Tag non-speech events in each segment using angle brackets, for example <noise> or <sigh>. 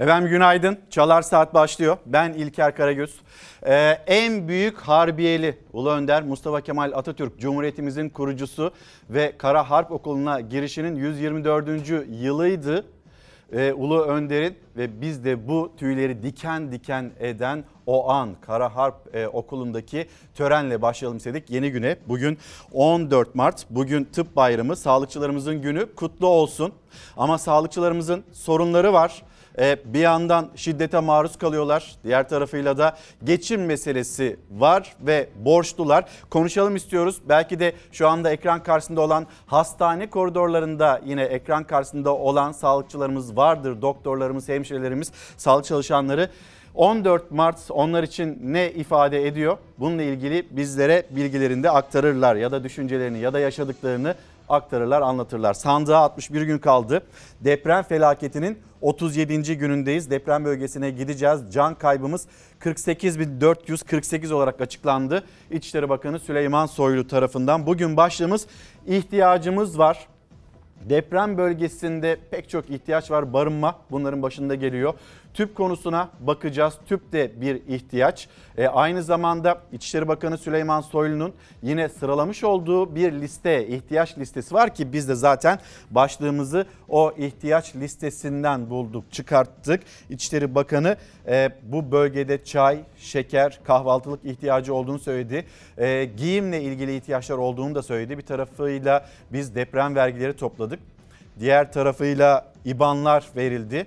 Efendim günaydın. Çalar Saat başlıyor. Ben İlker Karagöz. Ee, en büyük harbiyeli Ulu Önder Mustafa Kemal Atatürk Cumhuriyetimizin kurucusu ve Kara Harp Okulu'na girişinin 124. yılıydı. Ee, Ulu Önder'in ve biz de bu tüyleri diken diken eden o an Kara Harp e, Okulu'ndaki törenle başlayalım istedik yeni güne. Bugün 14 Mart, bugün tıp bayramı, sağlıkçılarımızın günü kutlu olsun. Ama sağlıkçılarımızın sorunları var. E, bir yandan şiddete maruz kalıyorlar. Diğer tarafıyla da geçim meselesi var ve borçlular. Konuşalım istiyoruz. Belki de şu anda ekran karşısında olan hastane koridorlarında yine ekran karşısında olan sağlıkçılarımız vardır. Doktorlarımız, hemşirelerimiz, sağlık çalışanları. 14 Mart onlar için ne ifade ediyor? Bununla ilgili bizlere bilgilerini de aktarırlar ya da düşüncelerini ya da yaşadıklarını aktarırlar, anlatırlar. Sandığa 61 gün kaldı. Deprem felaketinin 37. günündeyiz. Deprem bölgesine gideceğiz. Can kaybımız 48.448 olarak açıklandı. İçişleri Bakanı Süleyman Soylu tarafından. Bugün başlığımız ihtiyacımız var. Deprem bölgesinde pek çok ihtiyaç var. Barınma bunların başında geliyor. Tüp konusuna bakacağız. Tüp de bir ihtiyaç. E, aynı zamanda İçişleri Bakanı Süleyman Soylu'nun yine sıralamış olduğu bir liste, ihtiyaç listesi var ki biz de zaten başlığımızı o ihtiyaç listesinden bulduk, çıkarttık. İçişleri Bakanı e, bu bölgede çay, şeker, kahvaltılık ihtiyacı olduğunu söyledi. E, giyimle ilgili ihtiyaçlar olduğunu da söyledi. Bir tarafıyla biz deprem vergileri topladık. Diğer tarafıyla IBAN'lar verildi.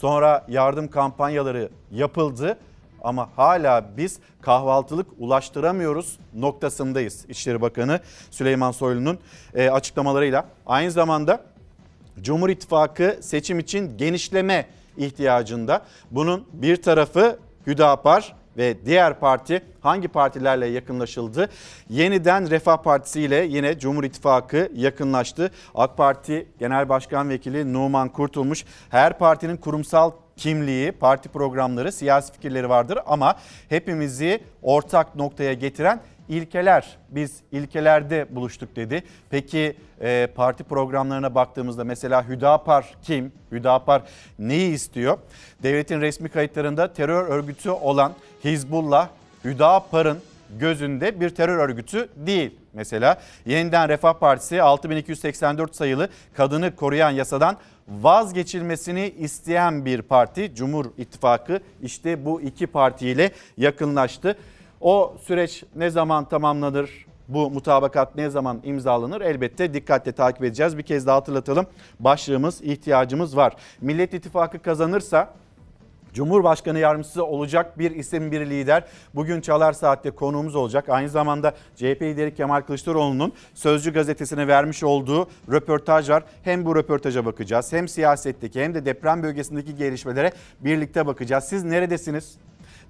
Sonra yardım kampanyaları yapıldı ama hala biz kahvaltılık ulaştıramıyoruz noktasındayız. İçişleri Bakanı Süleyman Soylu'nun e, açıklamalarıyla. Aynı zamanda Cumhur İttifakı seçim için genişleme ihtiyacında. Bunun bir tarafı Hüdapar ve diğer parti hangi partilerle yakınlaşıldı? Yeniden Refah Partisi ile yine Cumhur İttifakı yakınlaştı. AK Parti Genel Başkan Vekili Numan Kurtulmuş her partinin kurumsal kimliği, parti programları, siyasi fikirleri vardır ama hepimizi ortak noktaya getiren ilkeler. Biz ilkelerde buluştuk dedi. Peki e, parti programlarına baktığımızda mesela Hüdapar kim? Hüdapar neyi istiyor? Devletin resmi kayıtlarında terör örgütü olan Hizbullah, Hüdapar'ın gözünde bir terör örgütü değil. Mesela Yeniden Refah Partisi 6284 sayılı kadını koruyan yasadan vazgeçilmesini isteyen bir parti. Cumhur İttifakı işte bu iki partiyle yakınlaştı. O süreç ne zaman tamamlanır? Bu mutabakat ne zaman imzalanır? Elbette dikkatle takip edeceğiz. Bir kez daha hatırlatalım. Başlığımız ihtiyacımız var. Millet İttifakı kazanırsa Cumhurbaşkanı yardımcısı olacak bir isim bir lider. Bugün Çalar Saat'te konuğumuz olacak. Aynı zamanda CHP lideri Kemal Kılıçdaroğlu'nun Sözcü gazetesine vermiş olduğu röportaj var. Hem bu röportaja bakacağız hem siyasetteki hem de deprem bölgesindeki gelişmelere birlikte bakacağız. Siz neredesiniz?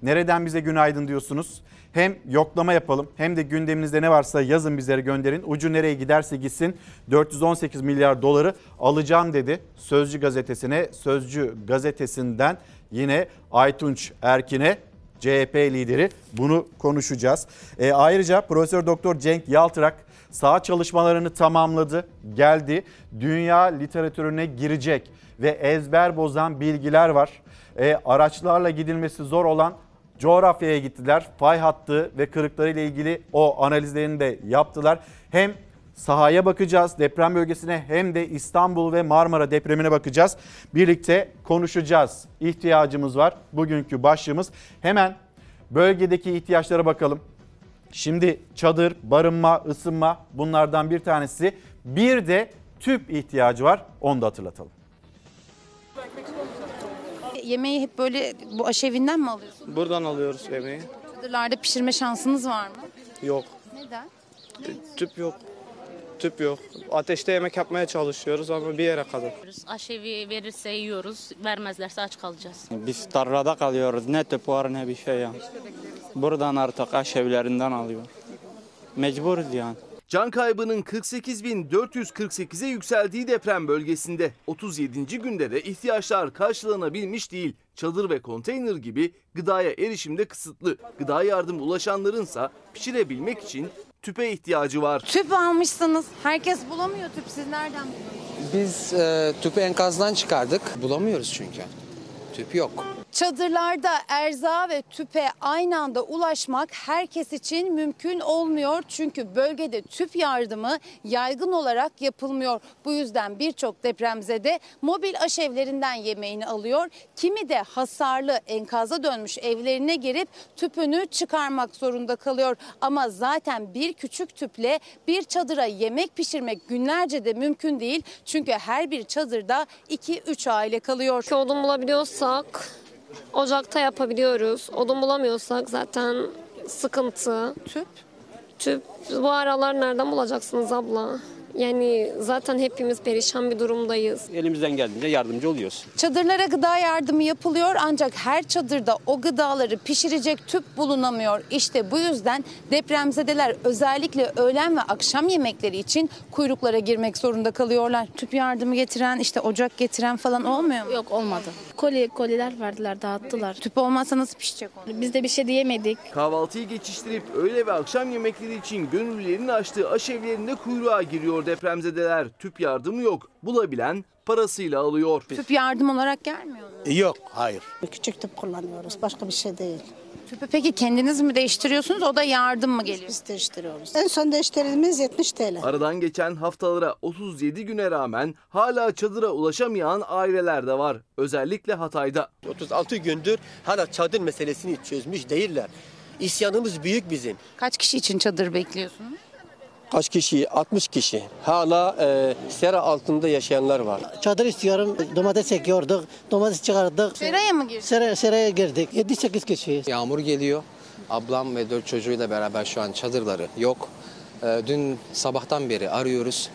Nereden bize günaydın diyorsunuz? Hem yoklama yapalım hem de gündeminizde ne varsa yazın bizlere gönderin. Ucu nereye giderse gitsin 418 milyar doları alacağım dedi. Sözcü gazetesine, Sözcü gazetesinden yine Aytunç Erkin'e CHP lideri bunu konuşacağız. E, ayrıca Profesör Doktor Cenk Yaltırak sağ çalışmalarını tamamladı, geldi. Dünya literatürüne girecek ve ezber bozan bilgiler var. E, araçlarla gidilmesi zor olan coğrafyaya gittiler. Fay hattı ve kırıkları ile ilgili o analizlerini de yaptılar. Hem sahaya bakacağız deprem bölgesine hem de İstanbul ve Marmara depremine bakacağız. Birlikte konuşacağız. İhtiyacımız var. Bugünkü başlığımız hemen bölgedeki ihtiyaçlara bakalım. Şimdi çadır, barınma, ısınma bunlardan bir tanesi. Bir de tüp ihtiyacı var. Onu da hatırlatalım. Yemeği hep böyle bu aşevinden mi alıyorsunuz? Buradan alıyoruz yemeği. Çadırlarda pişirme şansınız var mı? Yok. Neden? Tüp yok. Tüp yok. Ateşte yemek yapmaya çalışıyoruz ama bir yere kadar. Aşevi verirse yiyoruz, vermezlerse aç kalacağız. Biz tarlada kalıyoruz. Ne tüp var ne bir şey ya. Buradan artık aşevlerinden alıyor. Mecburuz yani. Can kaybının 48.448'e yükseldiği deprem bölgesinde 37. günde de ihtiyaçlar karşılanabilmiş değil. Çadır ve konteyner gibi gıdaya erişimde kısıtlı. Gıda yardım ulaşanlarınsa pişirebilmek için tüpe ihtiyacı var. Tüp almışsınız. Herkes bulamıyor tüp. Siz nereden buluyorsunuz? Biz e, tüpü enkazdan çıkardık. Bulamıyoruz çünkü. Tüp yok. Çadırlarda erzağa ve tüpe aynı anda ulaşmak herkes için mümkün olmuyor. Çünkü bölgede tüp yardımı yaygın olarak yapılmıyor. Bu yüzden birçok depremzede mobil aşevlerinden yemeğini alıyor. Kimi de hasarlı enkaza dönmüş evlerine girip tüpünü çıkarmak zorunda kalıyor. Ama zaten bir küçük tüple bir çadıra yemek pişirmek günlerce de mümkün değil. Çünkü her bir çadırda 2-3 aile kalıyor. Odun bulabiliyorsak ocakta yapabiliyoruz. Odun bulamıyorsak zaten sıkıntı. Tüp Tüp bu aralar nereden bulacaksınız abla? Yani zaten hepimiz perişan bir durumdayız. Elimizden geldiğince yardımcı oluyoruz. Çadırlara gıda yardımı yapılıyor ancak her çadırda o gıdaları pişirecek tüp bulunamıyor. İşte bu yüzden depremzedeler özellikle öğlen ve akşam yemekleri için kuyruklara girmek zorunda kalıyorlar. Tüp yardımı getiren işte ocak getiren falan olmuyor mu? Yok olmadı. Koli, koliler verdiler dağıttılar. Tüp olmazsa nasıl pişecek o? Biz de bir şey diyemedik. Kahvaltıyı geçiştirip öğle ve akşam yemekleri için gönüllülerin açtığı aşevlerinde kuyruğa giriyor depremzedeler. Tüp yardımı yok. Bulabilen parasıyla alıyor. Tüp yardım olarak gelmiyor mu? Yok, hayır. Küçük tüp kullanıyoruz. Başka bir şey değil. Tüpü peki kendiniz mi değiştiriyorsunuz o da yardım mı geliyor? Biz değiştiriyoruz. En son değiştirdiğimiz 70 TL. Aradan geçen haftalara 37 güne rağmen hala çadıra ulaşamayan aileler de var. Özellikle Hatay'da. 36 gündür hala çadır meselesini çözmüş değiller. İsyanımız büyük bizim. Kaç kişi için çadır bekliyorsunuz? Kaç kişi? 60 kişi. Hala e, sera altında yaşayanlar var. Çadır istiyorum. Domates ekiyorduk. Domates çıkardık. Seraya mı giriyorsunuz? Seraya, seraya girdik. 7-8 kişiyiz. Yağmur geliyor. Ablam ve dört çocuğuyla beraber şu an çadırları yok. Ee, Dün sabahtan beri arıyoruz.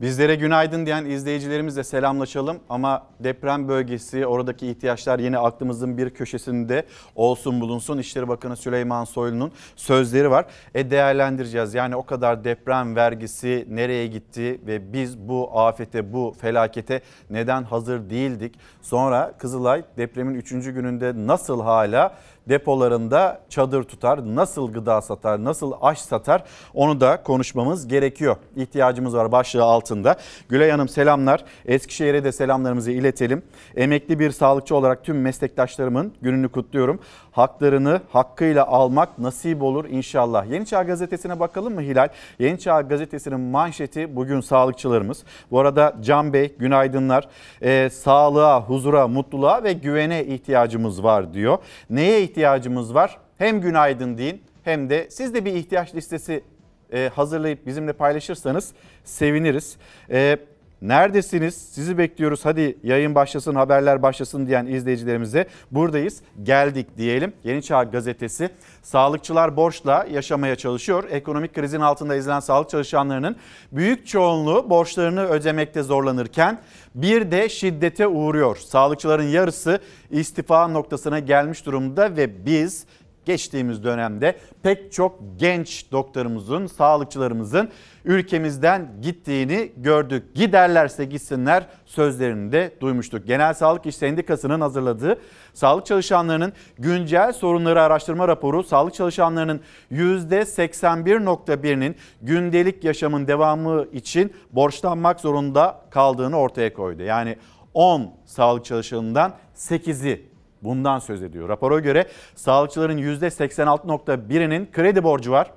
Bizlere günaydın diyen izleyicilerimizle selamlaşalım ama deprem bölgesi oradaki ihtiyaçlar yine aklımızın bir köşesinde olsun bulunsun. İşleri Bakanı Süleyman Soylu'nun sözleri var. E değerlendireceğiz yani o kadar deprem vergisi nereye gitti ve biz bu afete bu felakete neden hazır değildik? Sonra Kızılay depremin 3. gününde nasıl hala depolarında çadır tutar, nasıl gıda satar, nasıl aş satar onu da konuşmamız gerekiyor. İhtiyacımız var başlığı altında. Gülay Hanım selamlar. Eskişehir'e de selamlarımızı iletelim. Emekli bir sağlıkçı olarak tüm meslektaşlarımın gününü kutluyorum. Haklarını hakkıyla almak nasip olur inşallah. Yeni Çağ Gazetesi'ne bakalım mı Hilal? Yeni Çağ Gazetesi'nin manşeti bugün sağlıkçılarımız. Bu arada Can Bey günaydınlar. Ee, sağlığa, huzura, mutluluğa ve güvene ihtiyacımız var diyor. Neye ihtiyacımız var? Hem günaydın deyin hem de siz de bir ihtiyaç listesi e, hazırlayıp bizimle paylaşırsanız seviniriz. E, neredesiniz? Sizi bekliyoruz. Hadi yayın başlasın, haberler başlasın diyen izleyicilerimize buradayız. Geldik diyelim. Yeni Çağ Gazetesi. Sağlıkçılar borçla yaşamaya çalışıyor. Ekonomik krizin altında ezilen sağlık çalışanlarının büyük çoğunluğu borçlarını ödemekte zorlanırken bir de şiddete uğruyor. Sağlıkçıların yarısı istifa noktasına gelmiş durumda ve biz geçtiğimiz dönemde pek çok genç doktorumuzun, sağlıkçılarımızın ülkemizden gittiğini gördük. Giderlerse gitsinler sözlerini de duymuştuk. Genel Sağlık İş Sendikası'nın hazırladığı sağlık çalışanlarının güncel sorunları araştırma raporu sağlık çalışanlarının %81.1'inin gündelik yaşamın devamı için borçlanmak zorunda kaldığını ortaya koydu. Yani 10 sağlık çalışanından 8'i bundan söz ediyor. Rapora göre sağlıkçıların %86.1'inin kredi borcu var.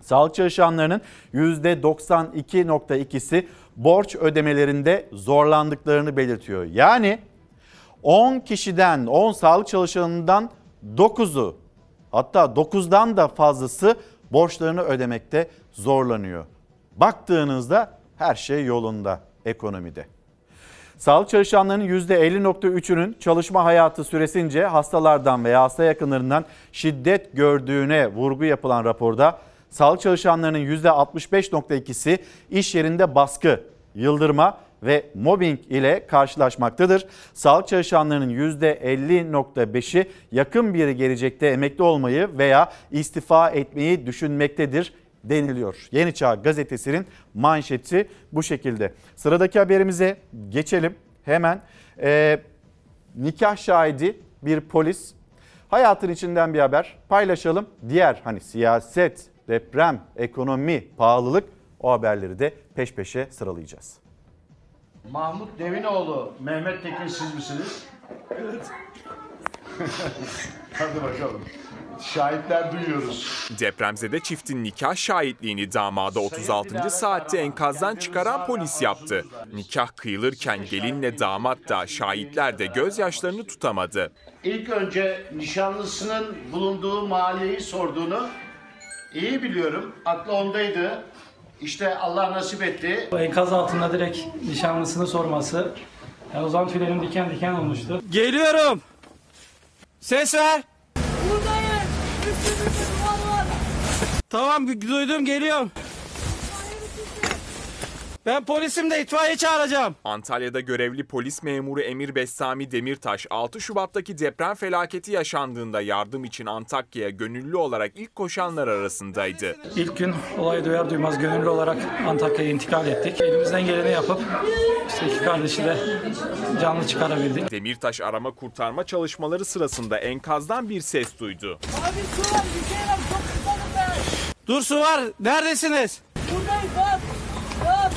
Sağlık çalışanlarının %92.2'si borç ödemelerinde zorlandıklarını belirtiyor. Yani 10 kişiden 10 sağlık çalışanından 9'u hatta 9'dan da fazlası borçlarını ödemekte zorlanıyor. Baktığınızda her şey yolunda ekonomide. Sağlık çalışanlarının %50.3'ünün çalışma hayatı süresince hastalardan veya hasta yakınlarından şiddet gördüğüne vurgu yapılan raporda sağlık çalışanlarının %65.2'si iş yerinde baskı, yıldırma ve mobbing ile karşılaşmaktadır. Sağlık çalışanlarının %50.5'i yakın bir gelecekte emekli olmayı veya istifa etmeyi düşünmektedir deniliyor. Yeni Çağ gazetesinin manşeti bu şekilde. Sıradaki haberimize geçelim. Hemen e, nikah şahidi bir polis hayatın içinden bir haber paylaşalım. Diğer hani siyaset, deprem, ekonomi, pahalılık o haberleri de peş peşe sıralayacağız. Mahmut Devinoğlu, Mehmet Tekin siz misiniz? <laughs> Hadi bakalım. Şahitler duyuyoruz. Depremzede çiftin nikah şahitliğini damada 36. saatte enkazdan çıkaran polis yaptı. Nikah kıyılırken gelinle damat da şahitler de gözyaşlarını tutamadı. İlk önce nişanlısının bulunduğu mahalleyi sorduğunu iyi biliyorum. Aklı ondaydı. İşte Allah nasip etti. Enkaz altında direkt nişanlısını sorması. Yani o zaman tüylerim diken diken olmuştu. Geliyorum. Ses ver. Buradayım. Üstümüzde duvar var. Tamam duydum geliyorum. Ben polisim de itfaiye çağıracağım. Antalya'da görevli polis memuru Emir Bestami Demirtaş 6 Şubat'taki deprem felaketi yaşandığında yardım için Antakya'ya gönüllü olarak ilk koşanlar arasındaydı. İlk gün olayı duyar duymaz gönüllü olarak Antakya'ya intikal ettik. Elimizden geleni yapıp işte iki kardeşi de canlı çıkarabildik. Demirtaş arama kurtarma çalışmaları sırasında enkazdan bir ses duydu. Abi su var. Düşerim. Çok susadım ben. Dur su var. Neredesiniz? Buradayım bak. Bak.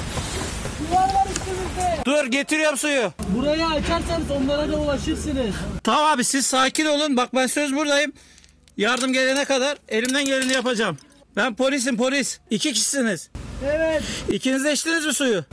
Duvar var üstümüzde. Dur getiriyorum suyu. Burayı açarsanız onlara da ulaşırsınız. Tamam abi siz sakin olun. Bak ben söz buradayım. Yardım gelene kadar elimden geleni yapacağım. Ben polisim polis. İki kişisiniz. Evet. İkiniz de içtiniz mi suyu?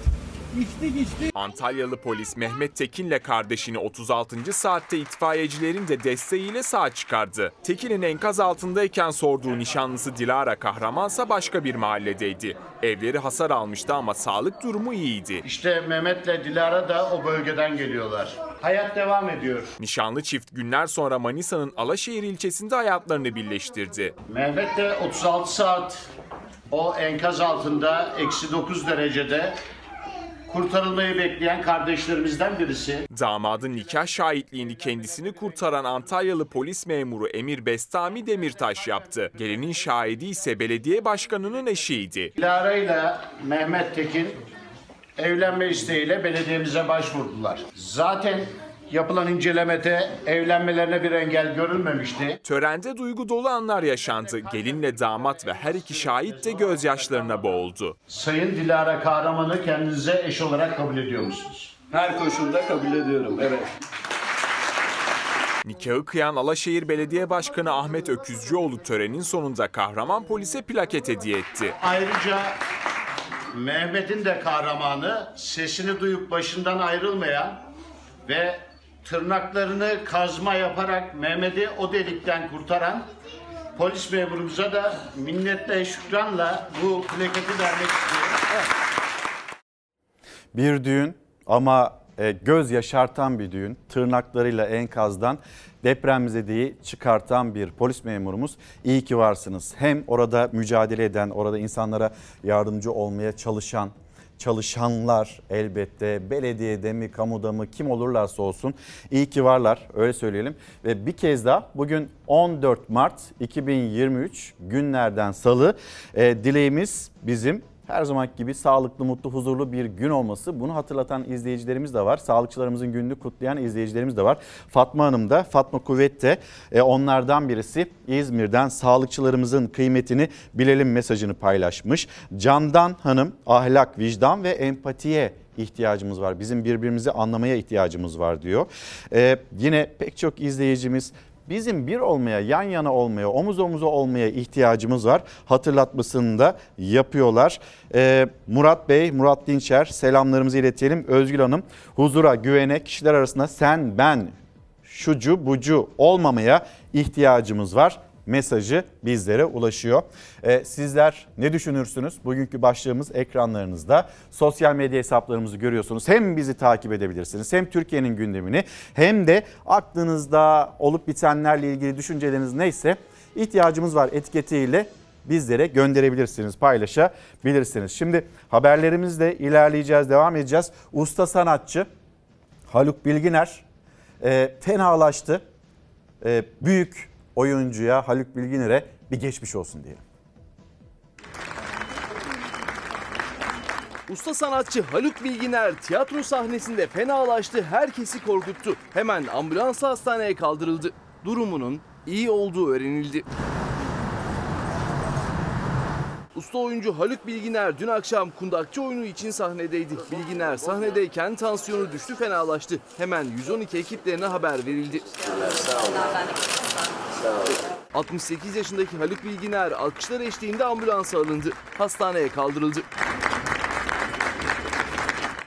İçtik içtik. Antalyalı polis Mehmet Tekin'le kardeşini 36. saatte itfaiyecilerin de desteğiyle sağ çıkardı. Tekin'in enkaz altındayken sorduğu nişanlısı Dilara Kahramansa başka bir mahalledeydi. Evleri hasar almıştı ama sağlık durumu iyiydi. İşte Mehmet'le Dilara da o bölgeden geliyorlar. Hayat devam ediyor. Nişanlı çift günler sonra Manisa'nın Alaşehir ilçesinde hayatlarını birleştirdi. Mehmet de 36 saat o enkaz altında eksi 9 derecede kurtarılmayı bekleyen kardeşlerimizden birisi. Damadın nikah şahitliğini kendisini kurtaran Antalyalı polis memuru Emir Bestami Demirtaş yaptı. Gelinin şahidi ise belediye başkanının eşiydi. Dilara ile Mehmet Tekin evlenme isteğiyle belediyemize başvurdular. Zaten yapılan incelemede evlenmelerine bir engel görülmemişti. Törende duygu dolu anlar yaşandı. Gelinle damat ve her iki şahit de gözyaşlarına boğuldu. Sayın Dilara Kahraman'ı kendinize eş olarak kabul ediyor musunuz? Her koşulda kabul ediyorum. Evet. Nikahı kıyan Alaşehir Belediye Başkanı Ahmet Öküzcüoğlu törenin sonunda kahraman polise plaket hediye etti. Ayrıca Mehmet'in de kahramanı sesini duyup başından ayrılmayan ve tırnaklarını kazma yaparak Mehmet'i o delikten kurtaran polis memurumuza da minnetle şükranla bu plaketi vermek istiyorum. Bir düğün ama e, göz yaşartan bir düğün. Tırnaklarıyla enkazdan depremzedeyi çıkartan bir polis memurumuz. İyi ki varsınız. Hem orada mücadele eden, orada insanlara yardımcı olmaya çalışan, çalışanlar elbette belediyede mi kamuda mı kim olurlarsa olsun iyi ki varlar öyle söyleyelim. Ve bir kez daha bugün 14 Mart 2023 günlerden salı E, dileğimiz bizim her zaman gibi sağlıklı, mutlu, huzurlu bir gün olması. Bunu hatırlatan izleyicilerimiz de var. Sağlıkçılarımızın gününü kutlayan izleyicilerimiz de var. Fatma Hanım da, Fatma Kuvvet de e, onlardan birisi. İzmir'den sağlıkçılarımızın kıymetini bilelim mesajını paylaşmış. Candan Hanım ahlak, vicdan ve empatiye ihtiyacımız var. Bizim birbirimizi anlamaya ihtiyacımız var diyor. E, yine pek çok izleyicimiz bizim bir olmaya, yan yana olmaya, omuz omuza olmaya ihtiyacımız var. Hatırlatmasını da yapıyorlar. Ee, Murat Bey, Murat Dinçer selamlarımızı iletelim. Özgül Hanım huzura, güvene, kişiler arasında sen, ben, şucu, bucu olmamaya ihtiyacımız var mesajı bizlere ulaşıyor. Ee, sizler ne düşünürsünüz? Bugünkü başlığımız ekranlarınızda. Sosyal medya hesaplarımızı görüyorsunuz. Hem bizi takip edebilirsiniz hem Türkiye'nin gündemini hem de aklınızda olup bitenlerle ilgili düşünceleriniz neyse ihtiyacımız var etiketiyle bizlere gönderebilirsiniz, paylaşabilirsiniz. Şimdi haberlerimizle ilerleyeceğiz, devam edeceğiz. Usta sanatçı Haluk Bilginer e, fenalaştı. E, büyük oyuncuya Haluk Bilginer'e bir geçmiş olsun diyelim. Usta sanatçı Haluk Bilginer tiyatro sahnesinde fenalaştı, herkesi korkuttu. Hemen ambulansla hastaneye kaldırıldı. Durumunun iyi olduğu öğrenildi. usta oyuncu Haluk Bilginer dün akşam kundakçı oyunu için sahnedeydi. Bilginer sahnedeyken tansiyonu düştü fenalaştı. Hemen 112 ekiplerine haber verildi. 68 yaşındaki Haluk Bilginer alkışlar eşliğinde ambulansa alındı. Hastaneye kaldırıldı.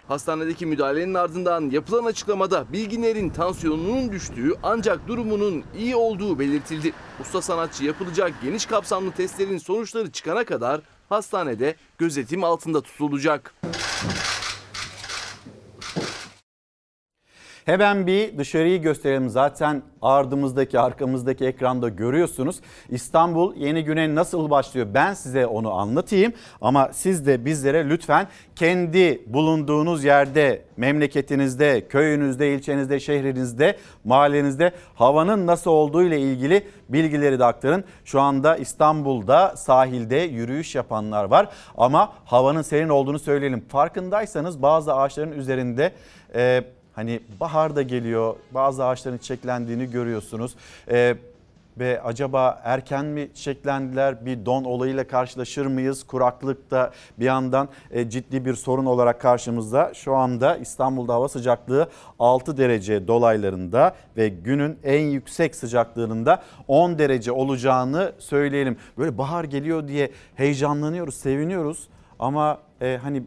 Hastanedeki müdahalenin ardından yapılan açıklamada Bilginer'in tansiyonunun düştüğü ancak durumunun iyi olduğu belirtildi. Usta sanatçı yapılacak geniş kapsamlı testlerin sonuçları çıkana kadar hastanede gözetim altında tutulacak. Hemen bir dışarıyı gösterelim. Zaten ardımızdaki, arkamızdaki ekranda görüyorsunuz. İstanbul yeni güne nasıl başlıyor? Ben size onu anlatayım. Ama siz de bizlere lütfen kendi bulunduğunuz yerde, memleketinizde, köyünüzde, ilçenizde, şehrinizde, mahallenizde havanın nasıl olduğu ile ilgili bilgileri de aktarın. Şu anda İstanbul'da sahilde yürüyüş yapanlar var. Ama havanın serin olduğunu söyleyelim. Farkındaysanız bazı ağaçların üzerinde... Hani bahar da geliyor bazı ağaçların çiçeklendiğini görüyorsunuz. Ee, ve acaba erken mi çiçeklendiler bir don olayıyla karşılaşır mıyız? Kuraklık da bir yandan e, ciddi bir sorun olarak karşımızda. Şu anda İstanbul'da hava sıcaklığı 6 derece dolaylarında ve günün en yüksek sıcaklığında 10 derece olacağını söyleyelim. Böyle bahar geliyor diye heyecanlanıyoruz, seviniyoruz ama e, hani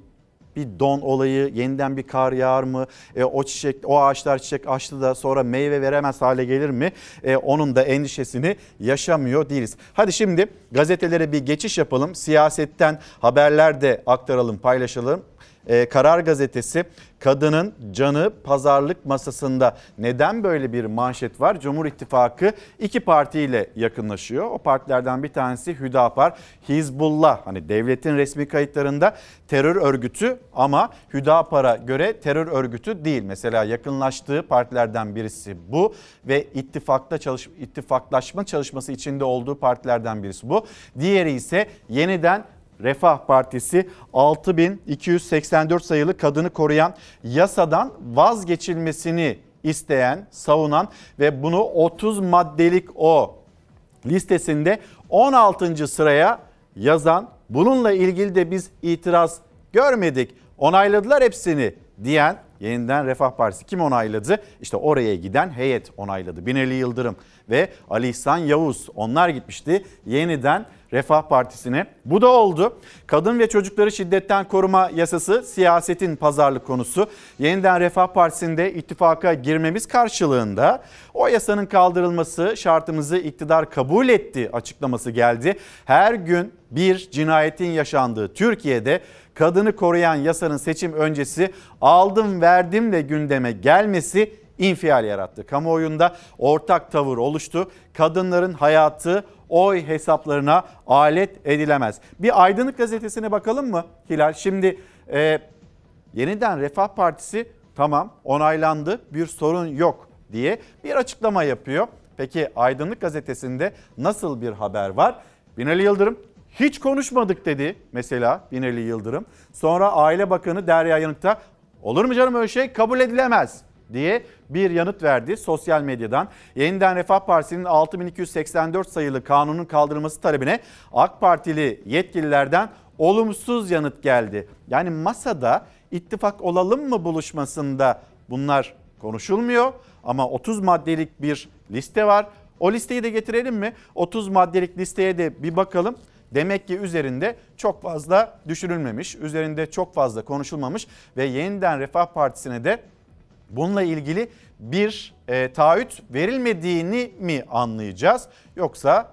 bir don olayı, yeniden bir kar yağar mı? E, o çiçek, o ağaçlar çiçek açtı da sonra meyve veremez hale gelir mi? E, onun da endişesini yaşamıyor değiliz. Hadi şimdi gazetelere bir geçiş yapalım. Siyasetten haberler de aktaralım, paylaşalım. Ee, Karar Gazetesi kadının canı pazarlık masasında neden böyle bir manşet var? Cumhur İttifakı iki partiyle yakınlaşıyor. O partilerden bir tanesi Hüdapar, Hizbullah hani devletin resmi kayıtlarında terör örgütü ama Hüdapar'a göre terör örgütü değil. Mesela yakınlaştığı partilerden birisi bu ve ittifakta çalış, ittifaklaşma çalışması içinde olduğu partilerden birisi bu. Diğeri ise yeniden Refah Partisi 6284 sayılı kadını koruyan yasadan vazgeçilmesini isteyen, savunan ve bunu 30 maddelik o listesinde 16. sıraya yazan bununla ilgili de biz itiraz görmedik. Onayladılar hepsini diyen yeniden Refah Partisi kim onayladı? İşte oraya giden heyet onayladı. Binali Yıldırım ve Ali İhsan Yavuz onlar gitmişti yeniden Refah Partisi'ne. Bu da oldu. Kadın ve çocukları şiddetten koruma yasası siyasetin pazarlık konusu. Yeniden Refah Partisi'nde ittifaka girmemiz karşılığında o yasanın kaldırılması şartımızı iktidar kabul etti açıklaması geldi. Her gün bir cinayetin yaşandığı Türkiye'de kadını koruyan yasanın seçim öncesi aldım verdim de gündeme gelmesi infial yarattı. Kamuoyunda ortak tavır oluştu. Kadınların hayatı oy hesaplarına alet edilemez. Bir Aydınlık gazetesine bakalım mı Hilal? Şimdi e, yeniden Refah Partisi tamam onaylandı bir sorun yok diye bir açıklama yapıyor. Peki Aydınlık gazetesinde nasıl bir haber var? Binali Yıldırım hiç konuşmadık dedi mesela Binali Yıldırım. Sonra Aile Bakanı Derya Yanık'ta olur mu canım öyle şey kabul edilemez diye bir yanıt verdi sosyal medyadan. Yeniden Refah Partisi'nin 6284 sayılı kanunun kaldırılması talebine AK Partili yetkililerden olumsuz yanıt geldi. Yani masada ittifak olalım mı buluşmasında bunlar konuşulmuyor ama 30 maddelik bir liste var. O listeyi de getirelim mi? 30 maddelik listeye de bir bakalım. Demek ki üzerinde çok fazla düşünülmemiş, üzerinde çok fazla konuşulmamış ve yeniden Refah Partisi'ne de bununla ilgili bir e, taahhüt verilmediğini mi anlayacağız? Yoksa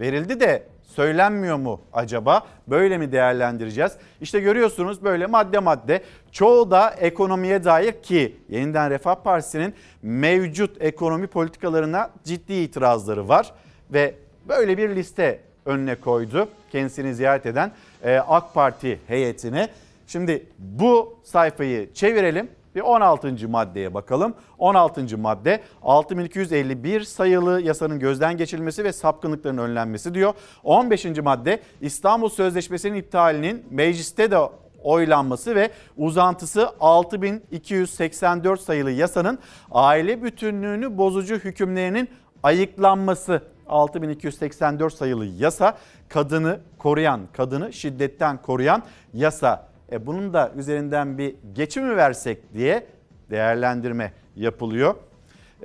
verildi de söylenmiyor mu acaba? Böyle mi değerlendireceğiz? İşte görüyorsunuz böyle madde madde çoğu da ekonomiye dair ki yeniden Refah Partisi'nin mevcut ekonomi politikalarına ciddi itirazları var ve böyle bir liste önüne koydu kendisini ziyaret eden e, AK Parti heyetine. Şimdi bu sayfayı çevirelim bir 16. maddeye bakalım. 16. madde 6251 sayılı yasanın gözden geçirilmesi ve sapkınlıkların önlenmesi diyor. 15. madde İstanbul Sözleşmesi'nin iptalinin mecliste de oylanması ve uzantısı 6284 sayılı yasanın aile bütünlüğünü bozucu hükümlerinin ayıklanması 6284 sayılı yasa kadını koruyan, kadını şiddetten koruyan yasa. E bunun da üzerinden bir geçim mi versek diye değerlendirme yapılıyor.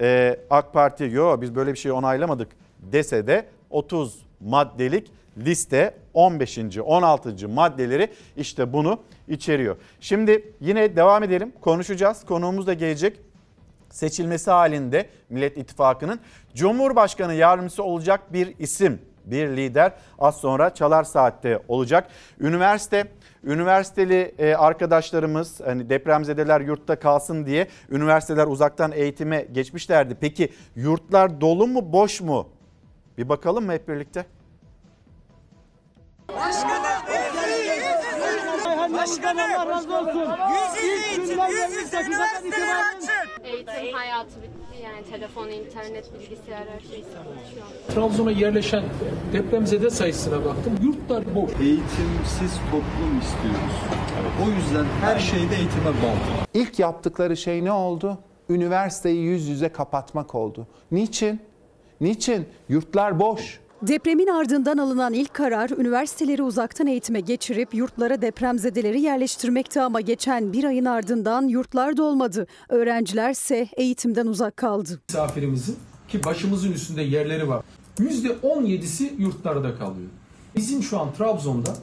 Ee, AK Parti yo biz böyle bir şey onaylamadık dese de 30 maddelik liste 15. 16. maddeleri işte bunu içeriyor. Şimdi yine devam edelim konuşacağız konuğumuz da gelecek seçilmesi halinde Millet İttifakı'nın Cumhurbaşkanı yardımcısı olacak bir isim, bir lider az sonra Çalar Saat'te olacak. Üniversite, üniversiteli e, arkadaşlarımız hani depremzedeler yurtta kalsın diye üniversiteler uzaktan eğitime geçmişlerdi. Peki yurtlar dolu mu boş mu? Bir bakalım mı hep birlikte? Başkanım Allah razı olsun. İlk günden gelmiş dakikadan itibaren. Eğitim hayatı bitti yani telefon, internet, bilgisayar her şey şu an. Trabzon'a yerleşen depremzede sayısına baktım. Yurtlar boş. Eğitimsiz toplum istiyoruz. O yüzden her şeyde eğitime bağlı. İlk yaptıkları şey ne oldu? Üniversiteyi yüz yüze kapatmak oldu. Niçin? Niçin? Yurtlar boş. Depremin ardından alınan ilk karar üniversiteleri uzaktan eğitime geçirip yurtlara depremzedeleri yerleştirmekti ama geçen bir ayın ardından yurtlar dolmadı. Öğrenciler ise eğitimden uzak kaldı. Misafirimizin ki başımızın üstünde yerleri var. %17'si yurtlarda kalıyor. Bizim şu an Trabzon'da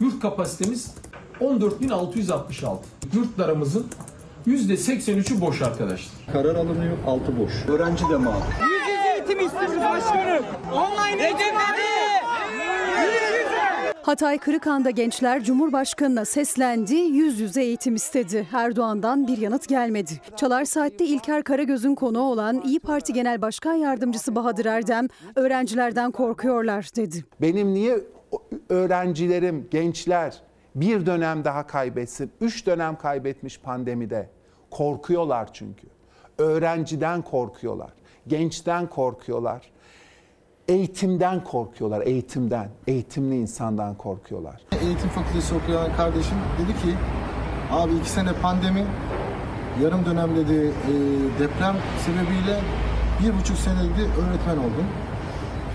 yurt kapasitemiz 14.666. Yurtlarımızın %83'ü boş arkadaşlar. Karar alınıyor, altı boş. Öğrenci de mağdur. Eğitim istiyoruz başkanım. Online eğitim Hatay Kırıkhan'da gençler Cumhurbaşkanı'na seslendi, yüz yüze eğitim istedi. Erdoğan'dan bir yanıt gelmedi. Çalar Saat'te İlker Karagöz'ün konuğu olan İyi Parti Genel Başkan Yardımcısı Bahadır Erdem, öğrencilerden korkuyorlar dedi. Benim niye öğrencilerim, gençler bir dönem daha kaybetsin? Üç dönem kaybetmiş pandemide. Korkuyorlar çünkü. Öğrenciden korkuyorlar. Gençten korkuyorlar. Eğitimden korkuyorlar, eğitimden. Eğitimli insandan korkuyorlar. Eğitim fakültesi okuyan kardeşim dedi ki abi iki sene pandemi yarım dönem dedi e, deprem sebebiyle bir buçuk sene dedi öğretmen oldum.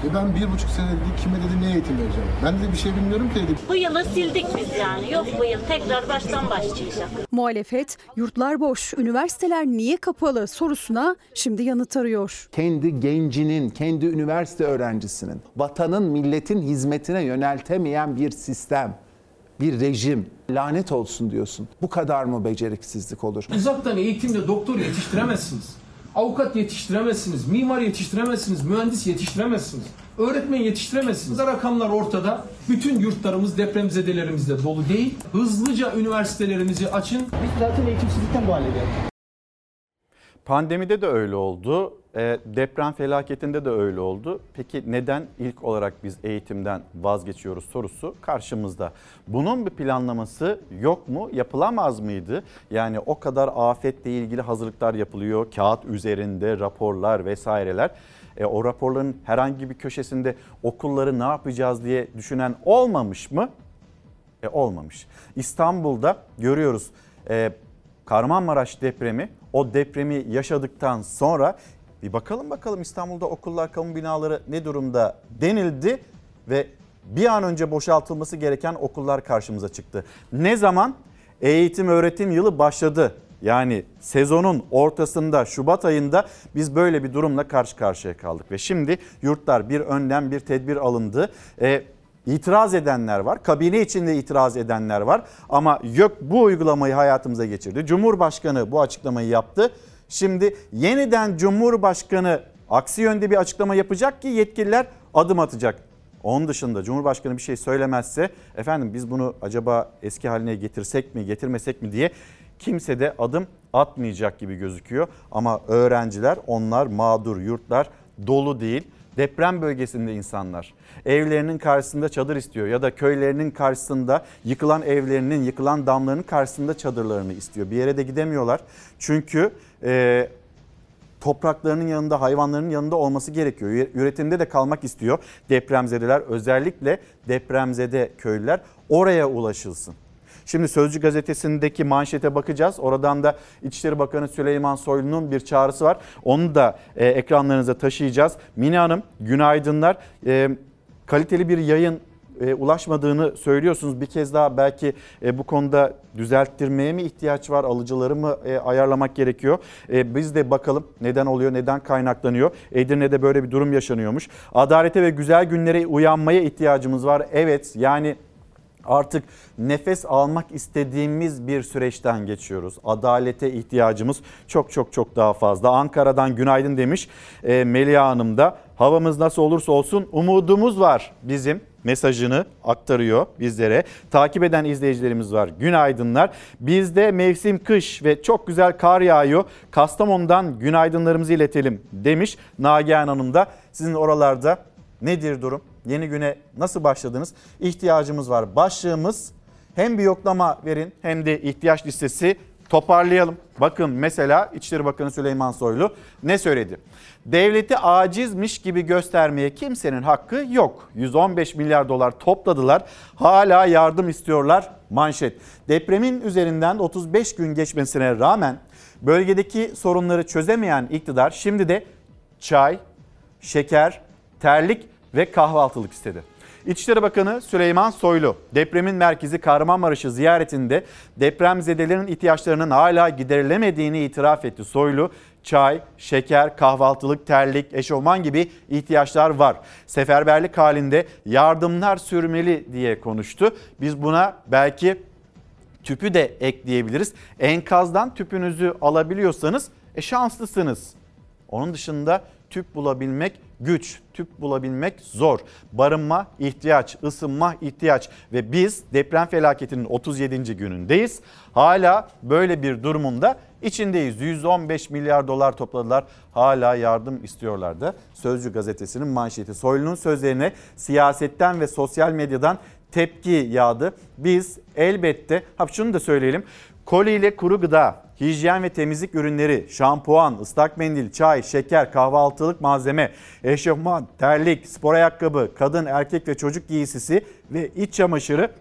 E ben bir buçuk sene dedi kime dedi ne eğitim vereceğim? Ben dedi bir şey bilmiyorum ki dedi. Bu yılı sildik biz yani. Yok bu yıl tekrar baştan başlayacak. Muhalefet, yurtlar boş, üniversiteler niye kapalı sorusuna şimdi yanıt arıyor. Kendi gencinin, kendi üniversite öğrencisinin, vatanın, milletin hizmetine yöneltemeyen bir sistem, bir rejim. Lanet olsun diyorsun. Bu kadar mı beceriksizlik olur? Uzaktan eğitimle doktor yetiştiremezsiniz. Avukat yetiştiremezsiniz, mimar yetiştiremezsiniz, mühendis yetiştiremezsiniz, öğretmen yetiştiremezsiniz. Rakamlar ortada. Bütün yurtlarımız depremzedelerimizle dolu değil. Hızlıca üniversitelerimizi açın. Biz zaten eğitimsizlikten bu hale geldik. Pandemide de öyle oldu. E, deprem felaketinde de öyle oldu. Peki neden ilk olarak biz eğitimden vazgeçiyoruz sorusu karşımızda. Bunun bir planlaması yok mu? Yapılamaz mıydı? Yani o kadar afetle ilgili hazırlıklar yapılıyor. Kağıt üzerinde raporlar vesaireler. E, o raporların herhangi bir köşesinde okulları ne yapacağız diye düşünen olmamış mı? E, olmamış. İstanbul'da görüyoruz. E, Kahramanmaraş depremi o depremi yaşadıktan sonra bir bakalım bakalım İstanbul'da okullar, kamu binaları ne durumda denildi ve bir an önce boşaltılması gereken okullar karşımıza çıktı. Ne zaman? Eğitim öğretim yılı başladı. Yani sezonun ortasında Şubat ayında biz böyle bir durumla karşı karşıya kaldık ve şimdi yurtlar bir önlem bir tedbir alındı. E, İtiraz edenler var. Kabine içinde itiraz edenler var. Ama yok bu uygulamayı hayatımıza geçirdi. Cumhurbaşkanı bu açıklamayı yaptı. Şimdi yeniden Cumhurbaşkanı aksi yönde bir açıklama yapacak ki yetkililer adım atacak. Onun dışında Cumhurbaşkanı bir şey söylemezse efendim biz bunu acaba eski haline getirsek mi getirmesek mi diye kimse de adım atmayacak gibi gözüküyor. Ama öğrenciler onlar mağdur yurtlar dolu değil deprem bölgesinde insanlar evlerinin karşısında çadır istiyor ya da köylerinin karşısında yıkılan evlerinin yıkılan damlarının karşısında çadırlarını istiyor. Bir yere de gidemiyorlar çünkü e, topraklarının yanında hayvanların yanında olması gerekiyor. Üretimde de kalmak istiyor depremzedeler özellikle depremzede köylüler oraya ulaşılsın. Şimdi Sözcü gazetesindeki manşete bakacağız. Oradan da İçişleri Bakanı Süleyman Soylu'nun bir çağrısı var. Onu da e, ekranlarınıza taşıyacağız. Mine Hanım günaydınlar. E, kaliteli bir yayın e, ulaşmadığını söylüyorsunuz. Bir kez daha belki e, bu konuda düzelttirmeye mi ihtiyaç var, alıcıları mı e, ayarlamak gerekiyor? E, biz de bakalım neden oluyor, neden kaynaklanıyor. Edirne'de böyle bir durum yaşanıyormuş. Adalete ve güzel günlere uyanmaya ihtiyacımız var. Evet yani artık nefes almak istediğimiz bir süreçten geçiyoruz. Adalete ihtiyacımız çok çok çok daha fazla. Ankara'dan günaydın demiş e, Melia Hanım da. Havamız nasıl olursa olsun umudumuz var bizim mesajını aktarıyor bizlere. Takip eden izleyicilerimiz var. Günaydınlar. Bizde mevsim kış ve çok güzel kar yağıyor. Kastamonu'dan günaydınlarımızı iletelim demiş Nagihan Hanım da. Sizin oralarda nedir durum? Yeni güne nasıl başladınız? İhtiyacımız var. Başlığımız hem bir yoklama verin hem de ihtiyaç listesi toparlayalım. Bakın mesela İçişleri Bakanı Süleyman Soylu ne söyledi? Devleti acizmiş gibi göstermeye kimsenin hakkı yok. 115 milyar dolar topladılar. Hala yardım istiyorlar. Manşet. Depremin üzerinden 35 gün geçmesine rağmen bölgedeki sorunları çözemeyen iktidar şimdi de çay, şeker, terlik ve kahvaltılık istedi. İçişleri Bakanı Süleyman Soylu depremin merkezi Kahramanmaraş'ı ziyaretinde depremzedelerin ihtiyaçlarının hala giderilemediğini itiraf etti. Soylu çay, şeker, kahvaltılık, terlik, eşofman gibi ihtiyaçlar var. Seferberlik halinde yardımlar sürmeli diye konuştu. Biz buna belki tüpü de ekleyebiliriz. Enkazdan tüpünüzü alabiliyorsanız e şanslısınız. Onun dışında tüp bulabilmek güç, tüp bulabilmek zor. Barınma ihtiyaç, ısınma ihtiyaç ve biz deprem felaketinin 37. günündeyiz. Hala böyle bir durumunda içindeyiz. 115 milyar dolar topladılar. Hala yardım istiyorlardı. Sözcü gazetesinin manşeti. Soylu'nun sözlerine siyasetten ve sosyal medyadan tepki yağdı. Biz elbette, ha şunu da söyleyelim. Koli ile kuru gıda, hijyen ve temizlik ürünleri, şampuan, ıslak mendil, çay, şeker, kahvaltılık malzeme, eşofman, terlik, spor ayakkabı, kadın, erkek ve çocuk giysisi ve iç çamaşırı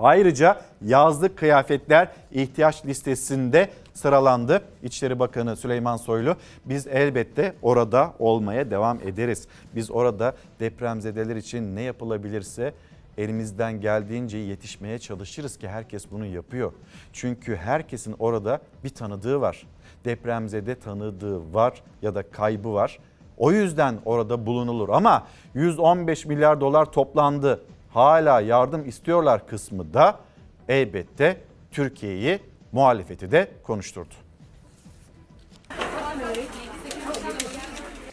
Ayrıca yazlık kıyafetler ihtiyaç listesinde sıralandı. İçişleri Bakanı Süleyman Soylu biz elbette orada olmaya devam ederiz. Biz orada depremzedeler için ne yapılabilirse elimizden geldiğince yetişmeye çalışırız ki herkes bunu yapıyor. Çünkü herkesin orada bir tanıdığı var. Depremzede tanıdığı var ya da kaybı var. O yüzden orada bulunulur ama 115 milyar dolar toplandı. Hala yardım istiyorlar kısmı da elbette Türkiye'yi muhalefeti de konuşturdu.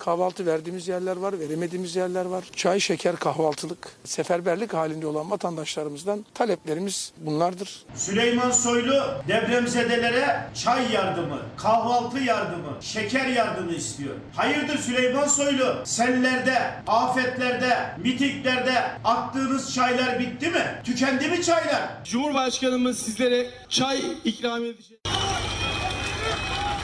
Kahvaltı verdiğimiz yerler var, veremediğimiz yerler var. Çay, şeker, kahvaltılık. Seferberlik halinde olan vatandaşlarımızdan taleplerimiz bunlardır. Süleyman Soylu depremzedelere çay yardımı, kahvaltı yardımı, şeker yardımı istiyor. Hayırdır Süleyman Soylu? Sellerde, afetlerde, mitinglerde attığınız çaylar bitti mi? Tükendi mi çaylar? Cumhurbaşkanımız sizlere çay ikram edecek.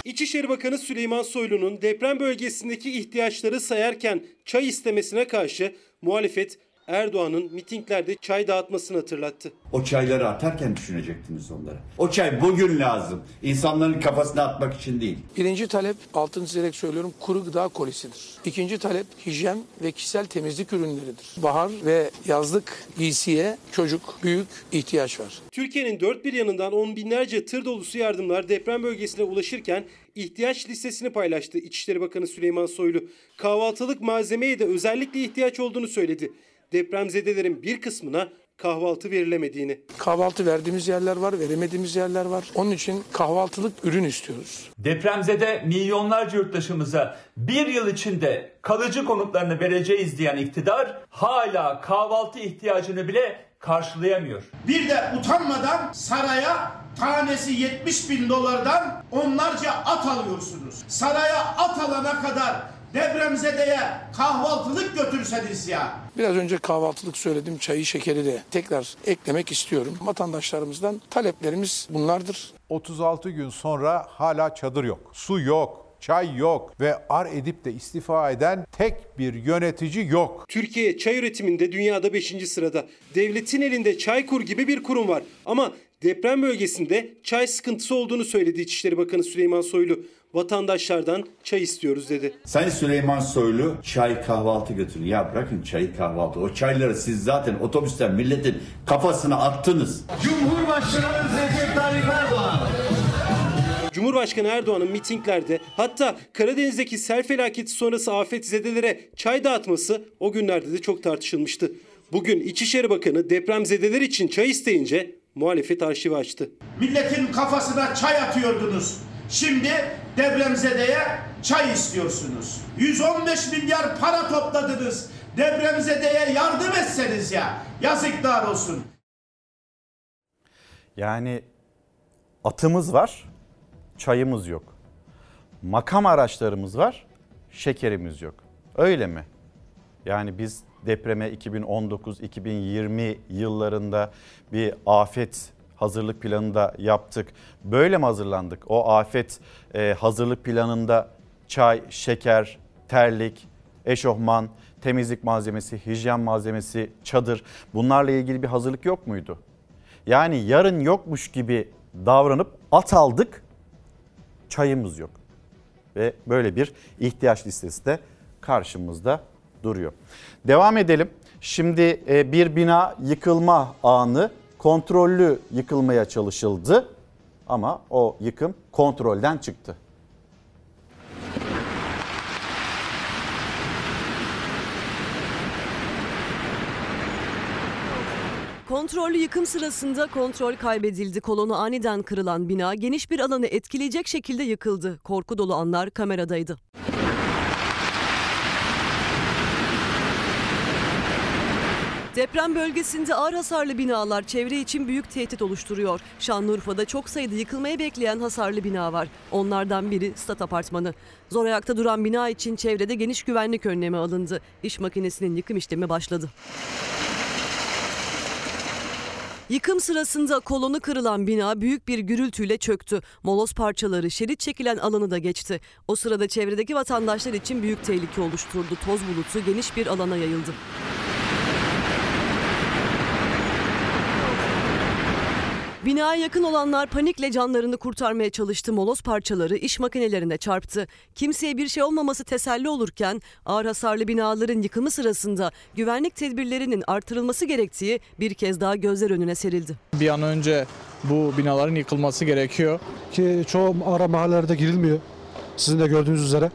İçişleri Bakanı Süleyman Soylu'nun deprem bölgesindeki ihtiyaçları sayarken çay istemesine karşı muhalefet Erdoğan'ın mitinglerde çay dağıtmasını hatırlattı. O çayları atarken düşünecektiniz onları. O çay bugün lazım. İnsanların kafasına atmak için değil. Birinci talep, altını çizerek söylüyorum, kuru gıda kolisidir. İkinci talep, hijyen ve kişisel temizlik ürünleridir. Bahar ve yazlık giysiye çocuk, büyük ihtiyaç var. Türkiye'nin dört bir yanından on binlerce tır dolusu yardımlar deprem bölgesine ulaşırken ihtiyaç listesini paylaştı İçişleri Bakanı Süleyman Soylu. Kahvaltılık malzemeye de özellikle ihtiyaç olduğunu söyledi. Depremzedelerin bir kısmına kahvaltı verilemediğini. Kahvaltı verdiğimiz yerler var, veremediğimiz yerler var. Onun için kahvaltılık ürün istiyoruz. Depremzede milyonlarca yurttaşımıza bir yıl içinde kalıcı konutlarını vereceğiz diyen iktidar hala kahvaltı ihtiyacını bile karşılayamıyor. Bir de utanmadan saraya tanesi 70 bin dolardan onlarca at alıyorsunuz. Saraya at alana kadar depremzedeye kahvaltılık götürseniz ya. Biraz önce kahvaltılık söyledim, çayı, şekeri de tekrar eklemek istiyorum. Vatandaşlarımızdan taleplerimiz bunlardır. 36 gün sonra hala çadır yok, su yok, çay yok ve ar edip de istifa eden tek bir yönetici yok. Türkiye çay üretiminde dünyada 5. sırada. Devletin elinde Çaykur gibi bir kurum var. Ama Deprem bölgesinde çay sıkıntısı olduğunu söyledi İçişleri Bakanı Süleyman Soylu. Vatandaşlardan çay istiyoruz dedi. Sayın Süleyman Soylu çay kahvaltı götürün. Ya bırakın çayı kahvaltı. O çayları siz zaten otobüsten milletin kafasına attınız. Cumhurbaşkanımız Recep Tayyip Erdoğan. Cumhurbaşkanı Erdoğan'ın mitinglerde hatta Karadeniz'deki sel felaketi sonrası afetzedelere çay dağıtması o günlerde de çok tartışılmıştı. Bugün İçişleri Bakanı depremzedeler için çay isteyince muhalefet arşivi açtı. Milletin kafasına çay atıyordunuz. Şimdi depremzedeye çay istiyorsunuz. 115 milyar para topladınız. Depremzedeye yardım etseniz ya. Yazıklar olsun. Yani atımız var, çayımız yok. Makam araçlarımız var, şekerimiz yok. Öyle mi? Yani biz depreme 2019-2020 yıllarında bir afet hazırlık planı da yaptık. Böyle mi hazırlandık? O afet e, hazırlık planında çay, şeker, terlik, eşofman, temizlik malzemesi, hijyen malzemesi, çadır bunlarla ilgili bir hazırlık yok muydu? Yani yarın yokmuş gibi davranıp at aldık, çayımız yok. Ve böyle bir ihtiyaç listesi de karşımızda duruyor. Devam edelim. Şimdi e, bir bina yıkılma anı kontrollü yıkılmaya çalışıldı ama o yıkım kontrolden çıktı. Kontrollü yıkım sırasında kontrol kaybedildi. Kolonu aniden kırılan bina geniş bir alanı etkileyecek şekilde yıkıldı. Korku dolu anlar kameradaydı. Deprem bölgesinde ağır hasarlı binalar çevre için büyük tehdit oluşturuyor. Şanlıurfa'da çok sayıda yıkılmayı bekleyen hasarlı bina var. Onlardan biri stat apartmanı. Zor ayakta duran bina için çevrede geniş güvenlik önlemi alındı. İş makinesinin yıkım işlemi başladı. Yıkım sırasında kolonu kırılan bina büyük bir gürültüyle çöktü. Moloz parçaları şerit çekilen alanı da geçti. O sırada çevredeki vatandaşlar için büyük tehlike oluşturdu. Toz bulutu geniş bir alana yayıldı. Binaya yakın olanlar panikle canlarını kurtarmaya çalıştı. Moloz parçaları iş makinelerine çarptı. Kimseye bir şey olmaması teselli olurken ağır hasarlı binaların yıkımı sırasında güvenlik tedbirlerinin artırılması gerektiği bir kez daha gözler önüne serildi. Bir an önce bu binaların yıkılması gerekiyor. Ki çoğu ara mahallelerde girilmiyor. Sizin de gördüğünüz üzere.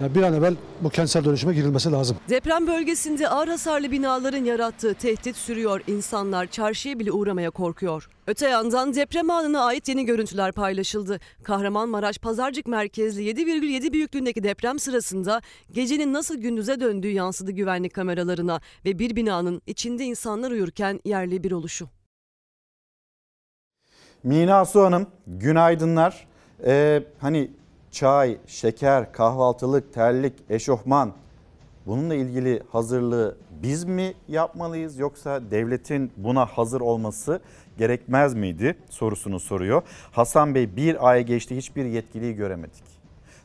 Yani bir an evvel bu kentsel dönüşüme girilmesi lazım. Deprem bölgesinde ağır hasarlı binaların yarattığı tehdit sürüyor. İnsanlar çarşıya bile uğramaya korkuyor. Öte yandan deprem anına ait yeni görüntüler paylaşıldı. Kahramanmaraş Pazarcık merkezli 7,7 büyüklüğündeki deprem sırasında gecenin nasıl gündüze döndüğü yansıdı güvenlik kameralarına ve bir binanın içinde insanlar uyurken yerli bir oluşu. Mina Su Hanım günaydınlar. Ee, hani çay, şeker, kahvaltılık, terlik, eşofman bununla ilgili hazırlığı biz mi yapmalıyız yoksa devletin buna hazır olması gerekmez miydi sorusunu soruyor. Hasan Bey bir ay geçti hiçbir yetkiliyi göremedik.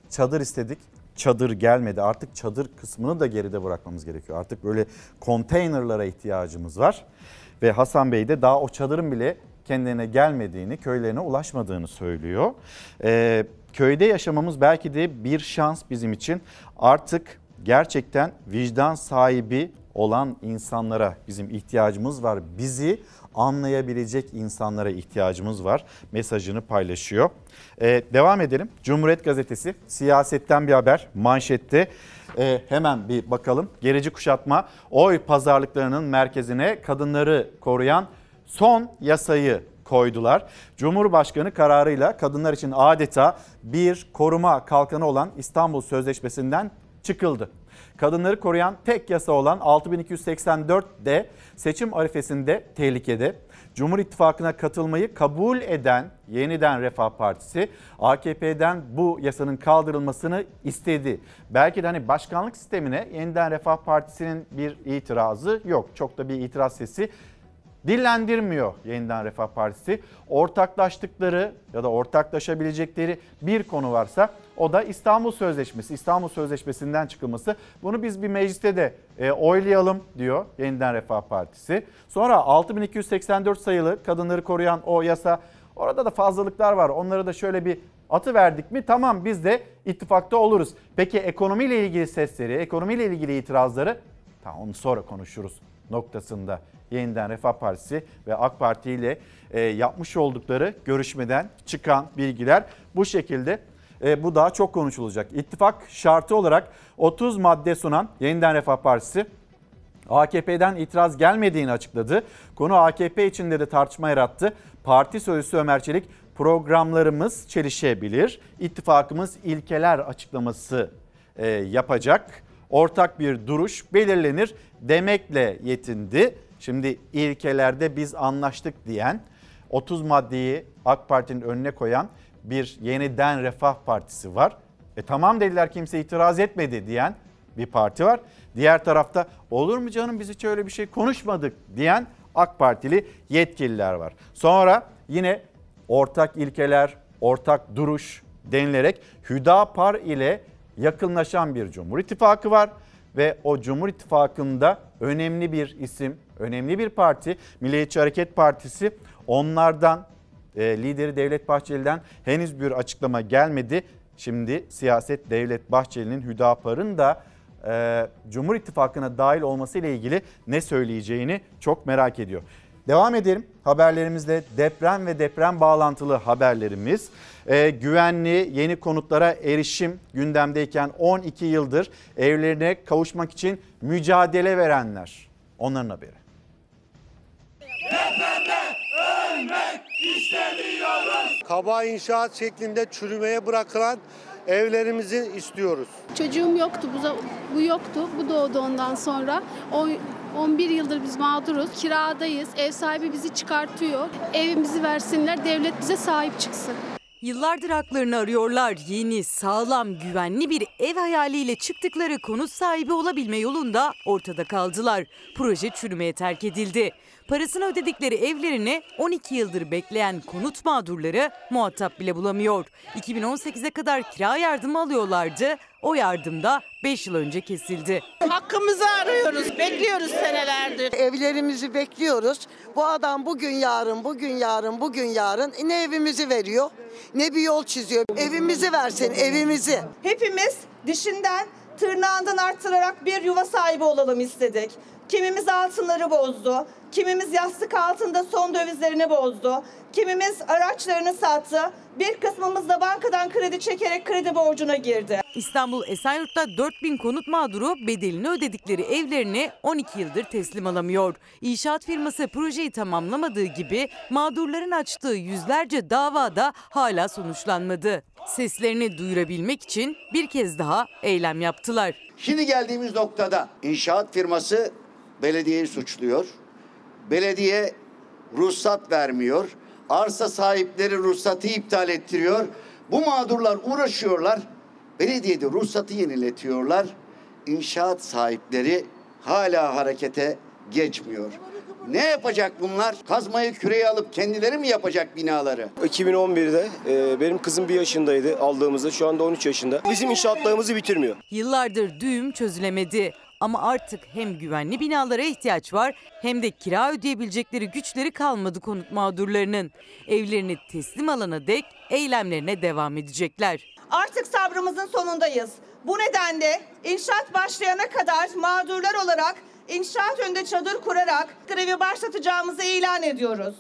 Çadır istedik çadır gelmedi artık çadır kısmını da geride bırakmamız gerekiyor. Artık böyle konteynerlara ihtiyacımız var ve Hasan Bey de daha o çadırın bile kendilerine gelmediğini, köylerine ulaşmadığını söylüyor. Ee, köyde yaşamamız belki de bir şans bizim için. Artık gerçekten vicdan sahibi olan insanlara bizim ihtiyacımız var. Bizi anlayabilecek insanlara ihtiyacımız var mesajını paylaşıyor. Ee, devam edelim. Cumhuriyet Gazetesi siyasetten bir haber manşette. Ee, hemen bir bakalım. Gerici kuşatma oy pazarlıklarının merkezine kadınları koruyan son yasayı koydular. Cumhurbaşkanı kararıyla kadınlar için adeta bir koruma kalkanı olan İstanbul Sözleşmesi'nden çıkıldı. Kadınları koruyan tek yasa olan 6284 de seçim arifesinde tehlikede. Cumhur İttifakı'na katılmayı kabul eden Yeniden Refah Partisi AKP'den bu yasanın kaldırılmasını istedi. Belki de hani başkanlık sistemine Yeniden Refah Partisi'nin bir itirazı yok. Çok da bir itiraz sesi dillendirmiyor Yeniden Refah Partisi. Ortaklaştıkları ya da ortaklaşabilecekleri bir konu varsa o da İstanbul Sözleşmesi. İstanbul Sözleşmesi'nden çıkılması. Bunu biz bir mecliste de e, oylayalım diyor Yeniden Refah Partisi. Sonra 6284 sayılı kadınları koruyan o yasa orada da fazlalıklar var. Onları da şöyle bir atı verdik mi tamam biz de ittifakta oluruz. Peki ekonomiyle ilgili sesleri, ekonomiyle ilgili itirazları tamam onu sonra konuşuruz noktasında. Yeniden Refah Partisi ve AK Parti ile e, yapmış oldukları görüşmeden çıkan bilgiler bu şekilde. E, bu daha çok konuşulacak. İttifak şartı olarak 30 madde sunan Yeniden Refah Partisi AKP'den itiraz gelmediğini açıkladı. Konu AKP içinde de tartışma yarattı. Parti sözcüsü Ömer Çelik programlarımız çelişebilir. İttifakımız ilkeler açıklaması e, yapacak. Ortak bir duruş belirlenir demekle yetindi. Şimdi ilkelerde biz anlaştık diyen 30 maddeyi AK Parti'nin önüne koyan bir yeniden Refah Partisi var. E tamam dediler kimse itiraz etmedi diyen bir parti var. Diğer tarafta olur mu canım biz hiç öyle bir şey konuşmadık diyen AK Partili yetkililer var. Sonra yine ortak ilkeler, ortak duruş denilerek Hüdapar ile yakınlaşan bir Cumhur İttifakı var ve o Cumhur İttifakı'nda önemli bir isim, önemli bir parti Milliyetçi Hareket Partisi onlardan e, lideri Devlet Bahçeli'den henüz bir açıklama gelmedi. Şimdi siyaset Devlet Bahçeli'nin Hüdapar'ın da e, Cumhur İttifakı'na dahil olması ile ilgili ne söyleyeceğini çok merak ediyor. Devam edelim haberlerimizle deprem ve deprem bağlantılı haberlerimiz. Ee, güvenli yeni konutlara erişim gündemdeyken 12 yıldır evlerine kavuşmak için mücadele verenler. Onların haberi. Kaba inşaat şeklinde çürümeye bırakılan evlerimizi istiyoruz. Çocuğum yoktu, bu, bu yoktu. Bu doğdu ondan sonra. O 11 yıldır biz mağduruz. Kiradayız. Ev sahibi bizi çıkartıyor. Evimizi versinler, devlet bize sahip çıksın. Yıllardır haklarını arıyorlar. Yeni, sağlam, güvenli bir ev hayaliyle çıktıkları konut sahibi olabilme yolunda ortada kaldılar. Proje çürümeye terk edildi. Parasını ödedikleri evlerini 12 yıldır bekleyen konut mağdurları muhatap bile bulamıyor. 2018'e kadar kira yardımı alıyorlardı. O yardım da 5 yıl önce kesildi. Hakkımızı arıyoruz, bekliyoruz senelerdir. Evlerimizi bekliyoruz. Bu adam bugün yarın, bugün yarın, bugün yarın ne evimizi veriyor ne bir yol çiziyor. Evimizi versin, evimizi. Hepimiz dişinden, tırnağından arttırarak bir yuva sahibi olalım istedik. Kimimiz altınları bozdu, kimimiz yastık altında son dövizlerini bozdu, kimimiz araçlarını sattı, bir kısmımız da bankadan kredi çekerek kredi borcuna girdi. İstanbul Esenyurt'ta 4000 konut mağduru bedelini ödedikleri evlerini 12 yıldır teslim alamıyor. İnşaat firması projeyi tamamlamadığı gibi mağdurların açtığı yüzlerce davada hala sonuçlanmadı. Seslerini duyurabilmek için bir kez daha eylem yaptılar. Şimdi geldiğimiz noktada inşaat firması belediyeyi suçluyor. Belediye ruhsat vermiyor. Arsa sahipleri ruhsatı iptal ettiriyor. Bu mağdurlar uğraşıyorlar. Belediyede ruhsatı yeniletiyorlar. İnşaat sahipleri hala harekete geçmiyor. Ne yapacak bunlar? Kazmayı küreye alıp kendileri mi yapacak binaları? 2011'de e, benim kızım bir yaşındaydı aldığımızda şu anda 13 yaşında. Bizim inşaatlarımızı bitirmiyor. Yıllardır düğüm çözülemedi. Ama artık hem güvenli binalara ihtiyaç var hem de kira ödeyebilecekleri güçleri kalmadı konut mağdurlarının. Evlerini teslim alana dek eylemlerine devam edecekler. Artık sabrımızın sonundayız. Bu nedenle inşaat başlayana kadar mağdurlar olarak inşaat önünde çadır kurarak grevi başlatacağımızı ilan ediyoruz.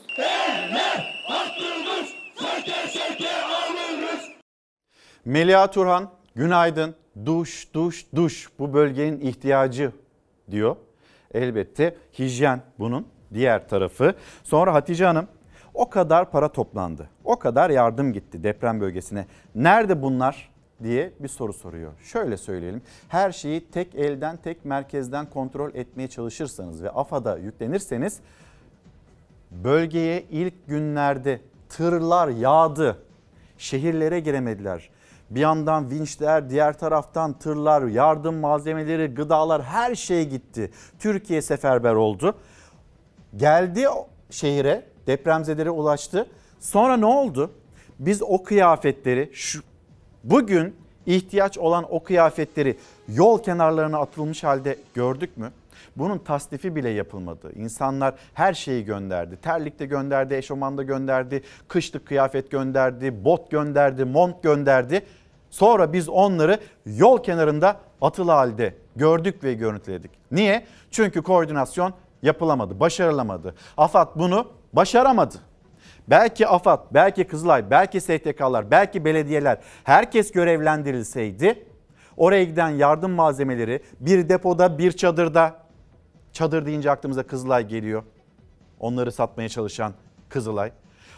Melia Turhan günaydın. Duş, duş, duş bu bölgenin ihtiyacı diyor. Elbette hijyen bunun diğer tarafı. Sonra Hatice Hanım o kadar para toplandı. O kadar yardım gitti deprem bölgesine. Nerede bunlar diye bir soru soruyor. Şöyle söyleyelim. Her şeyi tek elden, tek merkezden kontrol etmeye çalışırsanız ve AFAD'a yüklenirseniz bölgeye ilk günlerde tırlar yağdı. Şehirlere giremediler. Bir yandan vinçler, diğer taraftan tırlar, yardım malzemeleri, gıdalar her şey gitti. Türkiye seferber oldu. Geldi şehire, depremzedelere ulaştı. Sonra ne oldu? Biz o kıyafetleri şu bugün ihtiyaç olan o kıyafetleri yol kenarlarına atılmış halde gördük mü? Bunun tasnifi bile yapılmadı. İnsanlar her şeyi gönderdi. Terlikte gönderdi, eşofmanda gönderdi, kışlık kıyafet gönderdi, bot gönderdi, mont gönderdi. Sonra biz onları yol kenarında atılı halde gördük ve görüntüledik. Niye? Çünkü koordinasyon yapılamadı, başarılamadı. AFAD bunu başaramadı. Belki AFAD, belki Kızılay, belki STK'lar, belki belediyeler herkes görevlendirilseydi oraya giden yardım malzemeleri bir depoda, bir çadırda çadır deyince aklımıza Kızılay geliyor. Onları satmaya çalışan Kızılay.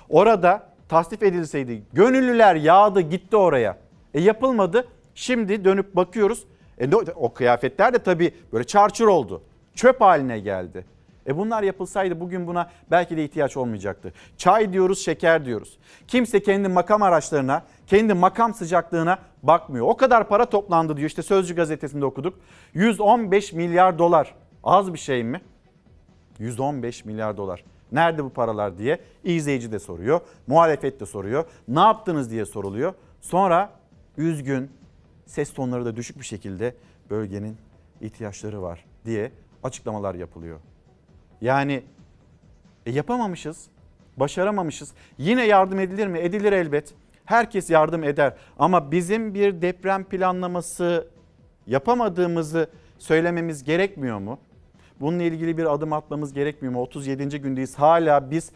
Orada tasnif edilseydi gönüllüler yağdı gitti oraya. E yapılmadı. Şimdi dönüp bakıyoruz. E ne- o kıyafetler de tabii böyle çarçur oldu. Çöp haline geldi. E bunlar yapılsaydı bugün buna belki de ihtiyaç olmayacaktı. Çay diyoruz, şeker diyoruz. Kimse kendi makam araçlarına, kendi makam sıcaklığına bakmıyor. O kadar para toplandı diyor. İşte Sözcü gazetesinde okuduk. 115 milyar dolar. Az bir şey mi? 115 milyar dolar. Nerede bu paralar diye izleyici de soruyor. Muhalefet de soruyor. Ne yaptınız diye soruluyor. Sonra üzgün, ses tonları da düşük bir şekilde bölgenin ihtiyaçları var diye açıklamalar yapılıyor. Yani e, yapamamışız, başaramamışız. Yine yardım edilir mi? Edilir elbet. Herkes yardım eder. Ama bizim bir deprem planlaması yapamadığımızı söylememiz gerekmiyor mu? Bununla ilgili bir adım atmamız gerekmiyor mu? 37. gündeyiz. Hala biz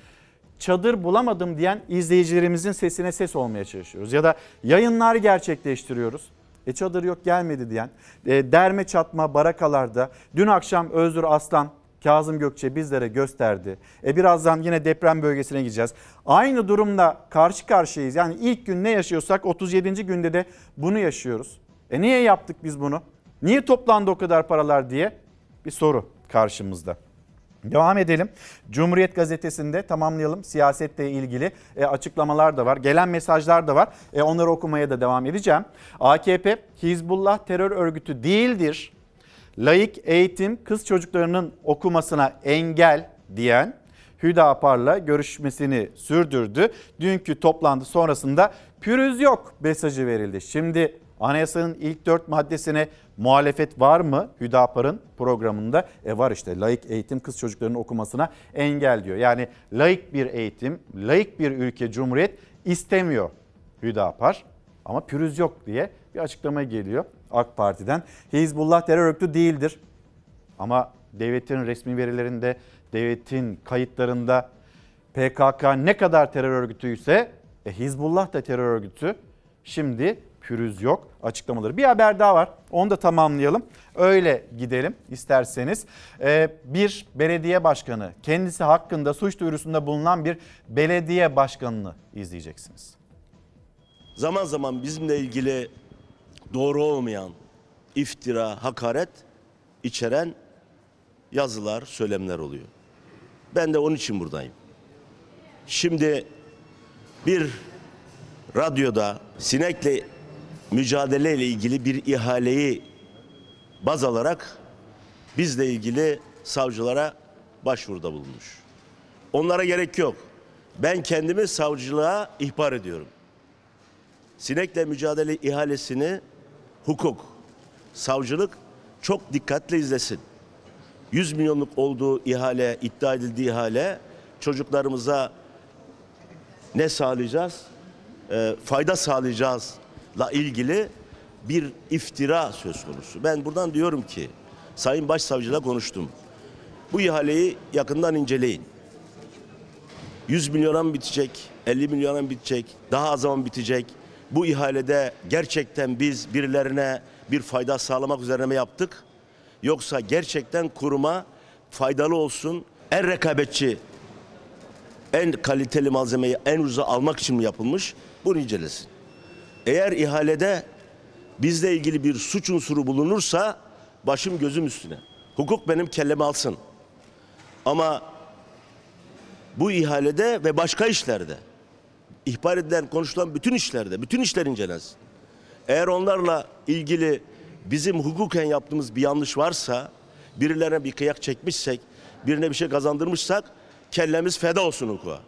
çadır bulamadım diyen izleyicilerimizin sesine ses olmaya çalışıyoruz. Ya da yayınlar gerçekleştiriyoruz. E çadır yok gelmedi diyen, e, derme çatma barakalarda dün akşam Özgür Aslan Kazım Gökçe bizlere gösterdi. E birazdan yine deprem bölgesine gideceğiz. Aynı durumla karşı karşıyayız. Yani ilk gün ne yaşıyorsak 37. günde de bunu yaşıyoruz. E niye yaptık biz bunu? Niye toplandı o kadar paralar diye bir soru karşımızda. Devam edelim. Cumhuriyet Gazetesi'nde tamamlayalım. Siyasetle ilgili e, açıklamalar da var. Gelen mesajlar da var. E, onları okumaya da devam edeceğim. AKP Hizbullah terör örgütü değildir. Laik eğitim kız çocuklarının okumasına engel diyen Hüdapar'la görüşmesini sürdürdü. Dünkü toplantı sonrasında pürüz yok mesajı verildi. Şimdi anayasanın ilk dört maddesine muhalefet var mı Hüdapar'ın programında? E var işte laik eğitim kız çocuklarının okumasına engel diyor. Yani laik bir eğitim, laik bir ülke cumhuriyet istemiyor Hüdapar. Ama pürüz yok diye bir açıklama geliyor AK Parti'den. Hizbullah terör örgütü değildir. Ama devletin resmi verilerinde, devletin kayıtlarında PKK ne kadar terör örgütüyse e, Hizbullah da terör örgütü. Şimdi pürüz yok açıklamaları. Bir haber daha var. Onu da tamamlayalım. Öyle gidelim isterseniz. Ee, bir belediye başkanı kendisi hakkında suç duyurusunda bulunan bir belediye başkanını izleyeceksiniz. zaman zaman bizimle ilgili doğru olmayan iftira, hakaret içeren yazılar, söylemler oluyor. Ben de onun için buradayım. Şimdi bir radyoda sinekle mücadele ile ilgili bir ihaleyi baz alarak bizle ilgili savcılara başvuruda bulunmuş. Onlara gerek yok. Ben kendimi savcılığa ihbar ediyorum. Sinekle mücadele ihalesini hukuk, savcılık çok dikkatle izlesin. 100 milyonluk olduğu ihale, iddia edildiği ihale çocuklarımıza ne sağlayacağız? Ee, fayda sağlayacağızla ilgili bir iftira söz konusu. Ben buradan diyorum ki Sayın Başsavcıyla konuştum. Bu ihaleyi yakından inceleyin. 100 milyona mı bitecek? 50 milyona mı bitecek? Daha az zaman bitecek? Bu ihalede gerçekten biz birilerine bir fayda sağlamak üzerine mi yaptık? Yoksa gerçekten kuruma faydalı olsun, en rekabetçi, en kaliteli malzemeyi en ucuza almak için mi yapılmış? Bunu incelesin. Eğer ihalede bizle ilgili bir suç unsuru bulunursa başım gözüm üstüne. Hukuk benim kellemi alsın. Ama bu ihalede ve başka işlerde ihbar edilen, konuşulan bütün işlerde, bütün işler incelensin. Eğer onlarla ilgili bizim hukuken yaptığımız bir yanlış varsa, birilerine bir kıyak çekmişsek, birine bir şey kazandırmışsak, kellemiz feda olsun hukuka.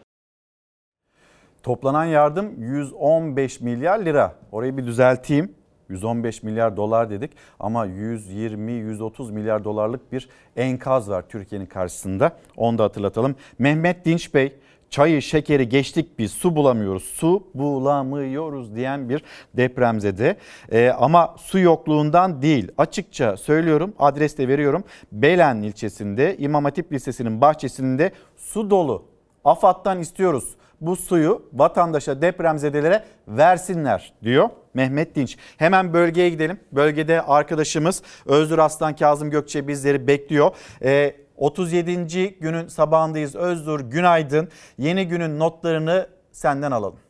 Toplanan yardım 115 milyar lira. Orayı bir düzelteyim. 115 milyar dolar dedik ama 120-130 milyar dolarlık bir enkaz var Türkiye'nin karşısında. Onu da hatırlatalım. Mehmet Dinç Bey çayı şekeri geçtik biz su bulamıyoruz su bulamıyoruz diyen bir depremzede ee, ama su yokluğundan değil açıkça söylüyorum adres de veriyorum Belen ilçesinde İmam Hatip Lisesi'nin bahçesinde su dolu AFAD'dan istiyoruz bu suyu vatandaşa depremzedelere versinler diyor Mehmet Dinç. Hemen bölgeye gidelim. Bölgede arkadaşımız Özgür Aslan Kazım Gökçe bizleri bekliyor. Ee, 37. günün sabahındayız. Özgür günaydın. Yeni günün notlarını senden alalım.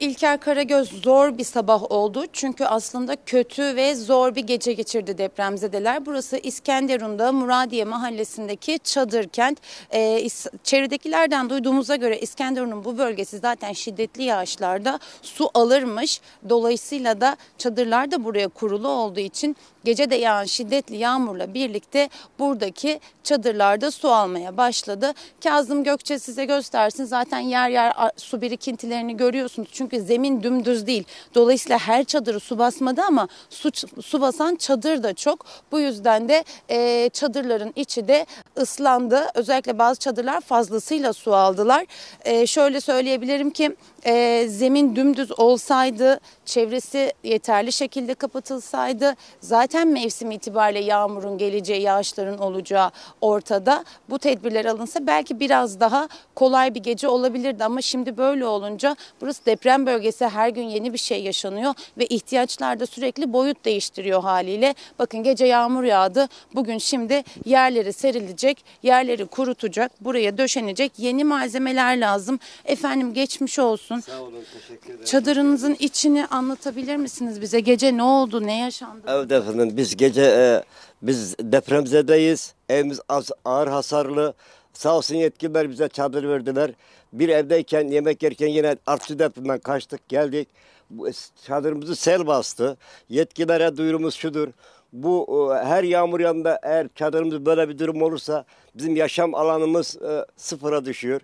İlker Karagöz zor bir sabah oldu. Çünkü aslında kötü ve zor bir gece geçirdi depremzedeler. Burası İskenderun'da Muradiye mahallesindeki çadır kent. Ee, çevredekilerden duyduğumuza göre İskenderun'un bu bölgesi zaten şiddetli yağışlarda su alırmış. Dolayısıyla da çadırlar da buraya kurulu olduğu için gece de yağan şiddetli yağmurla birlikte buradaki çadırlarda su almaya başladı. Kazım Gökçe size göstersin zaten yer yer su birikintilerini görüyorsunuz. Çünkü zemin dümdüz değil. Dolayısıyla her çadırı su basmadı ama su, su basan çadır da çok. Bu yüzden de e, çadırların içi de ıslandı. Özellikle bazı çadırlar fazlasıyla su aldılar. E, şöyle söyleyebilirim ki e, zemin dümdüz olsaydı, çevresi yeterli şekilde kapatılsaydı zaten mevsim itibariyle yağmurun geleceği, yağışların olacağı ortada. Bu tedbirler alınsa belki biraz daha kolay bir gece olabilirdi ama şimdi böyle olunca burası deprem bölgesi her gün yeni bir şey yaşanıyor ve ihtiyaçlar da sürekli boyut değiştiriyor haliyle. Bakın gece yağmur yağdı. Bugün şimdi yerleri serilecek, yerleri kurutacak, buraya döşenecek yeni malzemeler lazım. Efendim geçmiş olsun olsun. Sağ olun, teşekkür ederim. Çadırınızın içini anlatabilir misiniz bize? Gece ne oldu, ne yaşandı? Evet efendim, biz gece e, biz depremzedeyiz. Evimiz az, ağır hasarlı. Sağ olsun yetkililer bize çadır verdiler. Bir evdeyken yemek yerken yine artçı depremden kaçtık geldik. Bu, çadırımızı sel bastı. Yetkililere duyurumuz şudur. Bu e, her yağmur yanında eğer çadırımız böyle bir durum olursa bizim yaşam alanımız e, sıfıra düşüyor.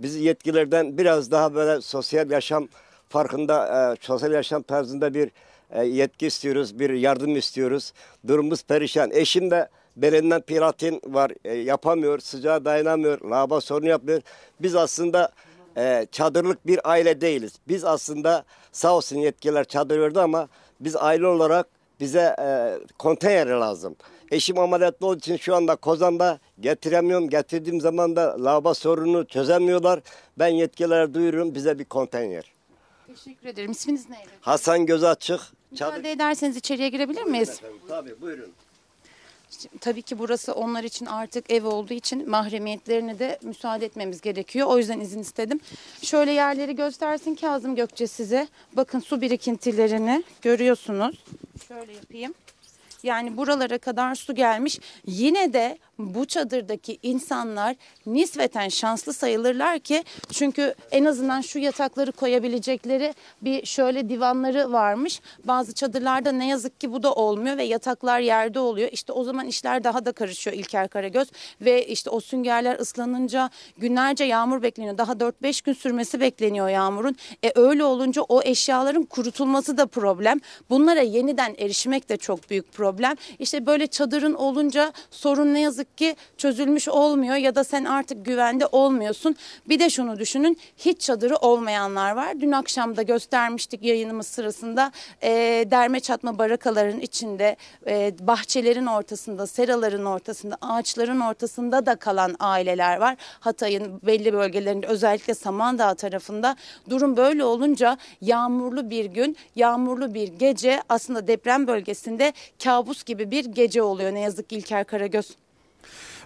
Biz yetkilerden biraz daha böyle sosyal yaşam farkında, e, sosyal yaşam tarzında bir e, yetki istiyoruz, bir yardım istiyoruz. Durumumuz perişan. Eşim de belinden platin var, e, yapamıyor, sıcağa dayanamıyor, lava sorunu yapıyor. Biz aslında e, çadırlık bir aile değiliz. Biz aslında sağ olsun yetkililer çadır verdi ama biz aile olarak bize e, konteyner lazım. Eşim ameliyatlı olduğu için şu anda Kozan'da getiremiyorum. Getirdiğim zaman da lava sorununu çözemiyorlar. Ben yetkililere duyururum bize bir konteyner. Teşekkür ederim. İsminiz neydi? Hasan Göz Müsaade ederseniz içeriye girebilir miyiz? Efendim, tabii buyurun. Tabii ki burası onlar için artık ev olduğu için mahremiyetlerine de müsaade etmemiz gerekiyor. O yüzden izin istedim. Şöyle yerleri göstersin Kazım Gökçe size. Bakın su birikintilerini görüyorsunuz. Şöyle yapayım. Yani buralara kadar su gelmiş. Yine de bu çadırdaki insanlar nispeten şanslı sayılırlar ki çünkü en azından şu yatakları koyabilecekleri bir şöyle divanları varmış. Bazı çadırlarda ne yazık ki bu da olmuyor ve yataklar yerde oluyor. İşte o zaman işler daha da karışıyor İlker Karagöz ve işte o süngerler ıslanınca günlerce yağmur bekleniyor. Daha 4-5 gün sürmesi bekleniyor yağmurun. E öyle olunca o eşyaların kurutulması da problem. Bunlara yeniden erişmek de çok büyük problem. İşte böyle çadırın olunca sorun ne yazık ki çözülmüş olmuyor ya da sen artık güvende olmuyorsun. Bir de şunu düşünün hiç çadırı olmayanlar var. Dün akşam da göstermiştik yayınımız sırasında e, derme çatma barakaların içinde e, bahçelerin ortasında, seraların ortasında, ağaçların ortasında da kalan aileler var. Hatay'ın belli bölgelerinde özellikle Samandağ tarafında durum böyle olunca yağmurlu bir gün, yağmurlu bir gece aslında deprem bölgesinde kabus gibi bir gece oluyor ne yazık ki İlker Karagöz.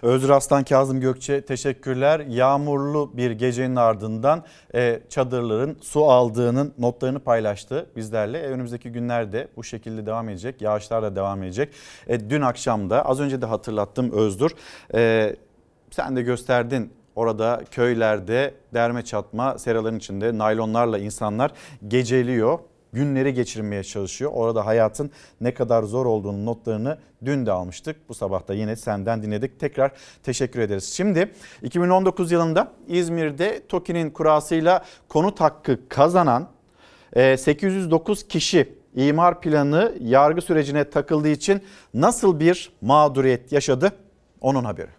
Özür Aslan Kazım Gökçe teşekkürler. Yağmurlu bir gecenin ardından e, çadırların su aldığının notlarını paylaştı bizlerle. E, önümüzdeki günlerde bu şekilde devam edecek. Yağışlar da devam edecek. E, dün akşam da az önce de hatırlattım Özdur. E, sen de gösterdin Orada köylerde derme çatma seraların içinde naylonlarla insanlar geceliyor günleri geçirmeye çalışıyor. Orada hayatın ne kadar zor olduğunu notlarını dün de almıştık. Bu sabah da yine senden dinledik. Tekrar teşekkür ederiz. Şimdi 2019 yılında İzmir'de TOKİ'nin kurasıyla konut hakkı kazanan 809 kişi imar planı yargı sürecine takıldığı için nasıl bir mağduriyet yaşadı? Onun haberi.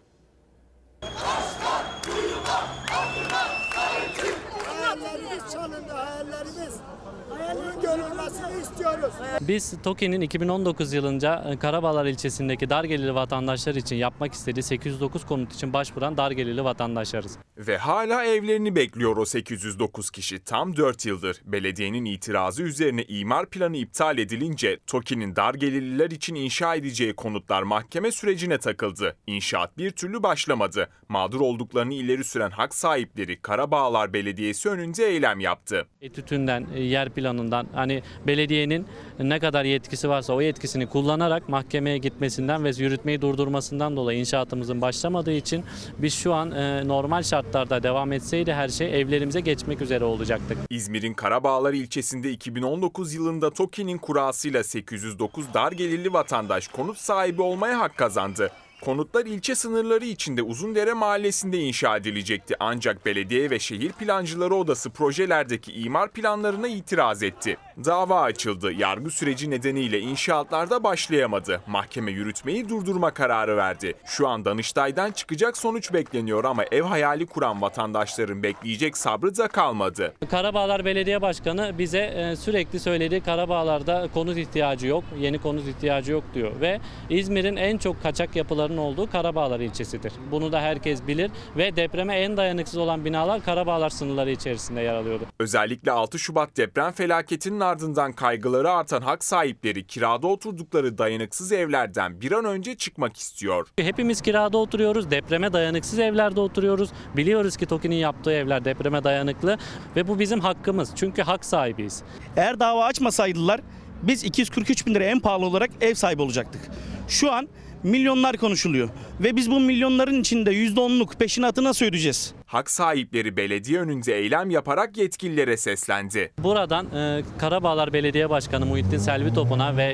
Biz TOKİ'nin 2019 yılında e, Karabağlar ilçesindeki dar gelirli vatandaşlar için yapmak istediği 809 konut için başvuran dar gelirli vatandaşlarız. Ve hala evlerini bekliyor o 809 kişi. Tam 4 yıldır belediyenin itirazı üzerine imar planı iptal edilince TOKİ'nin dar gelirliler için inşa edeceği konutlar mahkeme sürecine takıldı. İnşaat bir türlü başlamadı. Mağdur olduklarını ileri süren hak sahipleri Karabağlar Belediyesi önünde eylem yaptı. Etütünden, e, yer planından hani belediyenin ne kadar yetkisi varsa o yetkisini kullanarak mahkemeye gitmesinden ve yürütmeyi durdurmasından dolayı inşaatımızın başlamadığı için biz şu an e, normal şartlarda devam etseydi her şey evlerimize geçmek üzere olacaktık. İzmir'in Karabağlar ilçesinde 2019 yılında TOKİ'nin kurasıyla 809 dar gelirli vatandaş konut sahibi olmaya hak kazandı. Konutlar ilçe sınırları içinde Uzundere Mahallesi'nde inşa edilecekti ancak belediye ve şehir plancıları odası projelerdeki imar planlarına itiraz etti. Dava açıldı. Yargı süreci nedeniyle inşaatlarda başlayamadı. Mahkeme yürütmeyi durdurma kararı verdi. Şu an Danıştay'dan çıkacak sonuç bekleniyor ama ev hayali kuran vatandaşların bekleyecek sabrı da kalmadı. Karabağlar Belediye Başkanı bize e, sürekli söyledi Karabağlar'da konut ihtiyacı yok, yeni konut ihtiyacı yok diyor ve İzmir'in en çok kaçak yapıların olduğu Karabağlar ilçesidir. Bunu da herkes bilir ve depreme en dayanıksız olan binalar Karabağlar sınırları içerisinde yer alıyordu. Özellikle 6 Şubat deprem felaketinin ardından kaygıları artan hak sahipleri kirada oturdukları dayanıksız evlerden bir an önce çıkmak istiyor. Hepimiz kirada oturuyoruz, depreme dayanıksız evlerde oturuyoruz. Biliyoruz ki TOKİ'nin yaptığı evler depreme dayanıklı ve bu bizim hakkımız çünkü hak sahibiyiz. Eğer dava açmasaydılar biz 243 bin lira en pahalı olarak ev sahibi olacaktık. Şu an milyonlar konuşuluyor ve biz bu milyonların içinde %10'luk peşinatı nasıl ödeyeceğiz? Hak sahipleri belediye önünde eylem yaparak yetkililere seslendi. Buradan e, Karabağlar Belediye Başkanı Muhittin Selvi Topun'a ve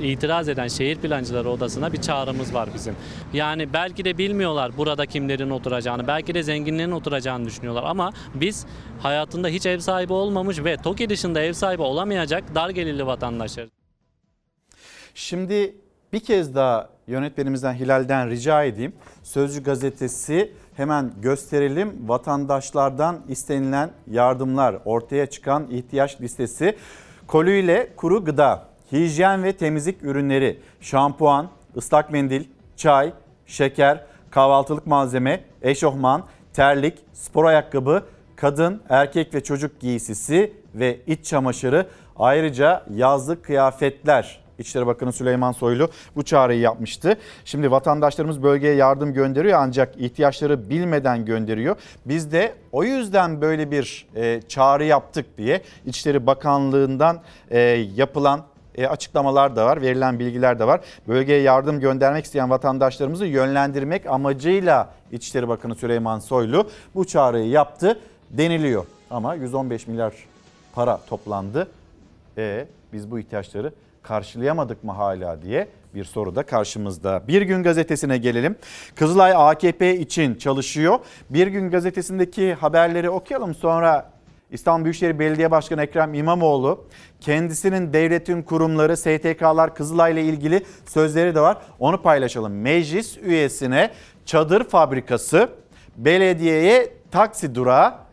e, itiraz eden şehir plancıları odasına bir çağrımız var bizim. Yani belki de bilmiyorlar burada kimlerin oturacağını, belki de zenginlerin oturacağını düşünüyorlar ama biz hayatında hiç ev sahibi olmamış ve TOKİ dışında ev sahibi olamayacak dar gelirli vatandaşlar. Şimdi bir kez daha yönetmenimizden Hilal'den rica edeyim. Sözcü gazetesi hemen gösterelim. Vatandaşlardan istenilen yardımlar, ortaya çıkan ihtiyaç listesi. Kolüyle kuru gıda, hijyen ve temizlik ürünleri, şampuan, ıslak mendil, çay, şeker, kahvaltılık malzeme, eşofman, terlik, spor ayakkabı, kadın, erkek ve çocuk giysisi ve iç çamaşırı ayrıca yazlık kıyafetler İçişleri Bakanı Süleyman Soylu bu çağrıyı yapmıştı. Şimdi vatandaşlarımız bölgeye yardım gönderiyor ancak ihtiyaçları bilmeden gönderiyor. Biz de o yüzden böyle bir e, çağrı yaptık diye İçişleri Bakanlığı'ndan e, yapılan e, açıklamalar da var, verilen bilgiler de var. Bölgeye yardım göndermek isteyen vatandaşlarımızı yönlendirmek amacıyla İçişleri Bakanı Süleyman Soylu bu çağrıyı yaptı deniliyor. Ama 115 milyar para toplandı. E, biz bu ihtiyaçları karşılayamadık mı hala diye bir soru da karşımızda. Bir gün gazetesine gelelim. Kızılay AKP için çalışıyor. Bir gün gazetesindeki haberleri okuyalım sonra İstanbul Büyükşehir Belediye Başkanı Ekrem İmamoğlu kendisinin devletin kurumları STK'lar Kızılay ile ilgili sözleri de var. Onu paylaşalım. Meclis üyesine çadır fabrikası, belediyeye taksi durağı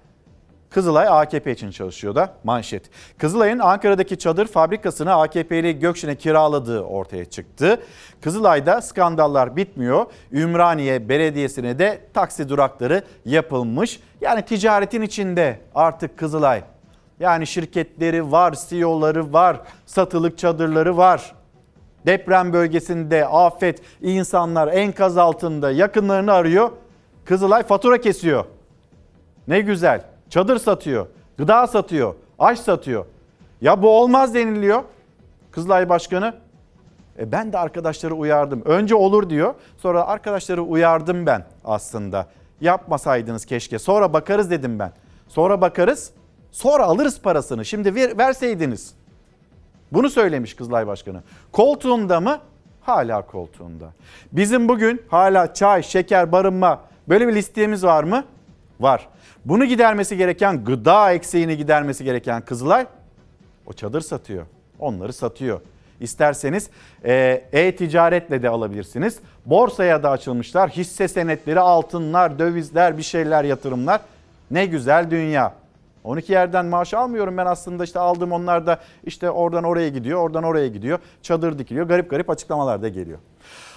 Kızılay AKP için çalışıyor da manşet. Kızılay'ın Ankara'daki çadır fabrikasını AKP'li Gökşen'e kiraladığı ortaya çıktı. Kızılay'da skandallar bitmiyor. Ümraniye Belediyesi'ne de taksi durakları yapılmış. Yani ticaretin içinde artık Kızılay. Yani şirketleri var, CEO'ları var, satılık çadırları var. Deprem bölgesinde afet, insanlar enkaz altında yakınlarını arıyor. Kızılay fatura kesiyor. Ne güzel. Çadır satıyor, gıda satıyor, aş satıyor. Ya bu olmaz deniliyor. Kızılay Başkanı e ben de arkadaşları uyardım. Önce olur diyor. Sonra arkadaşları uyardım ben aslında. Yapmasaydınız keşke. Sonra bakarız dedim ben. Sonra bakarız. Sonra alırız parasını. Şimdi ver, verseydiniz. Bunu söylemiş Kızılay Başkanı. Koltuğunda mı? Hala koltuğunda. Bizim bugün hala çay, şeker, barınma böyle bir listemiz var mı? Var. Bunu gidermesi gereken, gıda eksiğini gidermesi gereken Kızılay o çadır satıyor. Onları satıyor. İsterseniz e, e-ticaretle de alabilirsiniz. Borsaya da açılmışlar. Hisse senetleri, altınlar, dövizler, bir şeyler, yatırımlar. Ne güzel dünya. 12 yerden maaş almıyorum ben aslında işte aldım onlar da işte oradan oraya gidiyor, oradan oraya gidiyor. Çadır dikiliyor. Garip garip açıklamalar da geliyor.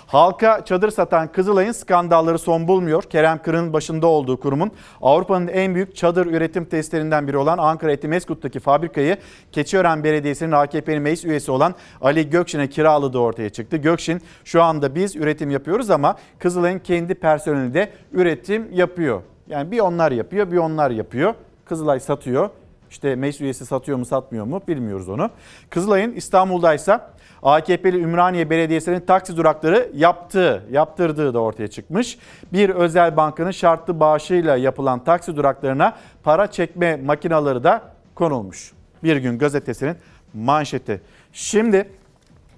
Halka çadır satan Kızılay'ın skandalları son bulmuyor. Kerem Kırık'ın başında olduğu kurumun Avrupa'nın en büyük çadır üretim testlerinden biri olan Ankara Etimeskut'taki fabrikayı Keçiören Belediyesi'nin AKP'nin meclis üyesi olan Ali Gökşin'e kiraladığı ortaya çıktı. Gökşin şu anda biz üretim yapıyoruz ama Kızılay'ın kendi personeli de üretim yapıyor. Yani bir onlar yapıyor bir onlar yapıyor. Kızılay satıyor. İşte meclis üyesi satıyor mu satmıyor mu bilmiyoruz onu. Kızılay'ın İstanbul'daysa AKP'li Ümraniye Belediyesi'nin taksi durakları yaptığı, yaptırdığı da ortaya çıkmış. Bir özel bankanın şartlı bağışıyla yapılan taksi duraklarına para çekme makinaları da konulmuş. Bir gün gazetesinin manşeti. Şimdi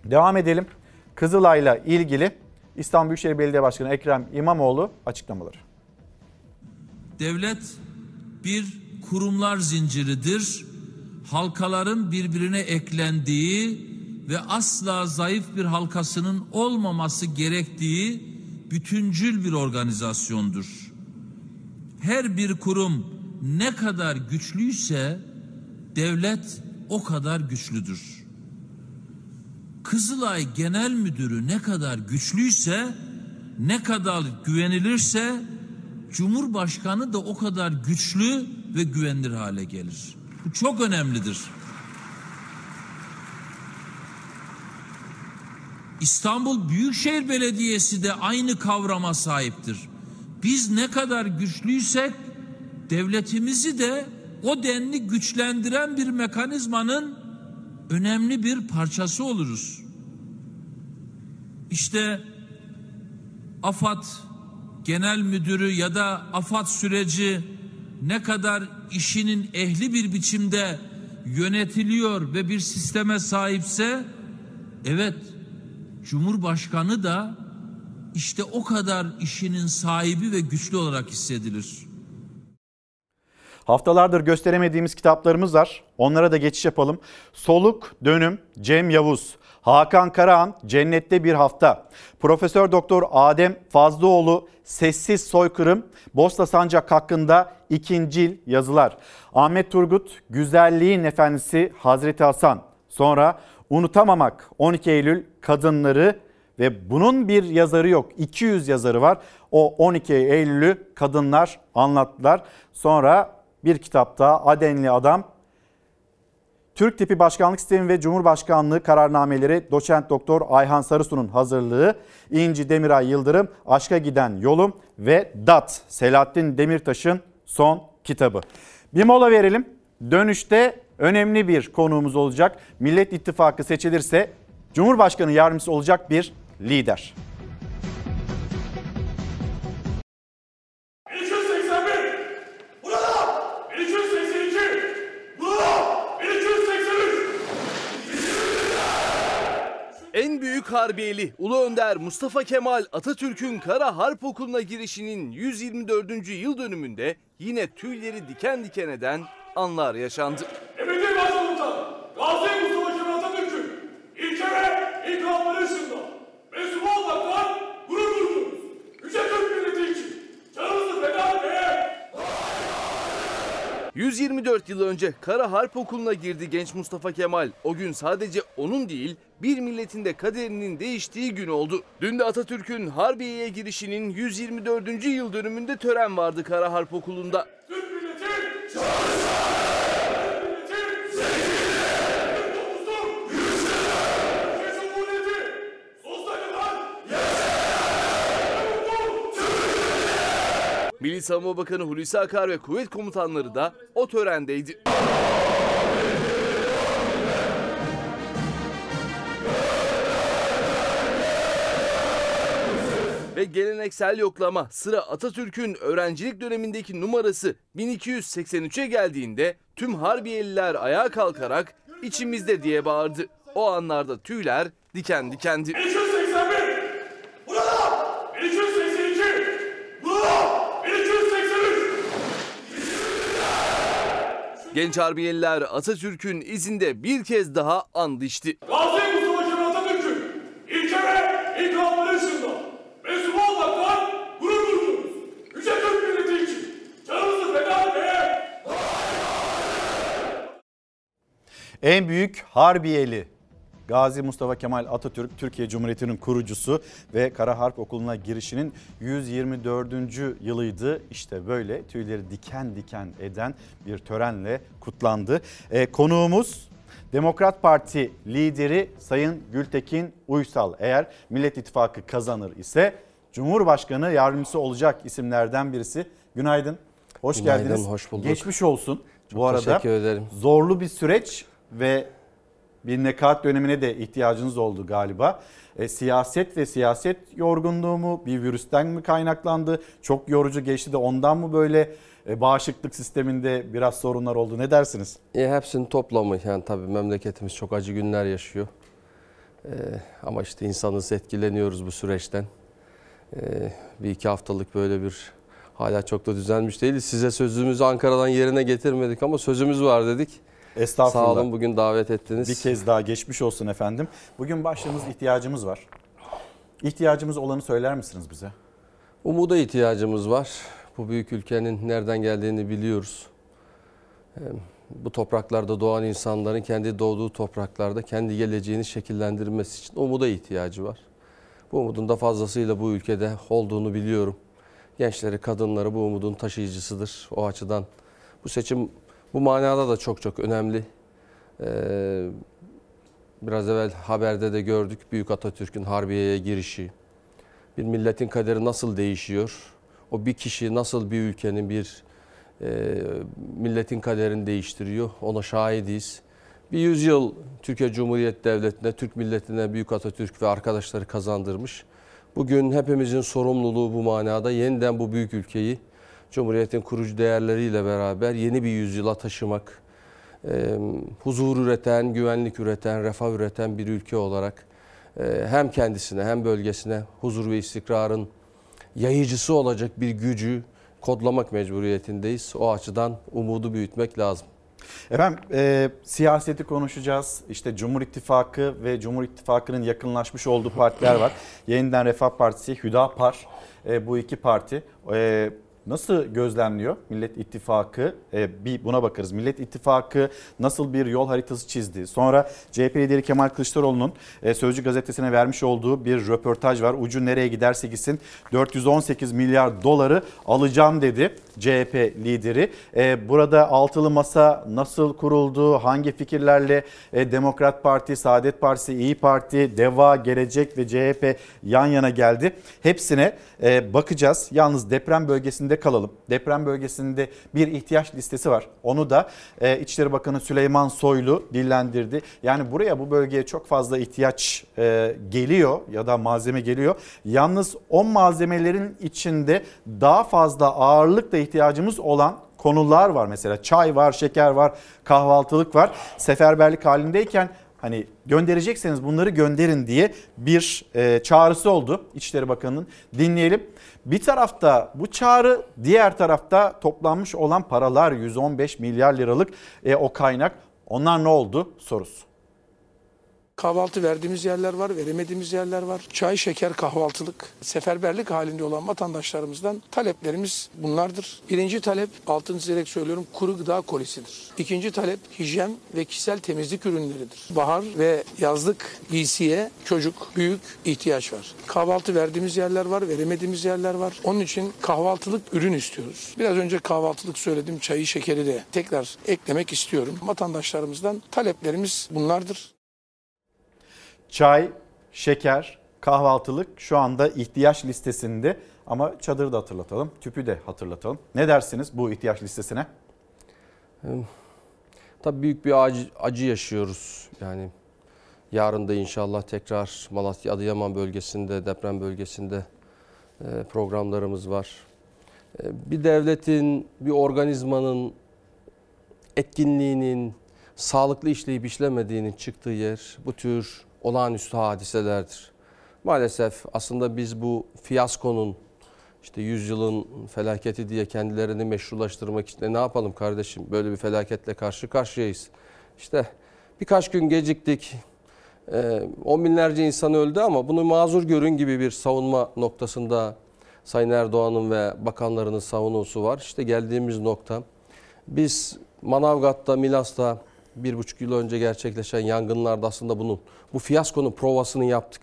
devam edelim. Kızılay'la ilgili İstanbul Büyükşehir Belediye Başkanı Ekrem İmamoğlu açıklamaları. Devlet bir kurumlar zinciridir. Halkaların birbirine eklendiği ve asla zayıf bir halkasının olmaması gerektiği bütüncül bir organizasyondur. Her bir kurum ne kadar güçlüyse devlet o kadar güçlüdür. Kızılay Genel Müdürü ne kadar güçlüyse, ne kadar güvenilirse Cumhurbaşkanı da o kadar güçlü ve güvenilir hale gelir. Bu çok önemlidir. İstanbul Büyükşehir Belediyesi de aynı kavrama sahiptir. Biz ne kadar güçlüysek devletimizi de o denli güçlendiren bir mekanizmanın önemli bir parçası oluruz. İşte AFAD genel müdürü ya da AFAD süreci ne kadar işinin ehli bir biçimde yönetiliyor ve bir sisteme sahipse evet Cumhurbaşkanı da işte o kadar işinin sahibi ve güçlü olarak hissedilir. Haftalardır gösteremediğimiz kitaplarımız var. Onlara da geçiş yapalım. Soluk Dönüm Cem Yavuz, Hakan Karahan Cennette Bir Hafta, Profesör Doktor Adem Fazlıoğlu Sessiz Soykırım, Bosta Sancak hakkında ikincil yazılar. Ahmet Turgut Güzelliğin Efendisi Hazreti Hasan. Sonra Unutamamak 12 Eylül Kadınları ve bunun bir yazarı yok. 200 yazarı var. O 12 Eylül'ü kadınlar anlattılar. Sonra bir kitapta Adenli Adam Türk tipi başkanlık sistemi ve Cumhurbaşkanlığı kararnameleri doçent doktor Ayhan Sarısu'nun hazırlığı, İnci Demiray Yıldırım, Aşka Giden Yolum ve DAT Selahattin Demirtaş'ın son kitabı. Bir mola verelim. Dönüşte önemli bir konuğumuz olacak. Millet İttifakı seçilirse Cumhurbaşkanı yardımcısı olacak bir lider. En büyük harbiyeli Ulu Önder Mustafa Kemal Atatürk'ün Kara Harp Okulu'na girişinin 124. yıl dönümünde yine tüyleri diken diken eden anlar yaşandı. Ebedi Başkomutan Gazi Mustafa Kemal Atatürk'ün ilke ve ikramları ışığında mensup olmaktan gurur duyuyoruz. Yüce Türk milleti için canımızı feda etmeye 124 yıl önce Kara Harp Okulu'na girdi genç Mustafa Kemal. O gün sadece onun değil bir milletin de kaderinin değiştiği gün oldu. Dün de Atatürk'ün Harbiye'ye girişinin 124. yıl dönümünde tören vardı Kara Harp Okulu'nda. Türk milleti Milli Savunma Bakanı Hulusi Akar ve kuvvet komutanları da o törendeydi. Ve geleneksel yoklama sıra Atatürk'ün öğrencilik dönemindeki numarası 1283'e geldiğinde tüm Harbiyeliler ayağa kalkarak içimizde diye bağırdı. O anlarda tüyler diken dikendi. 1281. Burada. 1282. Burada. 1283. Genç Harbiyeliler Atatürk'ün izinde bir kez daha and içti. Gazi Mustafa Kemal Atatürk'ün ilke ve ikramları ışığında olmaktan gurur duyuyoruz. Yüce Türk milleti için canımızı feda etmeye En büyük Harbiyeli Gazi Mustafa Kemal Atatürk Türkiye Cumhuriyeti'nin kurucusu ve Kara Harp Okulu'na girişinin 124. yılıydı. İşte böyle tüyleri diken diken eden bir törenle kutlandı. E, konuğumuz Demokrat Parti lideri Sayın Gültekin Uysal. Eğer Millet İttifakı kazanır ise Cumhurbaşkanı yardımcısı olacak isimlerden birisi. Günaydın. Hoş Günaydın, geldiniz. hoş bulduk. Geçmiş olsun. Çok Bu arada teşekkür ederim. zorlu bir süreç ve bir nekat dönemine de ihtiyacınız oldu galiba. E, siyaset ve siyaset yorgunluğu mu bir virüsten mi kaynaklandı? Çok yorucu geçti de ondan mı böyle e, bağışıklık sisteminde biraz sorunlar oldu? Ne dersiniz? E, hepsinin toplamı yani tabii memleketimiz çok acı günler yaşıyor. E, ama işte insanız etkileniyoruz bu süreçten. E, bir iki haftalık böyle bir hala çok da düzelmiş değiliz. Size sözümüzü Ankara'dan yerine getirmedik ama sözümüz var dedik. Estağfurullah. Sağ olun bugün davet ettiniz. Bir kez daha geçmiş olsun efendim. Bugün başlığımız ihtiyacımız var. İhtiyacımız olanı söyler misiniz bize? Umuda ihtiyacımız var. Bu büyük ülkenin nereden geldiğini biliyoruz. Ee, Bu topraklarda doğan insanların kendi doğduğu topraklarda kendi geleceğini şekillendirmesi için umuda ihtiyacı var. Bu umudun da fazlasıyla bu ülkede olduğunu biliyorum. Gençleri, kadınları bu umudun taşıyıcısıdır. O açıdan bu seçim bu manada da çok çok önemli. Ee, Biraz evvel haberde de gördük Büyük Atatürk'ün Harbiye'ye girişi. Bir milletin kaderi nasıl değişiyor? O bir kişi nasıl bir ülkenin bir e, milletin kaderini değiştiriyor? Ona şahidiyiz. Bir yüzyıl Türkiye Cumhuriyeti Devleti'ne, Türk milletine Büyük Atatürk ve arkadaşları kazandırmış. Bugün hepimizin sorumluluğu bu manada yeniden bu büyük ülkeyi Cumhuriyet'in kurucu değerleriyle beraber yeni bir yüzyıla taşımak, e, huzur üreten, güvenlik üreten, refah üreten bir ülke olarak e, hem kendisine hem bölgesine huzur ve istikrarın yayıcısı olacak bir gücü kodlamak mecburiyetindeyiz. O açıdan umudu büyütmek lazım. Efendim e, siyaseti konuşacağız. İşte Cumhur İttifakı ve Cumhur İttifakı'nın yakınlaşmış olduğu partiler var. <laughs> Yeniden Refah Partisi, Hüdapar e, bu iki parti. E, Nasıl gözlemliyor Millet İttifakı? E, bir buna bakarız. Millet İttifakı nasıl bir yol haritası çizdi? Sonra CHP lideri Kemal Kılıçdaroğlu'nun e, Sözcü gazetesine vermiş olduğu bir röportaj var. Ucu nereye giderse gitsin 418 milyar doları alacağım dedi CHP lideri. E, burada altılı masa nasıl kuruldu? Hangi fikirlerle e, Demokrat Parti, Saadet Partisi, İyi Parti, DEVA, Gelecek ve CHP yan yana geldi? Hepsine e, bakacağız. Yalnız deprem bölgesinde kalalım. Deprem bölgesinde bir ihtiyaç listesi var. Onu da İçişleri Bakanı Süleyman Soylu dillendirdi. Yani buraya bu bölgeye çok fazla ihtiyaç geliyor ya da malzeme geliyor. Yalnız o malzemelerin içinde daha fazla ağırlıkla ihtiyacımız olan konular var. Mesela çay var, şeker var, kahvaltılık var. Seferberlik halindeyken hani gönderecekseniz bunları gönderin diye bir e, çağrısı oldu İçişleri Bakanı'nın. Dinleyelim. Bir tarafta bu çağrı, diğer tarafta toplanmış olan paralar 115 milyar liralık e, o kaynak. Onlar ne oldu sorusu. Kahvaltı verdiğimiz yerler var, veremediğimiz yerler var. Çay, şeker, kahvaltılık, seferberlik halinde olan vatandaşlarımızdan taleplerimiz bunlardır. Birinci talep, altını çizerek söylüyorum, kuru gıda kolisidir. İkinci talep, hijyen ve kişisel temizlik ürünleridir. Bahar ve yazlık giysiye çocuk, büyük ihtiyaç var. Kahvaltı verdiğimiz yerler var, veremediğimiz yerler var. Onun için kahvaltılık ürün istiyoruz. Biraz önce kahvaltılık söyledim, çayı, şekeri de tekrar eklemek istiyorum. Vatandaşlarımızdan taleplerimiz bunlardır. Çay, şeker, kahvaltılık şu anda ihtiyaç listesinde ama çadırı da hatırlatalım, tüpü de hatırlatalım. Ne dersiniz bu ihtiyaç listesine? Tabii büyük bir acı, acı yaşıyoruz. Yani yarın da inşallah tekrar Malatya Adıyaman bölgesinde, deprem bölgesinde e, programlarımız var. E, Bir devletin, bir organizmanın etkinliğinin, sağlıklı işleyip işlemediğinin çıktığı yer bu tür olağanüstü hadiselerdir. Maalesef aslında biz bu fiyaskonun işte yüzyılın felaketi diye kendilerini meşrulaştırmak için "E ne yapalım kardeşim böyle bir felaketle karşı karşıyayız. İşte birkaç gün geciktik. Ee, on binlerce insan öldü ama bunu mazur görün gibi bir savunma noktasında Sayın Erdoğan'ın ve bakanlarının savunusu var. İşte geldiğimiz nokta. Biz Manavgat'ta, Milas'ta bir buçuk yıl önce gerçekleşen yangınlarda aslında bunun, bu fiyaskonun provasını yaptık.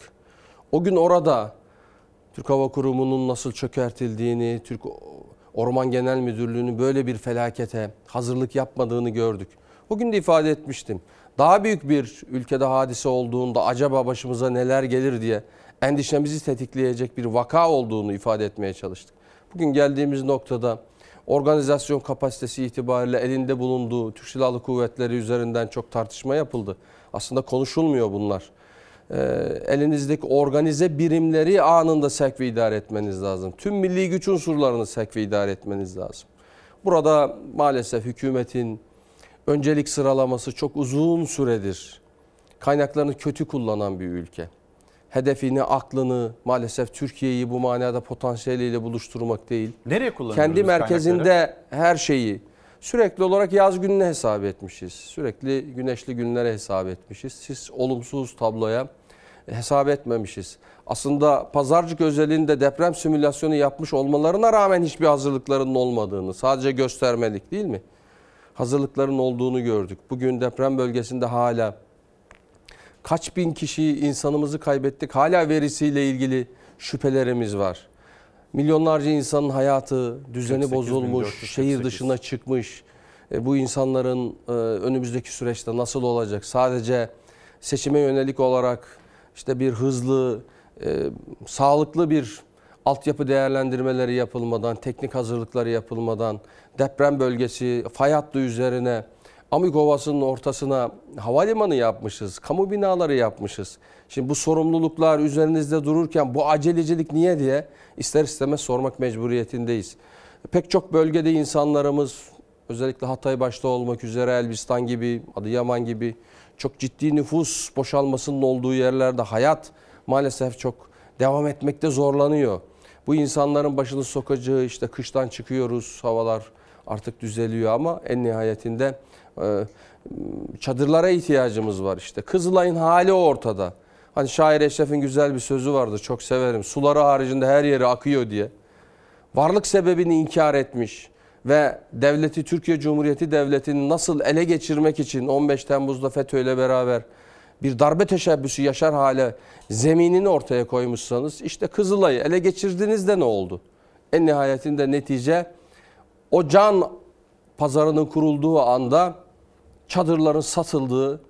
O gün orada Türk Hava Kurumu'nun nasıl çökertildiğini, Türk Orman Genel Müdürlüğü'nün böyle bir felakete hazırlık yapmadığını gördük. O gün de ifade etmiştim. Daha büyük bir ülkede hadise olduğunda acaba başımıza neler gelir diye endişemizi tetikleyecek bir vaka olduğunu ifade etmeye çalıştık. Bugün geldiğimiz noktada organizasyon kapasitesi itibariyle elinde bulunduğu Türk Silahlı Kuvvetleri üzerinden çok tartışma yapıldı. Aslında konuşulmuyor bunlar. Ee, elinizdeki organize birimleri anında sevk ve idare etmeniz lazım. Tüm milli güç unsurlarını sevk ve idare etmeniz lazım. Burada maalesef hükümetin öncelik sıralaması çok uzun süredir kaynaklarını kötü kullanan bir ülke. Hedefini, aklını maalesef Türkiye'yi bu manada potansiyeliyle buluşturmak değil. Nereye kullanıyoruz Kendi merkezinde kaynakları? her şeyi sürekli olarak yaz gününe hesap etmişiz. Sürekli güneşli günlere hesap etmişiz. Siz olumsuz tabloya hesap etmemişiz. Aslında Pazarcık özelinde deprem simülasyonu yapmış olmalarına rağmen hiçbir hazırlıklarının olmadığını sadece göstermelik değil mi? Hazırlıkların olduğunu gördük. Bugün deprem bölgesinde hala kaç bin kişi insanımızı kaybettik. Hala verisiyle ilgili şüphelerimiz var. Milyonlarca insanın hayatı, düzeni 48.448. bozulmuş, şehir dışına çıkmış. E, bu insanların e, önümüzdeki süreçte nasıl olacak? Sadece seçime yönelik olarak işte bir hızlı, e, sağlıklı bir altyapı değerlendirmeleri yapılmadan, teknik hazırlıkları yapılmadan, deprem bölgesi, fay hattı üzerine Amik Ovası'nın ortasına havalimanı yapmışız, kamu binaları yapmışız. Şimdi bu sorumluluklar üzerinizde dururken bu acelecilik niye diye ister istemez sormak mecburiyetindeyiz. Pek çok bölgede insanlarımız özellikle Hatay başta olmak üzere Elbistan gibi, Adıyaman gibi çok ciddi nüfus boşalmasının olduğu yerlerde hayat maalesef çok devam etmekte zorlanıyor. Bu insanların başını sokacağı işte kıştan çıkıyoruz, havalar artık düzeliyor ama en nihayetinde çadırlara ihtiyacımız var işte. Kızılay'ın hali ortada. Hani şair Eşref'in güzel bir sözü vardı çok severim. Suları haricinde her yeri akıyor diye. Varlık sebebini inkar etmiş ve devleti Türkiye Cumhuriyeti Devleti'ni nasıl ele geçirmek için 15 Temmuz'da FETÖ ile beraber bir darbe teşebbüsü yaşar hale zeminini ortaya koymuşsanız işte Kızılay'ı ele geçirdiğinizde ne oldu? En nihayetinde netice o can pazarının kurulduğu anda çadırların satıldığı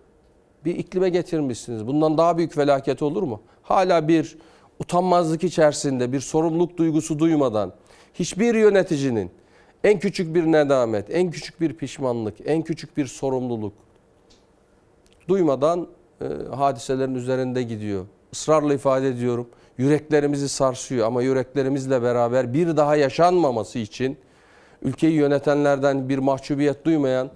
bir iklime getirmişsiniz. Bundan daha büyük felaket olur mu? Hala bir utanmazlık içerisinde bir sorumluluk duygusu duymadan hiçbir yöneticinin en küçük bir nedamet, en küçük bir pişmanlık, en küçük bir sorumluluk duymadan e, hadiselerin üzerinde gidiyor. Israrla ifade ediyorum. Yüreklerimizi sarsıyor ama yüreklerimizle beraber bir daha yaşanmaması için ülkeyi yönetenlerden bir mahcubiyet duymayan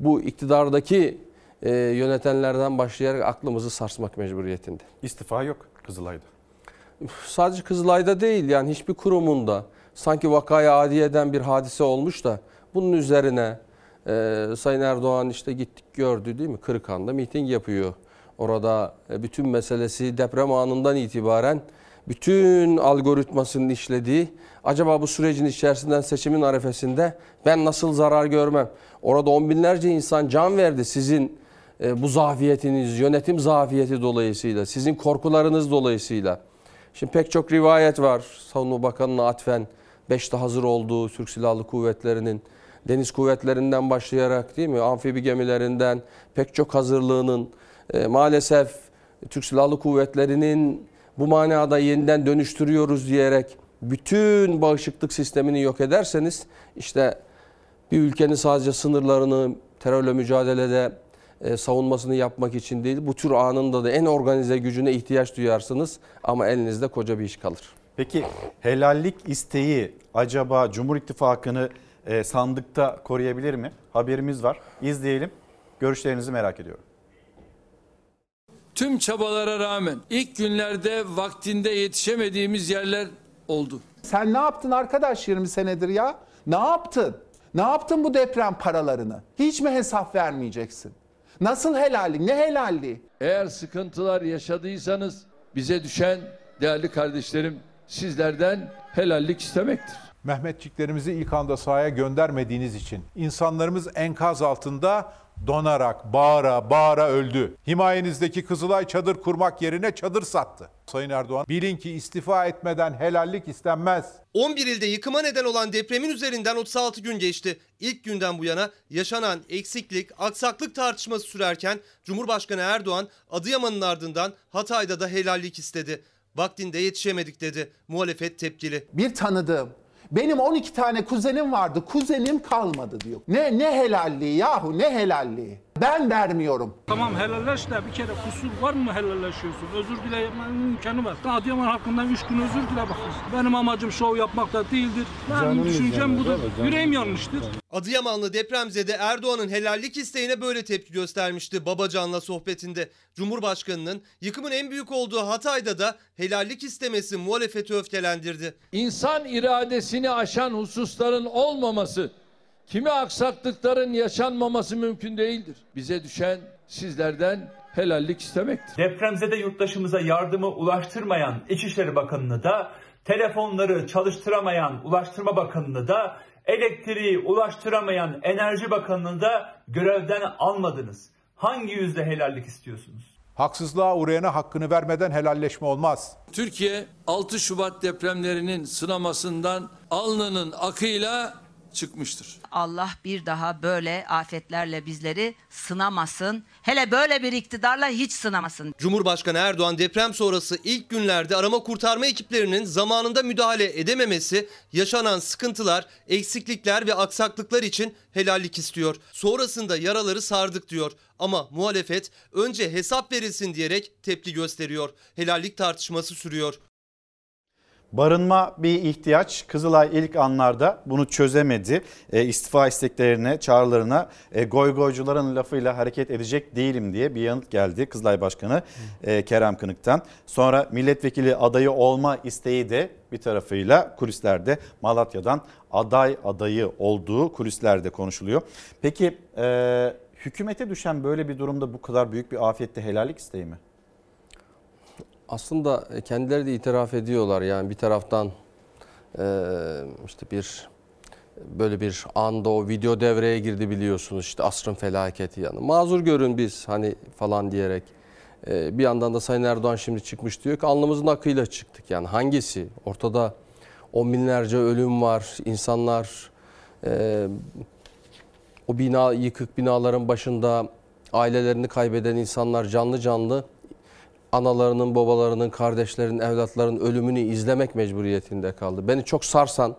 bu iktidardaki e, yönetenlerden başlayarak aklımızı sarsmak mecburiyetinde. İstifa yok Kızılay'da. Sadece Kızılay'da değil yani hiçbir kurumunda sanki vakaya adi eden bir hadise olmuş da bunun üzerine e, Sayın Erdoğan işte gittik gördü değil mi? Kırıkhan'da miting yapıyor. Orada e, bütün meselesi deprem anından itibaren bütün algoritmasının işlediği acaba bu sürecin içerisinden seçimin arefesinde ben nasıl zarar görmem? Orada on binlerce insan can verdi sizin e, bu zafiyetiniz, yönetim zafiyeti dolayısıyla, sizin korkularınız dolayısıyla. Şimdi pek çok rivayet var. Savunma Bakanı'na atfen 5'te hazır olduğu Türk Silahlı Kuvvetleri'nin deniz kuvvetlerinden başlayarak değil mi amfibi gemilerinden pek çok hazırlığının e, maalesef Türk Silahlı Kuvvetleri'nin bu manada yeniden dönüştürüyoruz diyerek bütün bağışıklık sistemini yok ederseniz işte bir ülkenin sadece sınırlarını terörle mücadelede e, savunmasını yapmak için değil bu tür anında da en organize gücüne ihtiyaç duyarsınız ama elinizde koca bir iş kalır. Peki helallik isteği acaba Cumhur İttifakı'nı e, sandıkta koruyabilir mi? Haberimiz var. İzleyelim. Görüşlerinizi merak ediyorum. Tüm çabalara rağmen ilk günlerde vaktinde yetişemediğimiz yerler oldu. Sen ne yaptın arkadaş 20 senedir ya? Ne yaptın? Ne yaptın bu deprem paralarını? Hiç mi hesap vermeyeceksin? Nasıl helallik? Ne helalliği? Eğer sıkıntılar yaşadıysanız bize düşen değerli kardeşlerim sizlerden helallik istemektir. Mehmetçiklerimizi ilk anda sahaya göndermediğiniz için insanlarımız enkaz altında donarak, bağıra bağıra öldü. Himayenizdeki Kızılay çadır kurmak yerine çadır sattı. Sayın Erdoğan, bilin ki istifa etmeden helallik istenmez. 11 ilde yıkıma neden olan depremin üzerinden 36 gün geçti. İlk günden bu yana yaşanan eksiklik, aksaklık tartışması sürerken Cumhurbaşkanı Erdoğan Adıyaman'ın ardından Hatay'da da helallik istedi. Vaktinde yetişemedik dedi. Muhalefet tepkili. Bir tanıdığım benim 12 tane kuzenim vardı. Kuzenim kalmadı diyor. Ne ne helalliği yahu ne helalliği. Ben vermiyorum. Tamam helalleş de bir kere kusur var mı helalleşiyorsun? Özür dilemenin imkanı var. Adıyaman halkından üç gün özür dile bakın. Benim amacım şov yapmak da değildir. Benim Canınız düşüncem budur. Yüreğim yanmıştır. Adıyamanlı depremzede Erdoğan'ın helallik isteğine böyle tepki göstermişti Babacan'la sohbetinde. Cumhurbaşkanının yıkımın en büyük olduğu Hatay'da da helallik istemesi muhalefeti öfkelendirdi. İnsan iradesini aşan hususların olmaması, kimi aksaklıkların yaşanmaması mümkün değildir. Bize düşen sizlerden helallik istemektir. Depremzede yurttaşımıza yardımı ulaştırmayan İçişleri Bakanı'nı da, telefonları çalıştıramayan Ulaştırma Bakanı'nı da, elektriği ulaştıramayan Enerji Bakanı'nı da görevden almadınız. Hangi yüzde helallik istiyorsunuz? Haksızlığa uğrayana hakkını vermeden helalleşme olmaz. Türkiye 6 Şubat depremlerinin sınamasından alnının akıyla çıkmıştır. Allah bir daha böyle afetlerle bizleri sınamasın. Hele böyle bir iktidarla hiç sınamasın. Cumhurbaşkanı Erdoğan deprem sonrası ilk günlerde arama kurtarma ekiplerinin zamanında müdahale edememesi, yaşanan sıkıntılar, eksiklikler ve aksaklıklar için helallik istiyor. Sonrasında yaraları sardık diyor. Ama muhalefet önce hesap verilsin diyerek tepki gösteriyor. Helallik tartışması sürüyor. Barınma bir ihtiyaç. Kızılay ilk anlarda bunu çözemedi. E, istifa isteklerine, çağrılarına e, goygoycuların lafıyla hareket edecek değilim diye bir yanıt geldi Kızılay Başkanı e, Kerem Kınık'tan. Sonra milletvekili adayı olma isteği de bir tarafıyla kulislerde Malatya'dan aday adayı olduğu kulislerde konuşuluyor. Peki e, hükümete düşen böyle bir durumda bu kadar büyük bir afette helallik isteği mi? Aslında kendileri de itiraf ediyorlar. Yani bir taraftan işte bir böyle bir anda o video devreye girdi biliyorsunuz. İşte asrın felaketi yani. Mazur görün biz hani falan diyerek. Bir yandan da Sayın Erdoğan şimdi çıkmış diyor ki alnımızın akıyla çıktık. Yani hangisi? Ortada on binlerce ölüm var insanlar o bina yıkık binaların başında ailelerini kaybeden insanlar canlı canlı analarının, babalarının, kardeşlerinin, evlatlarının ölümünü izlemek mecburiyetinde kaldı. Beni çok sarsan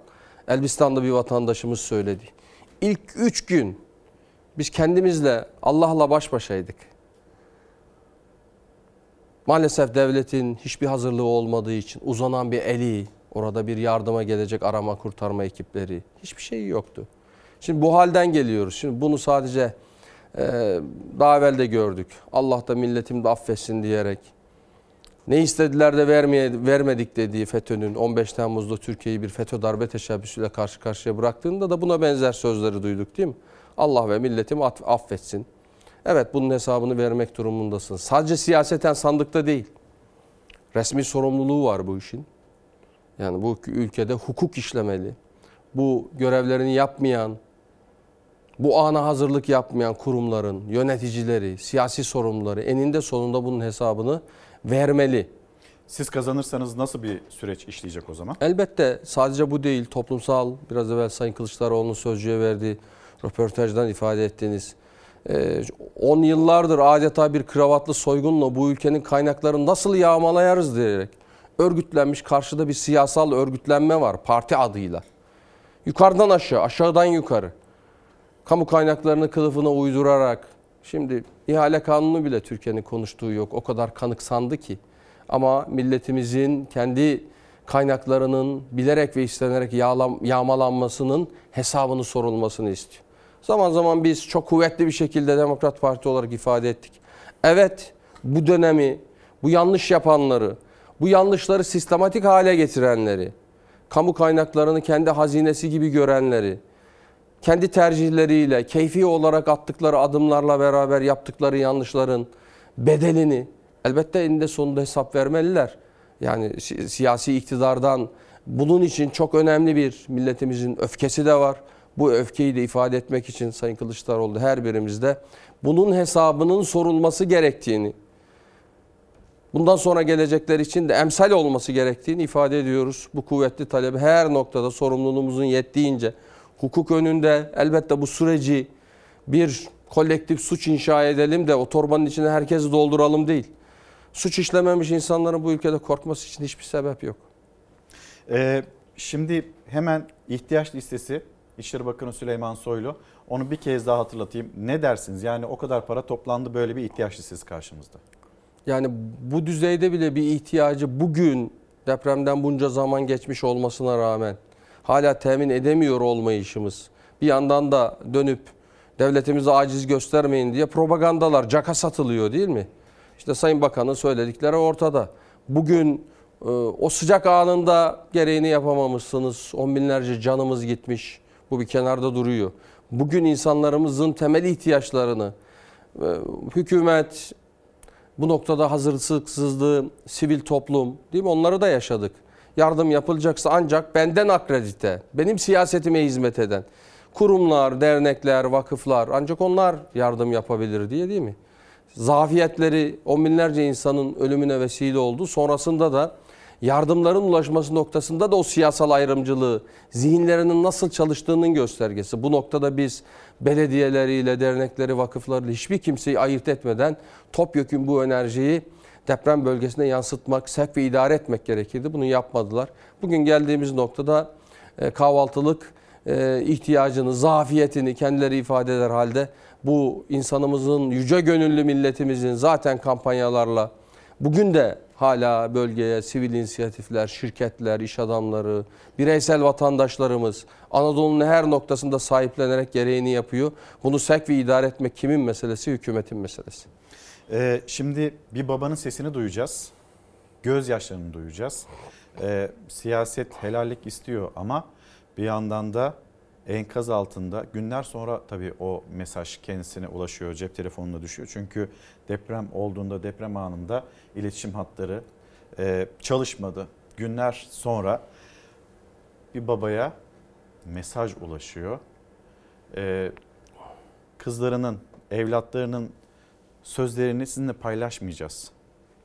Elbistan'da bir vatandaşımız söyledi. İlk üç gün biz kendimizle Allah'la baş başaydık. Maalesef devletin hiçbir hazırlığı olmadığı için uzanan bir eli, orada bir yardıma gelecek arama kurtarma ekipleri hiçbir şey yoktu. Şimdi bu halden geliyoruz. Şimdi bunu sadece daha evvel de gördük. Allah da milletim de affetsin diyerek ne istediler de vermeye, vermedik dediği FETÖ'nün 15 Temmuz'da Türkiye'yi bir FETÖ darbe teşebbüsüyle karşı karşıya bıraktığında da buna benzer sözleri duyduk değil mi? Allah ve milletim affetsin. Evet bunun hesabını vermek durumundasın. Sadece siyaseten sandıkta değil. Resmi sorumluluğu var bu işin. Yani bu ülkede hukuk işlemeli. Bu görevlerini yapmayan, bu ana hazırlık yapmayan kurumların, yöneticileri, siyasi sorumluları eninde sonunda bunun hesabını vermeli. Siz kazanırsanız nasıl bir süreç işleyecek o zaman? Elbette sadece bu değil. Toplumsal biraz evvel Sayın Kılıçdaroğlu'nun sözcüye verdiği röportajdan ifade ettiğiniz 10 yıllardır adeta bir kravatlı soygunla bu ülkenin kaynaklarını nasıl yağmalayarız diyerek örgütlenmiş karşıda bir siyasal örgütlenme var parti adıyla. Yukarıdan aşağı, aşağıdan yukarı. Kamu kaynaklarını kılıfına uydurarak Şimdi ihale kanunu bile Türkiye'nin konuştuğu yok. O kadar kanıksandı ki. Ama milletimizin kendi kaynaklarının bilerek ve istenerek yağlam, yağmalanmasının hesabını sorulmasını istiyor. Zaman zaman biz çok kuvvetli bir şekilde Demokrat Parti olarak ifade ettik. Evet bu dönemi, bu yanlış yapanları, bu yanlışları sistematik hale getirenleri, kamu kaynaklarını kendi hazinesi gibi görenleri, kendi tercihleriyle, keyfi olarak attıkları adımlarla beraber yaptıkları yanlışların bedelini elbette eninde sonunda hesap vermeliler. Yani si- siyasi iktidardan bunun için çok önemli bir milletimizin öfkesi de var. Bu öfkeyi de ifade etmek için Sayın Kılıçdaroğlu her birimizde bunun hesabının sorulması gerektiğini, bundan sonra gelecekler için de emsal olması gerektiğini ifade ediyoruz. Bu kuvvetli talebi her noktada sorumluluğumuzun yettiğince hukuk önünde elbette bu süreci bir kolektif suç inşa edelim de o torbanın içine herkesi dolduralım değil. Suç işlememiş insanların bu ülkede korkması için hiçbir sebep yok. Ee, şimdi hemen ihtiyaç listesi İçişleri Bakanı Süleyman Soylu. Onu bir kez daha hatırlatayım. Ne dersiniz? Yani o kadar para toplandı böyle bir ihtiyaç listesi karşımızda. Yani bu düzeyde bile bir ihtiyacı bugün depremden bunca zaman geçmiş olmasına rağmen hala temin edemiyor olmayışımız. Bir yandan da dönüp devletimize aciz göstermeyin diye propagandalar caka satılıyor değil mi? İşte Sayın Bakan'ın söyledikleri ortada. Bugün e, o sıcak anında gereğini yapamamışsınız. On binlerce canımız gitmiş. Bu bir kenarda duruyor. Bugün insanlarımızın temel ihtiyaçlarını e, hükümet, bu noktada hazırlıksızlığı, sivil toplum değil mi? Onları da yaşadık. Yardım yapılacaksa ancak benden akredite, benim siyasetime hizmet eden kurumlar, dernekler, vakıflar ancak onlar yardım yapabilir diye değil mi? Zafiyetleri on binlerce insanın ölümüne vesile oldu. Sonrasında da yardımların ulaşması noktasında da o siyasal ayrımcılığı, zihinlerinin nasıl çalıştığının göstergesi. Bu noktada biz belediyeleriyle, dernekleri, vakıflarıyla hiçbir kimseyi ayırt etmeden topyekun bu enerjiyi deprem bölgesine yansıtmak, sevk ve idare etmek gerekirdi. Bunu yapmadılar. Bugün geldiğimiz noktada e, kahvaltılık e, ihtiyacını, zafiyetini kendileri ifade eder halde bu insanımızın, yüce gönüllü milletimizin zaten kampanyalarla bugün de hala bölgeye sivil inisiyatifler, şirketler, iş adamları, bireysel vatandaşlarımız Anadolu'nun her noktasında sahiplenerek gereğini yapıyor. Bunu sevk ve idare etmek kimin meselesi? Hükümetin meselesi. Ee, şimdi bir babanın sesini duyacağız. Gözyaşlarını duyacağız. Ee, siyaset helallik istiyor ama bir yandan da enkaz altında günler sonra tabii o mesaj kendisine ulaşıyor. Cep telefonuna düşüyor. Çünkü deprem olduğunda deprem anında iletişim hatları e, çalışmadı. Günler sonra bir babaya mesaj ulaşıyor. Ee, kızlarının, evlatlarının sözlerini sizinle paylaşmayacağız.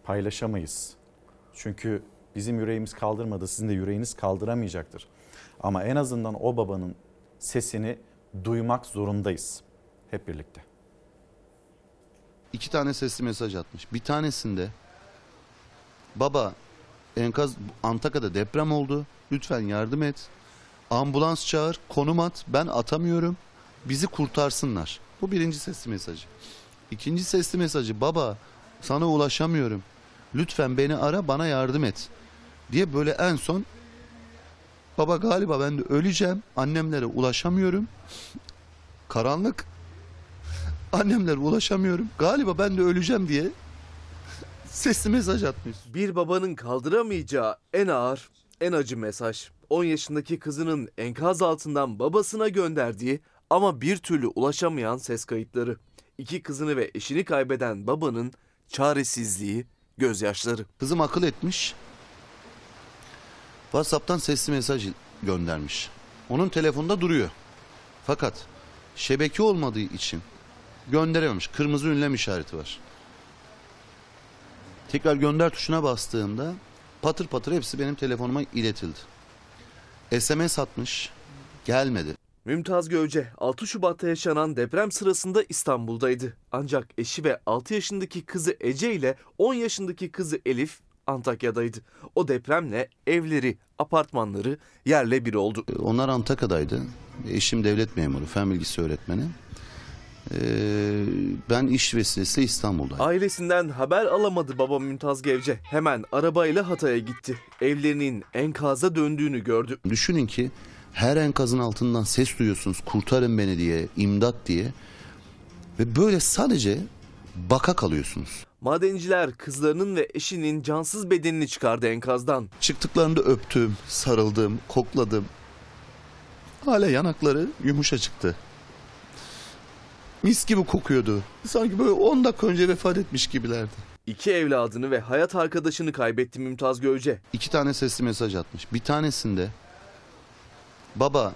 Paylaşamayız. Çünkü bizim yüreğimiz kaldırmadı, sizin de yüreğiniz kaldıramayacaktır. Ama en azından o babanın sesini duymak zorundayız hep birlikte. iki tane sesli mesaj atmış. Bir tanesinde baba enkaz Antakya'da deprem oldu. Lütfen yardım et. Ambulans çağır, konum at. Ben atamıyorum. Bizi kurtarsınlar. Bu birinci sesli mesajı. İkinci sesli mesajı baba sana ulaşamıyorum. Lütfen beni ara bana yardım et. Diye böyle en son baba galiba ben de öleceğim. Annemlere ulaşamıyorum. Karanlık <laughs> Annemlere ulaşamıyorum. Galiba ben de öleceğim diye <laughs> sesli mesaj atmış. Bir babanın kaldıramayacağı en ağır, en acı mesaj. 10 yaşındaki kızının enkaz altından babasına gönderdiği ama bir türlü ulaşamayan ses kayıtları. İki kızını ve eşini kaybeden babanın çaresizliği, gözyaşları. Kızım akıl etmiş. WhatsApp'tan sesli mesaj göndermiş. Onun telefonda duruyor. Fakat şebeke olmadığı için gönderememiş. Kırmızı ünlem işareti var. Tekrar gönder tuşuna bastığımda patır patır hepsi benim telefonuma iletildi. SMS atmış. Gelmedi. Mümtaz Gövce 6 Şubat'ta yaşanan deprem sırasında İstanbul'daydı. Ancak eşi ve 6 yaşındaki kızı Ece ile 10 yaşındaki kızı Elif Antakya'daydı. O depremle evleri, apartmanları yerle bir oldu. Onlar Antakya'daydı. Eşim devlet memuru, fen bilgisi öğretmeni. Ee, ben iş vesilesiyle İstanbul'daydım. Ailesinden haber alamadı baba Mümtaz Gevce. Hemen arabayla Hatay'a gitti. Evlerinin enkaza döndüğünü gördü. Düşünün ki Her enkazın altından ses duyuyorsunuz. Kurtarın beni diye, imdat diye. Ve böyle sadece baka kalıyorsunuz. Madenciler kızlarının ve eşinin cansız bedenini çıkardı enkazdan. Çıktıklarında öptüm, sarıldım, kokladım. Hala yanakları yumuşacıktı. Mis gibi kokuyordu. Sanki böyle 10 dakika önce vefat etmiş gibilerdi. İki evladını ve hayat arkadaşını kaybetti Mümtaz Gölce. İki tane sesli mesaj atmış. Bir tanesinde baba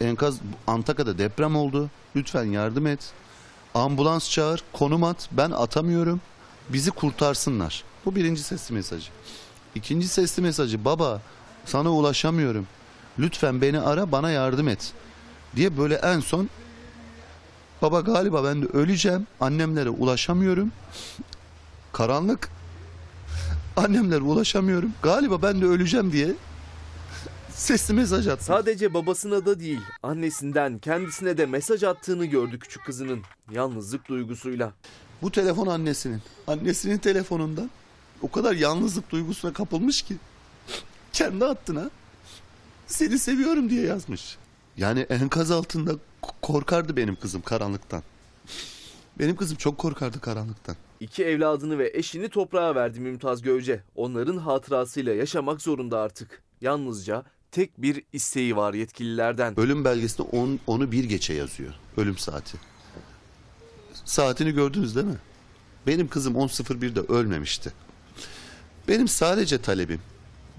enkaz Antakya'da deprem oldu. Lütfen yardım et. Ambulans çağır, konum at. Ben atamıyorum. Bizi kurtarsınlar. Bu birinci sesli mesajı. İkinci sesli mesajı baba sana ulaşamıyorum. Lütfen beni ara bana yardım et. Diye böyle en son baba galiba ben de öleceğim. Annemlere ulaşamıyorum. Karanlık. <laughs> Annemlere ulaşamıyorum. Galiba ben de öleceğim diye sesli mesaj attı. Sadece babasına da değil, annesinden kendisine de mesaj attığını gördü küçük kızının. Yalnızlık duygusuyla. Bu telefon annesinin. Annesinin telefonundan o kadar yalnızlık duygusuna kapılmış ki kendi hattına seni seviyorum diye yazmış. Yani enkaz altında korkardı benim kızım karanlıktan. Benim kızım çok korkardı karanlıktan. İki evladını ve eşini toprağa verdi Mümtaz Gölce. Onların hatırasıyla yaşamak zorunda artık. Yalnızca tek bir isteği var yetkililerden. Ölüm belgesinde on, onu bir geçe yazıyor. Ölüm saati. Saatini gördünüz değil mi? Benim kızım 10.01'de ölmemişti. Benim sadece talebim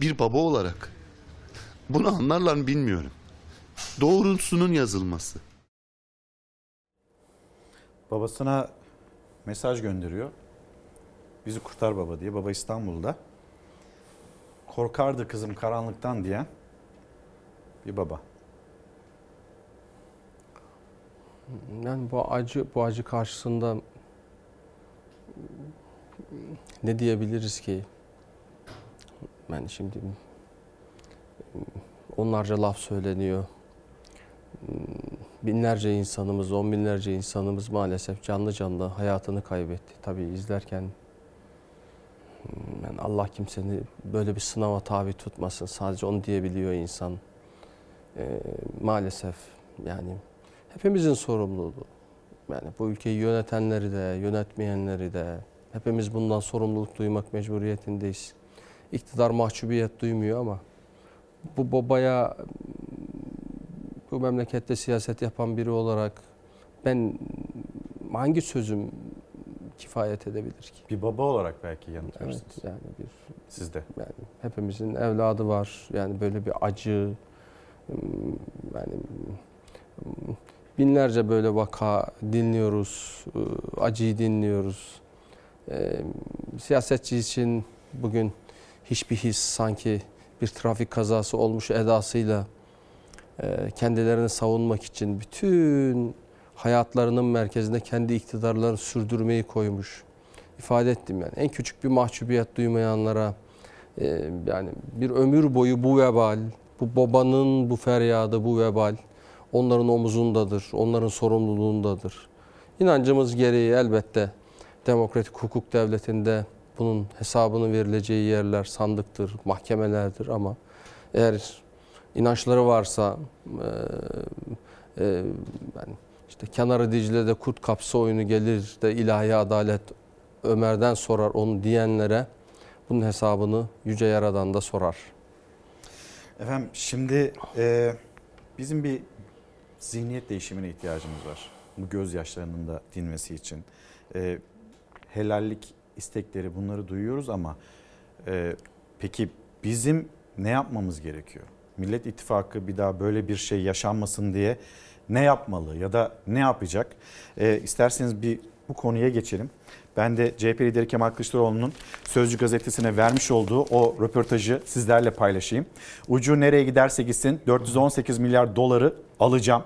bir baba olarak bunu anlarlar mı bilmiyorum. Doğrusunun yazılması. Babasına mesaj gönderiyor. Bizi kurtar baba diye. Baba İstanbul'da. Korkardı kızım karanlıktan diyen bir baba. Yani bu acı bu acı karşısında ne diyebiliriz ki? Yani şimdi onlarca laf söyleniyor. Binlerce insanımız, on binlerce insanımız maalesef canlı canlı hayatını kaybetti. Tabii izlerken yani Allah kimseni böyle bir sınava tabi tutmasın. Sadece onu diyebiliyor insan. Ee, maalesef yani hepimizin sorumluluğu. Yani bu ülkeyi yönetenleri de, yönetmeyenleri de hepimiz bundan sorumluluk duymak mecburiyetindeyiz. İktidar mahcubiyet duymuyor ama bu babaya bu memlekette siyaset yapan biri olarak ben hangi sözüm kifayet edebilir ki? Bir baba olarak belki yanıtlarsınız. Evet, yani bir Sizde. yani hepimizin evladı var. Yani böyle bir acı yani binlerce böyle vaka dinliyoruz. Acıyı dinliyoruz. Siyasetçi için bugün hiçbir his sanki bir trafik kazası olmuş edasıyla kendilerini savunmak için bütün hayatlarının merkezinde kendi iktidarlarını sürdürmeyi koymuş. İfade ettim yani. En küçük bir mahcubiyet duymayanlara yani bir ömür boyu bu vebal, bu babanın bu feryadı, bu vebal onların omuzundadır, onların sorumluluğundadır. İnancımız gereği elbette demokratik hukuk devletinde bunun hesabını verileceği yerler sandıktır, mahkemelerdir ama eğer inançları varsa e, e, yani işte kenarı Dicle'de kurt kapsa oyunu gelir de ilahi adalet Ömer'den sorar onu diyenlere bunun hesabını Yüce Yaradan da sorar. Efendim şimdi e, bizim bir zihniyet değişimine ihtiyacımız var. Bu gözyaşlarının da dinmesi için. E, helallik istekleri bunları duyuyoruz ama e, peki bizim ne yapmamız gerekiyor? Millet İttifakı bir daha böyle bir şey yaşanmasın diye ne yapmalı ya da ne yapacak? E, isterseniz bir bu konuya geçelim. Ben de CHP lideri Kemal Kılıçdaroğlu'nun Sözcü gazetesine vermiş olduğu o röportajı sizlerle paylaşayım. Ucu nereye giderse gitsin 418 milyar doları alacağım.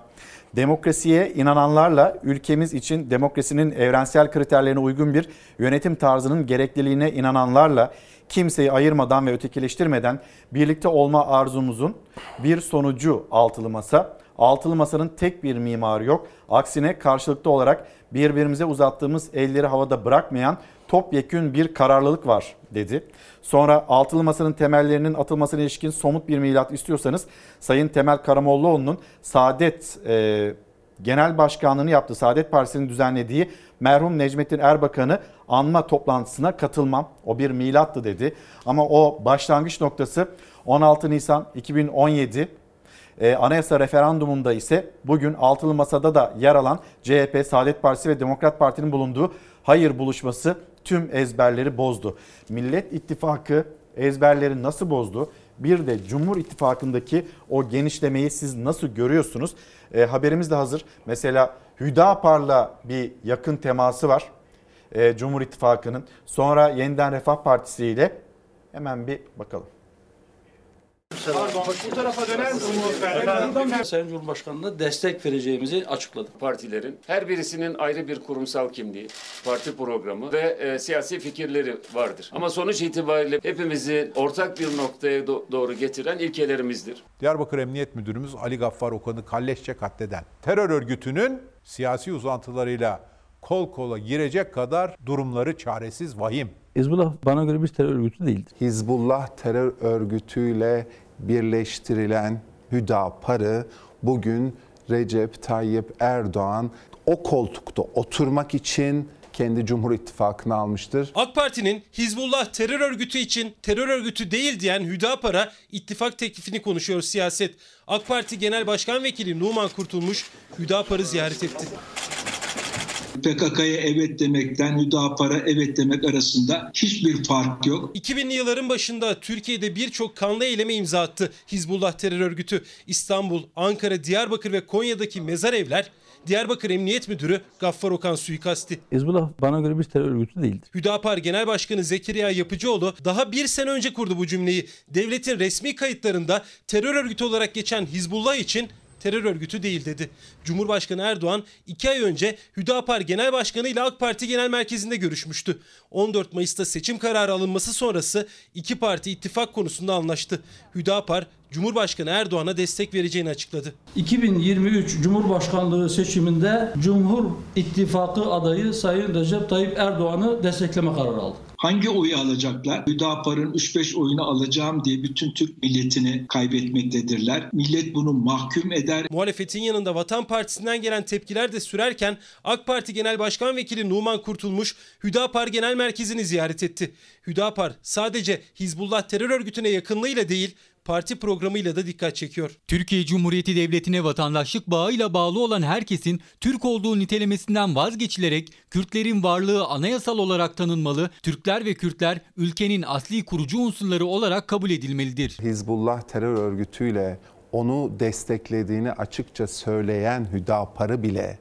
Demokrasiye inananlarla ülkemiz için demokrasinin evrensel kriterlerine uygun bir yönetim tarzının gerekliliğine inananlarla kimseyi ayırmadan ve ötekileştirmeden birlikte olma arzumuzun bir sonucu altılı masa. Altılı masanın tek bir mimarı yok. Aksine karşılıklı olarak Birbirimize uzattığımız elleri havada bırakmayan topyekün bir kararlılık var dedi. Sonra altılı masanın temellerinin atılmasına ilişkin somut bir milat istiyorsanız Sayın Temel Karamollaoğlu'nun Saadet e, Genel Başkanlığını yaptığı Saadet Partisi'nin düzenlediği merhum Necmettin Erbakan'ı anma toplantısına katılmam. O bir milattı dedi. Ama o başlangıç noktası 16 Nisan 2017 ee, anayasa referandumunda ise bugün altılı masada da yer alan CHP, Saadet Partisi ve Demokrat Parti'nin bulunduğu hayır buluşması tüm ezberleri bozdu. Millet İttifakı ezberleri nasıl bozdu? Bir de Cumhur İttifakı'ndaki o genişlemeyi siz nasıl görüyorsunuz? E, haberimiz de hazır. Mesela Hüdapar'la bir yakın teması var e, Cumhur İttifakı'nın. Sonra Yeniden Refah Partisi ile hemen bir bakalım. Pardon, bu tarafa döner misiniz? Sayın Cumhurbaşkanı'na destek vereceğimizi açıkladık. partilerin her birisinin ayrı bir kurumsal kimliği, parti programı ve e, siyasi fikirleri vardır. Ama sonuç itibariyle hepimizi ortak bir noktaya do- doğru getiren ilkelerimizdir. Diyarbakır Emniyet Müdürümüz Ali Gaffar Okan'ı kalleşçe katleden terör örgütünün siyasi uzantılarıyla kol kola girecek kadar durumları çaresiz vahim. Hizbullah bana göre bir terör örgütü değildir. Hizbullah terör örgütüyle birleştirilen Hüdapar'ı bugün Recep Tayyip Erdoğan o koltukta oturmak için kendi Cumhur İttifakı'na almıştır. AK Parti'nin Hizbullah terör örgütü için terör örgütü değil diyen Hüdapar'a ittifak teklifini konuşuyor siyaset. AK Parti Genel Başkan Vekili Numan Kurtulmuş Hüdapar'ı ziyaret etti. PKK'ya evet demekten Hüdapar'a evet demek arasında hiçbir fark yok. 2000'li yılların başında Türkiye'de birçok kanlı eyleme imza attı Hizbullah terör örgütü. İstanbul, Ankara, Diyarbakır ve Konya'daki mezar evler Diyarbakır Emniyet Müdürü Gaffar Okan suikasti. Hizbullah bana göre bir terör örgütü değildir. Hüdapar Genel Başkanı Zekeriya Yapıcıoğlu daha bir sene önce kurdu bu cümleyi. Devletin resmi kayıtlarında terör örgütü olarak geçen Hizbullah için terör örgütü değil dedi. Cumhurbaşkanı Erdoğan iki ay önce Hüdapar Genel Başkanı ile AK Parti Genel Merkezi'nde görüşmüştü. 14 Mayıs'ta seçim kararı alınması sonrası iki parti ittifak konusunda anlaştı. Hüdapar Cumhurbaşkanı Erdoğan'a destek vereceğini açıkladı. 2023 Cumhurbaşkanlığı seçiminde Cumhur İttifakı adayı Sayın Recep Tayyip Erdoğan'ı destekleme kararı aldı. Hangi oyu alacaklar? Hüdapar'ın 3-5 oyunu alacağım diye bütün Türk milletini kaybetmektedirler. Millet bunu mahkum eder. Muhalefetin yanında Vatan Partisi'nden gelen tepkiler de sürerken AK Parti Genel Başkan Vekili Numan Kurtulmuş Hüdapar Genel Merkezi'ni ziyaret etti. Hüdapar sadece Hizbullah terör örgütüne yakınlığıyla değil parti programıyla da dikkat çekiyor. Türkiye Cumhuriyeti Devleti'ne vatandaşlık bağıyla bağlı olan herkesin Türk olduğu nitelemesinden vazgeçilerek Kürtlerin varlığı anayasal olarak tanınmalı, Türkler ve Kürtler ülkenin asli kurucu unsurları olarak kabul edilmelidir. Hizbullah terör örgütüyle onu desteklediğini açıkça söyleyen Hüdapar'ı bile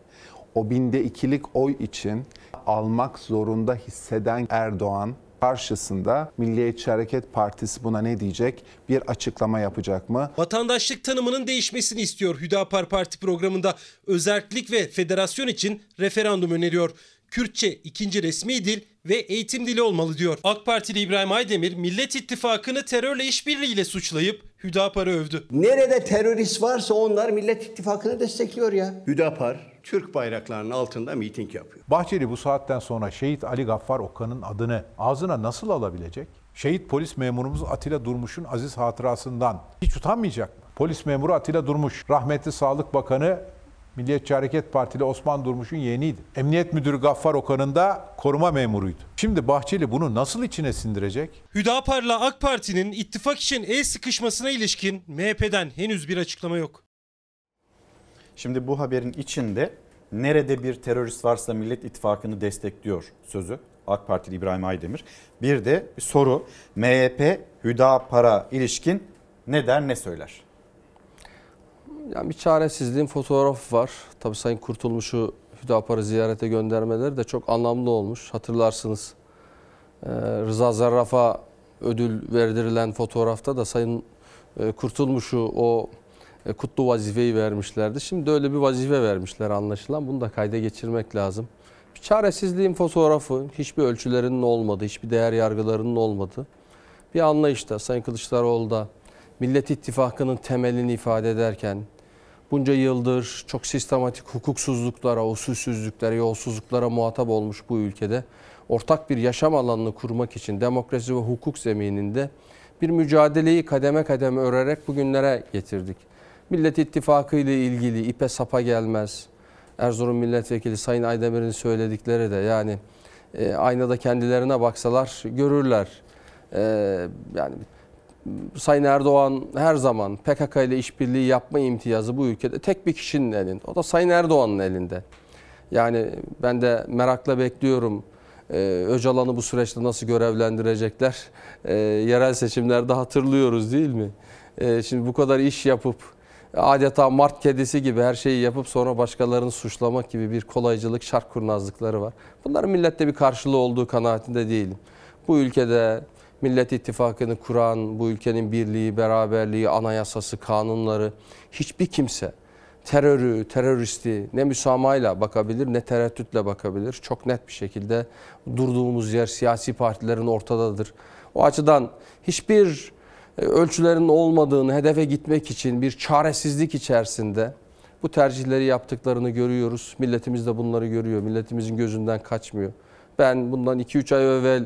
o binde ikilik oy için almak zorunda hisseden Erdoğan karşısında Milliyetçi Hareket Partisi buna ne diyecek? Bir açıklama yapacak mı? Vatandaşlık tanımının değişmesini istiyor Hüdapar Parti programında. Özerklik ve federasyon için referandum öneriyor. Kürtçe ikinci resmi dil ve eğitim dili olmalı diyor. AK Partili İbrahim Aydemir Millet İttifakı'nı terörle işbirliğiyle suçlayıp Hüdapar'ı övdü. Nerede terörist varsa onlar Millet İttifakı'nı destekliyor ya. Hüdapar Türk bayraklarının altında miting yapıyor. Bahçeli bu saatten sonra şehit Ali Gaffar Okan'ın adını ağzına nasıl alabilecek? Şehit polis memurumuz Atilla Durmuş'un aziz hatırasından hiç utanmayacak mı? Polis memuru Atilla Durmuş, rahmetli Sağlık Bakanı Milliyetçi Hareket Partili Osman Durmuş'un yeğeniydi. Emniyet Müdürü Gaffar Okan'ın da koruma memuruydu. Şimdi Bahçeli bunu nasıl içine sindirecek? Hüdapar'la AK Parti'nin ittifak için el sıkışmasına ilişkin MHP'den henüz bir açıklama yok. Şimdi bu haberin içinde nerede bir terörist varsa Millet İttifakı'nı destekliyor sözü. AK Partili İbrahim Aydemir. Bir de bir soru MHP Hüdapar'a ilişkin ne der ne söyler? Yani bir çaresizliğin fotoğrafı var. Tabii Sayın Kurtulmuş'u Hüdapar'ı ziyarete göndermeleri de çok anlamlı olmuş. Hatırlarsınız e, Rıza Zarraf'a ödül verdirilen fotoğrafta da Sayın e, Kurtulmuş'u o e, kutlu vazifeyi vermişlerdi. Şimdi öyle bir vazife vermişler anlaşılan. Bunu da kayda geçirmek lazım. Bir çaresizliğin fotoğrafı, hiçbir ölçülerinin olmadığı, hiçbir değer yargılarının olmadığı bir anlayışta Sayın Kılıçdaroğlu da Millet İttifakı'nın temelini ifade ederken bunca yıldır çok sistematik hukuksuzluklara, usulsüzlüklere, yolsuzluklara muhatap olmuş bu ülkede ortak bir yaşam alanını kurmak için demokrasi ve hukuk zemininde bir mücadeleyi kademe kademe örerek bugünlere getirdik. Millet İttifakı ile ilgili ipe sapa gelmez. Erzurum Milletvekili Sayın Aydemir'in söyledikleri de yani e, aynada kendilerine baksalar görürler. E, yani Sayın Erdoğan her zaman PKK ile işbirliği yapma imtiyazı bu ülkede tek bir kişinin elinde. O da Sayın Erdoğan'ın elinde. Yani ben de merakla bekliyorum. Ee, Öcalan'ı bu süreçte nasıl görevlendirecekler? Ee, yerel seçimlerde hatırlıyoruz değil mi? Ee, şimdi bu kadar iş yapıp adeta mart kedisi gibi her şeyi yapıp sonra başkalarını suçlamak gibi bir kolaycılık, şark kurnazlıkları var. Bunların millette bir karşılığı olduğu kanaatinde değilim. Bu ülkede Millet İttifakı'nı kuran, bu ülkenin birliği, beraberliği, anayasası, kanunları hiçbir kimse terörü, teröristi ne müsamahayla bakabilir ne tereddütle bakabilir. Çok net bir şekilde durduğumuz yer siyasi partilerin ortadadır. O açıdan hiçbir e, ölçülerin olmadığını hedefe gitmek için bir çaresizlik içerisinde bu tercihleri yaptıklarını görüyoruz. Milletimiz de bunları görüyor. Milletimizin gözünden kaçmıyor. Ben bundan 2-3 ay evvel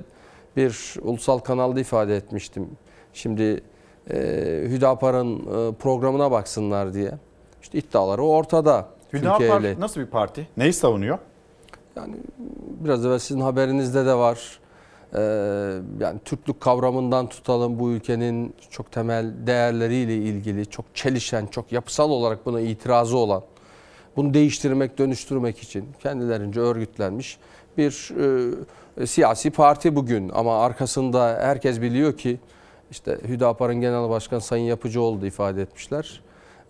bir ulusal kanalda ifade etmiştim. Şimdi e, Hüdapar'ın e, programına baksınlar diye. İşte iddiaları ortada. Hüdapar nasıl bir parti? Neyi savunuyor? Yani biraz evvel sizin haberinizde de var. Ee, yani Türklük kavramından tutalım bu ülkenin çok temel değerleriyle ilgili çok çelişen, çok yapısal olarak buna itirazı olan, bunu değiştirmek, dönüştürmek için kendilerince örgütlenmiş bir e, siyasi parti bugün. Ama arkasında herkes biliyor ki işte Hüdapar'ın Genel Başkanı Sayın Yapıcıoğlu ifade etmişler.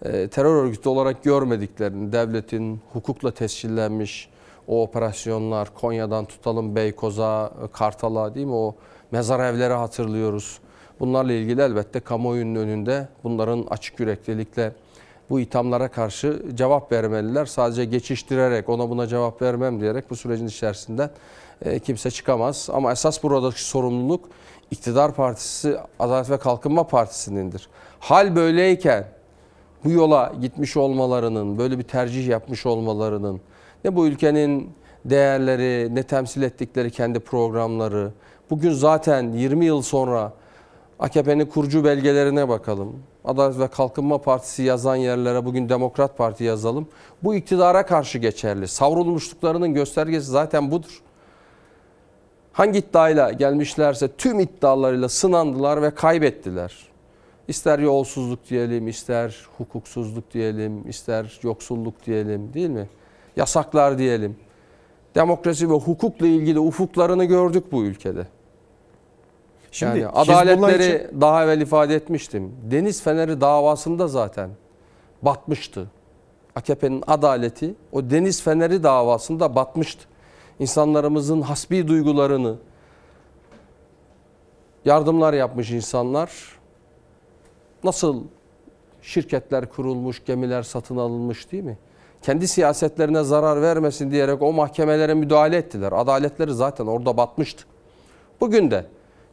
E, terör örgütü olarak görmediklerini, devletin hukukla tescillenmiş o operasyonlar, Konya'dan tutalım Beykoz'a, Kartal'a değil mi o mezar evleri hatırlıyoruz. Bunlarla ilgili elbette kamuoyunun önünde bunların açık yüreklilikle bu ithamlara karşı cevap vermeliler. Sadece geçiştirerek ona buna cevap vermem diyerek bu sürecin içerisinden e, kimse çıkamaz. Ama esas buradaki sorumluluk iktidar partisi Adalet ve Kalkınma Partisi'nindir. Hal böyleyken bu yola gitmiş olmalarının, böyle bir tercih yapmış olmalarının ne bu ülkenin değerleri, ne temsil ettikleri kendi programları. Bugün zaten 20 yıl sonra AKP'nin kurucu belgelerine bakalım. Adalet ve Kalkınma Partisi yazan yerlere bugün Demokrat Parti yazalım. Bu iktidara karşı geçerli. Savrulmuşluklarının göstergesi zaten budur. Hangi iddiayla gelmişlerse tüm iddialarıyla sınandılar ve kaybettiler. İster yolsuzluk diyelim, ister hukuksuzluk diyelim, ister yoksulluk diyelim değil mi? Yasaklar diyelim. Demokrasi ve hukukla ilgili ufuklarını gördük bu ülkede. Şimdi yani adaletleri için- daha evvel ifade etmiştim. Deniz Feneri davasında zaten batmıştı. AKP'nin adaleti o Deniz Feneri davasında batmıştı. İnsanlarımızın hasbi duygularını yardımlar yapmış insanlar nasıl şirketler kurulmuş, gemiler satın alınmış değil mi? Kendi siyasetlerine zarar vermesin diyerek o mahkemelere müdahale ettiler. Adaletleri zaten orada batmıştı. Bugün de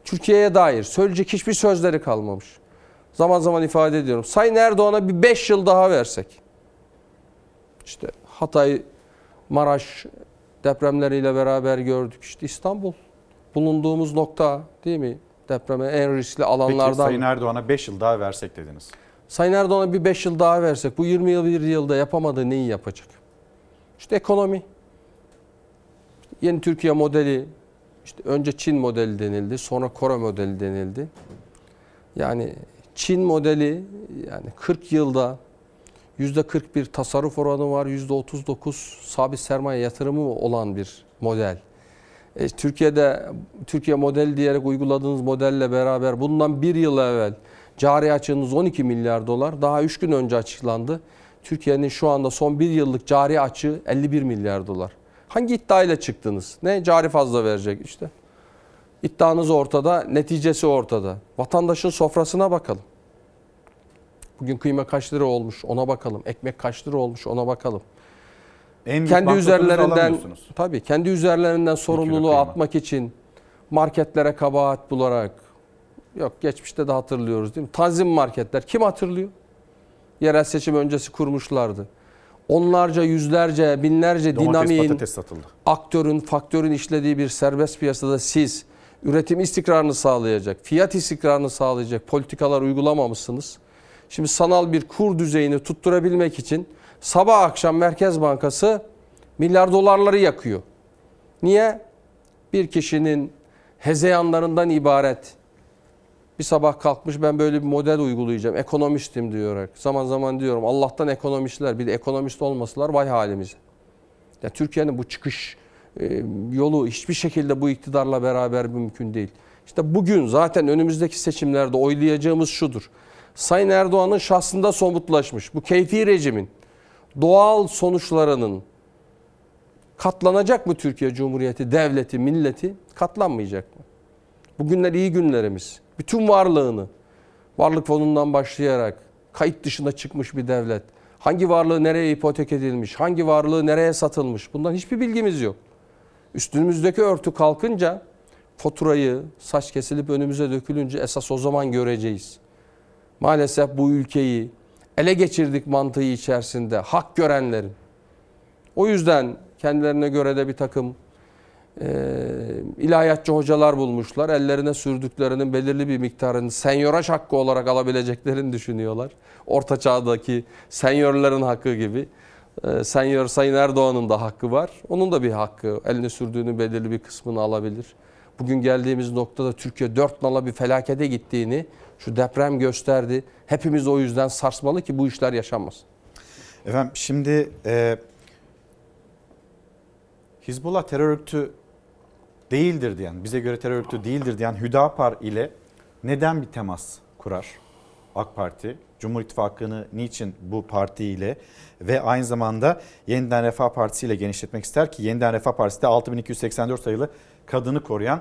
Türkiye'ye dair söyleyecek hiçbir sözleri kalmamış. Zaman zaman ifade ediyorum. Sayın Erdoğan'a bir 5 yıl daha versek. İşte Hatay, Maraş depremleriyle beraber gördük. İşte İstanbul bulunduğumuz nokta değil mi? Depreme en riskli Peki alanlardan. Sayın Erdoğan'a 5 yıl daha versek dediniz. Sayın Erdoğan'a bir 5 yıl daha versek bu 20 yıl bir yılda yapamadığı neyi yapacak? İşte ekonomi. Yeni Türkiye modeli, işte önce Çin modeli denildi, sonra Kore modeli denildi. Yani Çin modeli yani 40 yılda %41 tasarruf oranı var, %39 sabit sermaye yatırımı olan bir model. E, Türkiye'de Türkiye modeli diyerek uyguladığınız modelle beraber bundan bir yıl evvel cari açığınız 12 milyar dolar daha 3 gün önce açıklandı. Türkiye'nin şu anda son bir yıllık cari açığı 51 milyar dolar. Hangi iddiayla çıktınız? Ne cari fazla verecek işte. İddianız ortada, neticesi ortada. Vatandaşın sofrasına bakalım. Bugün kıyma kaç lira olmuş ona bakalım. Ekmek kaç lira olmuş ona bakalım. En kendi üzerlerinden tabii kendi üzerlerinden sorumluluğu atmak için marketlere kabahat bularak yok geçmişte de hatırlıyoruz değil mi? Tanzim marketler kim hatırlıyor? yerel seçim öncesi kurmuşlardı. Onlarca, yüzlerce, binlerce Domates, dinamiğin, aktörün, faktörün işlediği bir serbest piyasada siz üretim istikrarını sağlayacak, fiyat istikrarını sağlayacak politikalar uygulamamışsınız. Şimdi sanal bir kur düzeyini tutturabilmek için sabah akşam Merkez Bankası milyar dolarları yakıyor. Niye? Bir kişinin hezeyanlarından ibaret bir sabah kalkmış ben böyle bir model uygulayacağım. Ekonomistim diyor. Zaman zaman diyorum Allah'tan ekonomistler bir de ekonomist olmasalar vay halimize. Ya Türkiye'nin bu çıkış e, yolu hiçbir şekilde bu iktidarla beraber mümkün değil. İşte bugün zaten önümüzdeki seçimlerde oylayacağımız şudur. Sayın Erdoğan'ın şahsında somutlaşmış bu keyfi rejimin doğal sonuçlarının katlanacak mı Türkiye Cumhuriyeti, devleti, milleti? Katlanmayacak mı? Bugünler iyi günlerimiz. Bütün varlığını, varlık fonundan başlayarak kayıt dışına çıkmış bir devlet. Hangi varlığı nereye ipotek edilmiş, hangi varlığı nereye satılmış bundan hiçbir bilgimiz yok. Üstümüzdeki örtü kalkınca faturayı saç kesilip önümüze dökülünce esas o zaman göreceğiz. Maalesef bu ülkeyi ele geçirdik mantığı içerisinde hak görenlerin. O yüzden kendilerine göre de bir takım e, ilahiyatçı hocalar bulmuşlar. Ellerine sürdüklerinin belirli bir miktarını senyoraj hakkı olarak alabileceklerini düşünüyorlar. Orta çağdaki senyorların hakkı gibi. E, senyor Sayın Erdoğan'ın da hakkı var. Onun da bir hakkı. Eline sürdüğünün belirli bir kısmını alabilir. Bugün geldiğimiz noktada Türkiye dört nala bir felakete gittiğini şu deprem gösterdi. Hepimiz o yüzden sarsmalı ki bu işler yaşanmasın. Efendim şimdi e, Hizbullah terör örgütü değildir diyen, bize göre terör örgütü değildir diyen Hüdapar ile neden bir temas kurar AK Parti? Cumhur İttifakı'nı niçin bu partiyle ve aynı zamanda Yeniden Refah Partisi ile genişletmek ister ki Yeniden Refah Partisi de 6284 sayılı kadını koruyan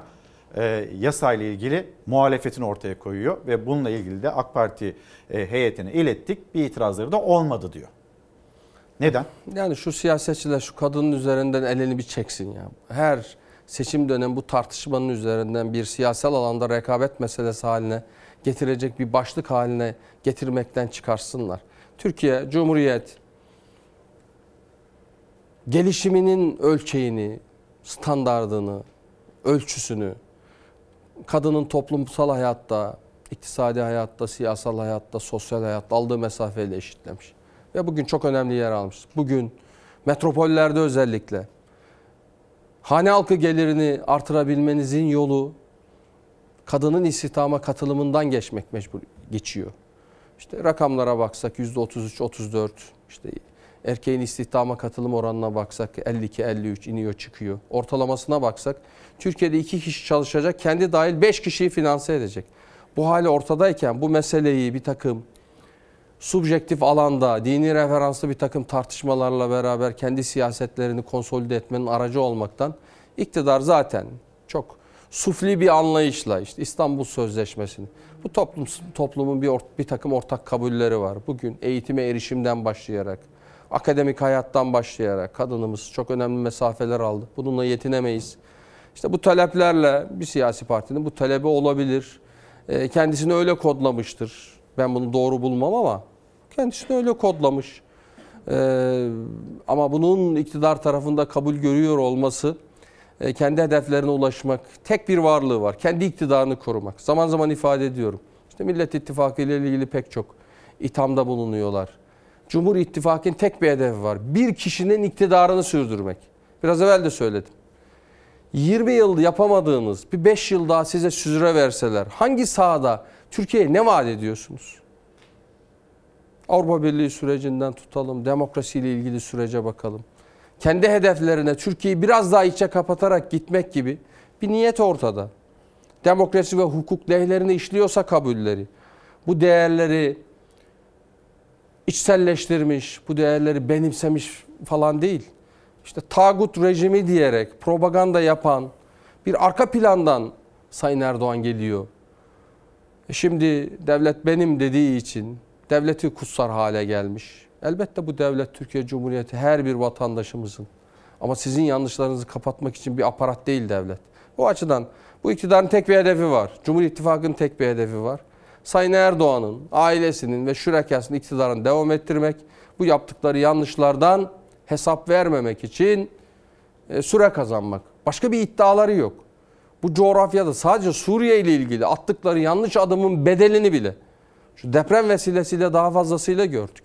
e, yasayla ilgili muhalefetini ortaya koyuyor ve bununla ilgili de AK Parti e, heyetine ilettik bir itirazları da olmadı diyor. Neden? Yani şu siyasetçiler şu kadının üzerinden elini bir çeksin ya. Her seçim dönemi bu tartışmanın üzerinden bir siyasal alanda rekabet meselesi haline getirecek bir başlık haline getirmekten çıkarsınlar. Türkiye Cumhuriyet gelişiminin ölçeğini, standardını, ölçüsünü kadının toplumsal hayatta, iktisadi hayatta, siyasal hayatta, sosyal hayatta aldığı mesafeyle eşitlemiş. Ve bugün çok önemli yer almış. Bugün metropollerde özellikle hane halkı gelirini artırabilmenizin yolu kadının istihdama katılımından geçmek mecbur geçiyor. İşte rakamlara baksak %33-34, işte erkeğin istihdama katılım oranına baksak 52-53 iniyor çıkıyor. Ortalamasına baksak Türkiye'de iki kişi çalışacak kendi dahil 5 kişiyi finanse edecek. Bu hali ortadayken bu meseleyi bir takım subjektif alanda dini referanslı bir takım tartışmalarla beraber kendi siyasetlerini konsolide etmenin aracı olmaktan iktidar zaten çok sufli bir anlayışla işte İstanbul Sözleşmesi'ni bu toplum toplumun bir or, bir takım ortak kabulleri var. Bugün eğitime erişimden başlayarak akademik hayattan başlayarak kadınımız çok önemli mesafeler aldı. Bununla yetinemeyiz. İşte bu taleplerle bir siyasi partinin bu talebi olabilir. E, kendisini öyle kodlamıştır. Ben bunu doğru bulmam ama kendisini öyle kodlamış. Ee, ama bunun iktidar tarafında kabul görüyor olması e, kendi hedeflerine ulaşmak tek bir varlığı var. Kendi iktidarını korumak. Zaman zaman ifade ediyorum. İşte Millet İttifakı ile ilgili pek çok ithamda bulunuyorlar. Cumhur İttifakı'nın tek bir hedefi var. Bir kişinin iktidarını sürdürmek. Biraz evvel de söyledim. 20 yıl yapamadığınız bir 5 yıl daha size süre verseler hangi sahada Türkiye'ye ne vaat ediyorsunuz? Avrupa Birliği sürecinden tutalım, demokrasiyle ilgili sürece bakalım. Kendi hedeflerine Türkiye'yi biraz daha içe kapatarak gitmek gibi bir niyet ortada. Demokrasi ve hukuk lehlerine işliyorsa kabulleri, bu değerleri içselleştirmiş, bu değerleri benimsemiş falan değil. İşte tağut rejimi diyerek propaganda yapan bir arka plandan Sayın Erdoğan geliyor. E şimdi devlet benim dediği için devleti kutsar hale gelmiş. Elbette bu devlet Türkiye Cumhuriyeti her bir vatandaşımızın. Ama sizin yanlışlarınızı kapatmak için bir aparat değil devlet. O açıdan bu iktidarın tek bir hedefi var. Cumhur İttifakı'nın tek bir hedefi var. Sayın Erdoğan'ın, ailesinin ve şürekasının iktidarını devam ettirmek, bu yaptıkları yanlışlardan hesap vermemek için e, süre kazanmak. Başka bir iddiaları yok. Bu coğrafyada sadece Suriye ile ilgili attıkları yanlış adımın bedelini bile şu deprem vesilesiyle daha fazlasıyla gördük.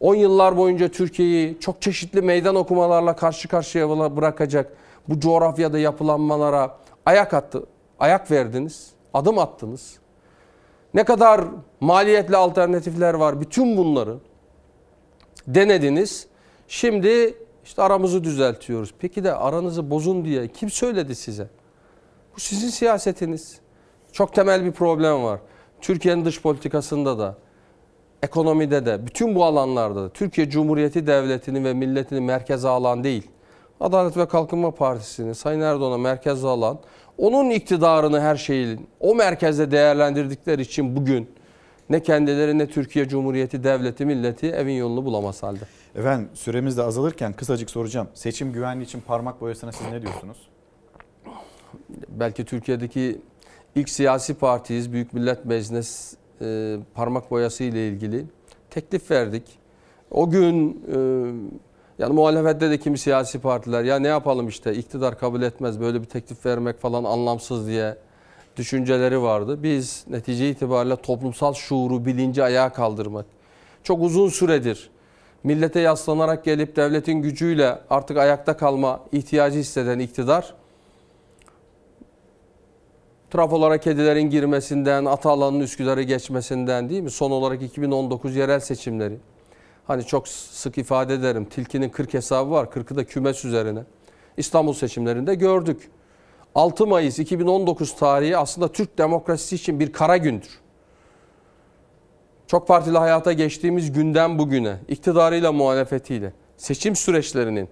10 yıllar boyunca Türkiye'yi çok çeşitli meydan okumalarla karşı karşıya bırakacak bu coğrafyada yapılanmalara ayak attı, ayak verdiniz, adım attınız. Ne kadar maliyetli alternatifler var bütün bunları denediniz. Şimdi işte aramızı düzeltiyoruz. Peki de aranızı bozun diye kim söyledi size? Bu sizin siyasetiniz. Çok temel bir problem var. Türkiye'nin dış politikasında da, ekonomide de, bütün bu alanlarda da Türkiye Cumhuriyeti Devleti'ni ve milletini merkeze alan değil. Adalet ve Kalkınma Partisi'ni Sayın Erdoğan'a merkeze alan, onun iktidarını her şeyin o merkezde değerlendirdikleri için bugün ne kendileri ne Türkiye Cumhuriyeti Devleti, milleti evin yolunu bulamaz halde. Efendim süremiz de azalırken kısacık soracağım. Seçim güvenliği için parmak boyasına siz ne diyorsunuz? Belki Türkiye'deki ilk siyasi partiyiz. Büyük Millet Meclisi e, parmak boyası ile ilgili teklif verdik. O gün e, yani muhalefette de kimi siyasi partiler ya ne yapalım işte iktidar kabul etmez böyle bir teklif vermek falan anlamsız diye düşünceleri vardı. Biz netice itibariyle toplumsal şuuru, bilinci ayağa kaldırmak. Çok uzun süredir millete yaslanarak gelip devletin gücüyle artık ayakta kalma ihtiyacı hisseden iktidar trafolara kedilerin girmesinden, Atalan'ın Üsküdar'ı geçmesinden değil mi? Son olarak 2019 yerel seçimleri. Hani çok sık ifade ederim. Tilkinin 40 hesabı var. 40'ı da kümes üzerine. İstanbul seçimlerinde gördük. 6 Mayıs 2019 tarihi aslında Türk demokrasisi için bir kara gündür. Çok partili hayata geçtiğimiz günden bugüne, iktidarıyla muhalefetiyle, seçim süreçlerinin,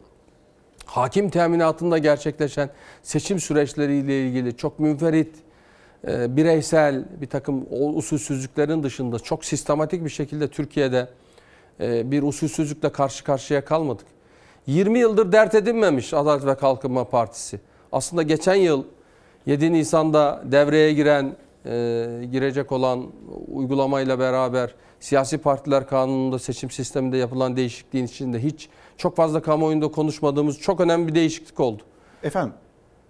hakim teminatında gerçekleşen seçim süreçleriyle ilgili çok münferit, e, bireysel bir takım usulsüzlüklerin dışında çok sistematik bir şekilde Türkiye'de bir usulsüzlükle karşı karşıya kalmadık. 20 yıldır dert edinmemiş Adalet ve Kalkınma Partisi. Aslında geçen yıl 7 Nisan'da devreye giren, e, girecek olan uygulamayla beraber siyasi partiler kanununda seçim sisteminde yapılan değişikliğin içinde hiç çok fazla kamuoyunda konuşmadığımız çok önemli bir değişiklik oldu. Efendim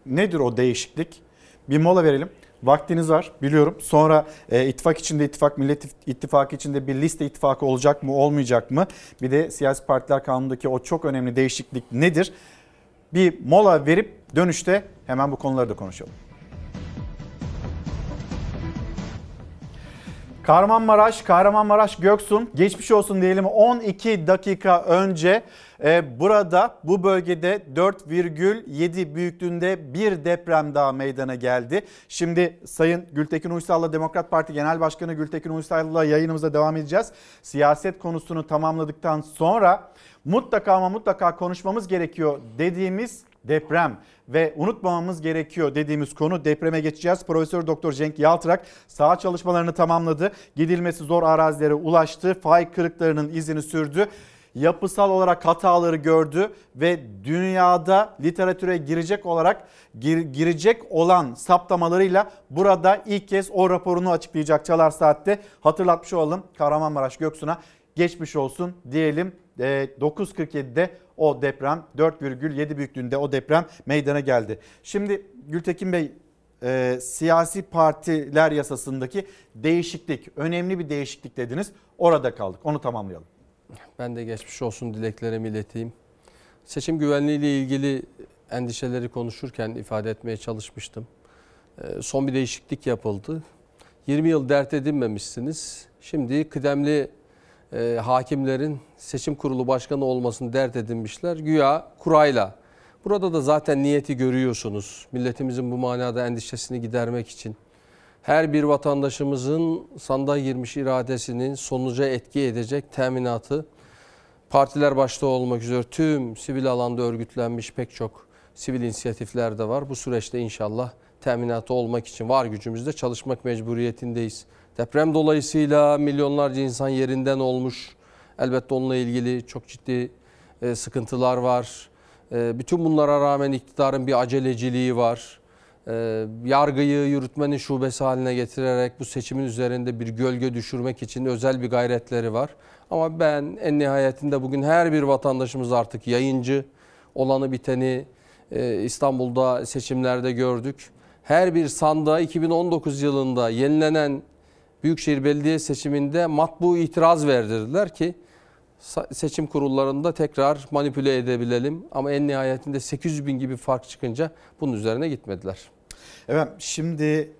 nedir o değişiklik? Bir mola verelim. Vaktiniz var biliyorum. Sonra e, ittifak içinde ittifak, Millet İttifakı içinde bir liste ittifakı olacak mı olmayacak mı? Bir de siyasi partiler kanunundaki o çok önemli değişiklik nedir? Bir mola verip dönüşte hemen bu konuları da konuşalım. Kahramanmaraş, Kahramanmaraş Göksun geçmiş olsun diyelim 12 dakika önce e, burada bu bölgede 4,7 büyüklüğünde bir deprem daha meydana geldi. Şimdi Sayın Gültekin Uysal'la Demokrat Parti Genel Başkanı Gültekin Uysal'la yayınımıza devam edeceğiz. Siyaset konusunu tamamladıktan sonra mutlaka ama mutlaka konuşmamız gerekiyor dediğimiz deprem ve unutmamamız gerekiyor dediğimiz konu depreme geçeceğiz. Profesör Doktor Cenk Yaltırak saha çalışmalarını tamamladı. Gidilmesi zor arazilere ulaştı. Fay kırıklarının izini sürdü. Yapısal olarak hataları gördü ve dünyada literatüre girecek olarak gir, girecek olan saptamalarıyla burada ilk kez o raporunu açıklayacak Çalar Saat'te. Hatırlatmış olalım Kahramanmaraş Göksu'na geçmiş olsun diyelim. 9.47'de o deprem 4,7 büyüklüğünde o deprem meydana geldi. Şimdi Gültekin Bey e, siyasi partiler yasasındaki değişiklik önemli bir değişiklik dediniz. Orada kaldık onu tamamlayalım. Ben de geçmiş olsun dileklerimi ileteyim. Seçim güvenliği ile ilgili endişeleri konuşurken ifade etmeye çalışmıştım. E, son bir değişiklik yapıldı. 20 yıl dert edinmemişsiniz. Şimdi kıdemli e, hakimlerin seçim kurulu başkanı olmasını dert edinmişler. Güya kurayla. Burada da zaten niyeti görüyorsunuz. Milletimizin bu manada endişesini gidermek için. Her bir vatandaşımızın sandığa girmiş iradesinin sonuca etki edecek teminatı partiler başta olmak üzere tüm sivil alanda örgütlenmiş pek çok sivil inisiyatifler de var. Bu süreçte inşallah teminatı olmak için var gücümüzde çalışmak mecburiyetindeyiz. Deprem dolayısıyla milyonlarca insan yerinden olmuş. Elbette onunla ilgili çok ciddi e, sıkıntılar var. E, bütün bunlara rağmen iktidarın bir aceleciliği var. e, yargıyı yürütmenin şubesi haline getirerek bu seçimin üzerinde bir gölge düşürmek için özel bir gayretleri var. Ama ben en nihayetinde bugün her bir vatandaşımız artık yayıncı olanı biteni İstanbul'da seçimlerde gördük. Her bir sandığa 2019 yılında yenilenen Büyükşehir Belediye seçiminde matbu itiraz verdirdiler ki seçim kurullarında tekrar manipüle edebilelim. Ama en nihayetinde 800 bin gibi fark çıkınca bunun üzerine gitmediler. Evet şimdi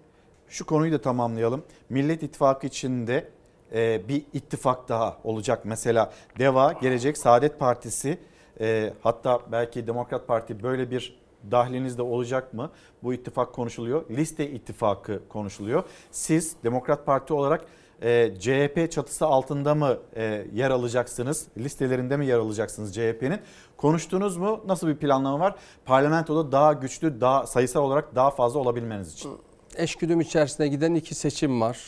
şu konuyu da tamamlayalım. Millet İttifakı içinde e, bir ittifak daha olacak. Mesela DEVA, Gelecek, Saadet Partisi e, hatta belki Demokrat Parti böyle bir dahliniz de olacak mı? Bu ittifak konuşuluyor. Liste ittifakı konuşuluyor. Siz Demokrat Parti olarak e, CHP çatısı altında mı e, yer alacaksınız? Listelerinde mi yer alacaksınız CHP'nin? Konuştunuz mu? Nasıl bir planlama var? Parlamentoda daha güçlü, daha sayısal olarak daha fazla olabilmeniz için. Eşgüdüm içerisine giden iki seçim var.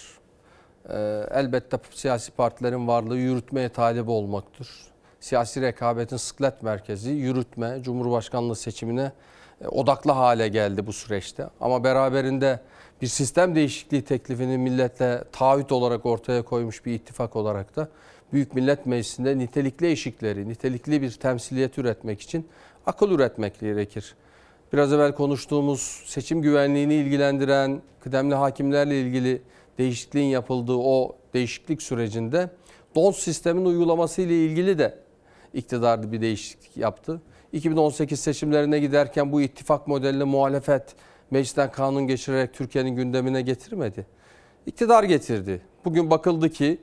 Ee, elbette siyasi partilerin varlığı yürütmeye talip olmaktır. Siyasi rekabetin sıklet merkezi yürütme, Cumhurbaşkanlığı seçimine odaklı hale geldi bu süreçte. Ama beraberinde bir sistem değişikliği teklifini milletle taahhüt olarak ortaya koymuş bir ittifak olarak da Büyük Millet Meclisi'nde nitelikli eşikleri, nitelikli bir temsiliyet üretmek için akıl üretmek gerekir. Biraz evvel konuştuğumuz seçim güvenliğini ilgilendiren kıdemli hakimlerle ilgili değişikliğin yapıldığı o değişiklik sürecinde DONS sistemin uygulaması ile ilgili de iktidar bir değişiklik yaptı. 2018 seçimlerine giderken bu ittifak modeline muhalefet meclisten kanun geçirerek Türkiye'nin gündemine getirmedi. İktidar getirdi. Bugün bakıldı ki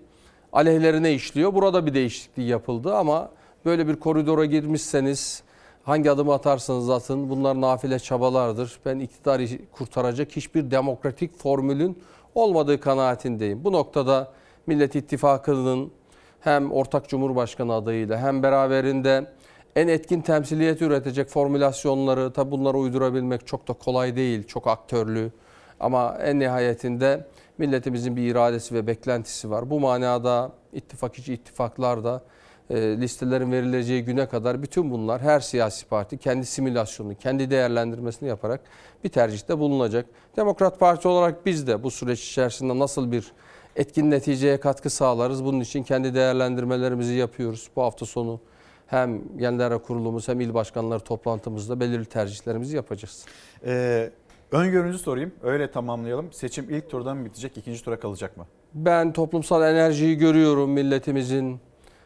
aleyhlerine işliyor. Burada bir değişiklik yapıldı ama böyle bir koridora girmişseniz hangi adımı atarsanız atın bunlar nafile çabalardır. Ben iktidarı kurtaracak hiçbir demokratik formülün olmadığı kanaatindeyim. Bu noktada Millet İttifakı'nın hem ortak cumhurbaşkanı adayıyla hem beraberinde en etkin temsiliyet üretecek formülasyonları tabi bunları uydurabilmek çok da kolay değil. Çok aktörlü ama en nihayetinde milletimizin bir iradesi ve beklentisi var. Bu manada ittifak içi ittifaklar da e, listelerin verileceği güne kadar bütün bunlar her siyasi parti kendi simülasyonunu, kendi değerlendirmesini yaparak bir tercihte bulunacak. Demokrat Parti olarak biz de bu süreç içerisinde nasıl bir etkin neticeye katkı sağlarız? Bunun için kendi değerlendirmelerimizi yapıyoruz. Bu hafta sonu hem Genel Kurulumuz hem il başkanları toplantımızda belirli tercihlerimizi yapacağız. Ee, öngörünüzü sorayım. Öyle tamamlayalım. Seçim ilk turdan mı bitecek, ikinci tura kalacak mı? Ben toplumsal enerjiyi görüyorum milletimizin.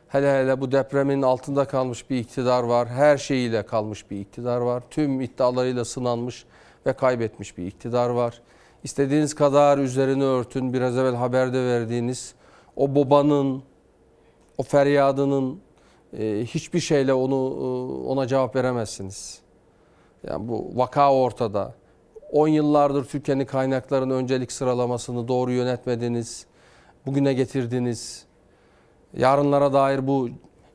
Hele hele bu depremin altında kalmış bir iktidar var. Her şeyiyle kalmış bir iktidar var. Tüm iddialarıyla sınanmış ve kaybetmiş bir iktidar var. İstediğiniz kadar üzerini örtün. Biraz evvel haberde verdiğiniz o babanın, o feryadının hiçbir şeyle onu e, ona cevap veremezsiniz. Yani bu vaka ortada. 10 yıllardır Türkiye'nin kaynaklarının öncelik sıralamasını doğru yönetmediniz. Bugüne getirdiniz. Yarınlara dair bu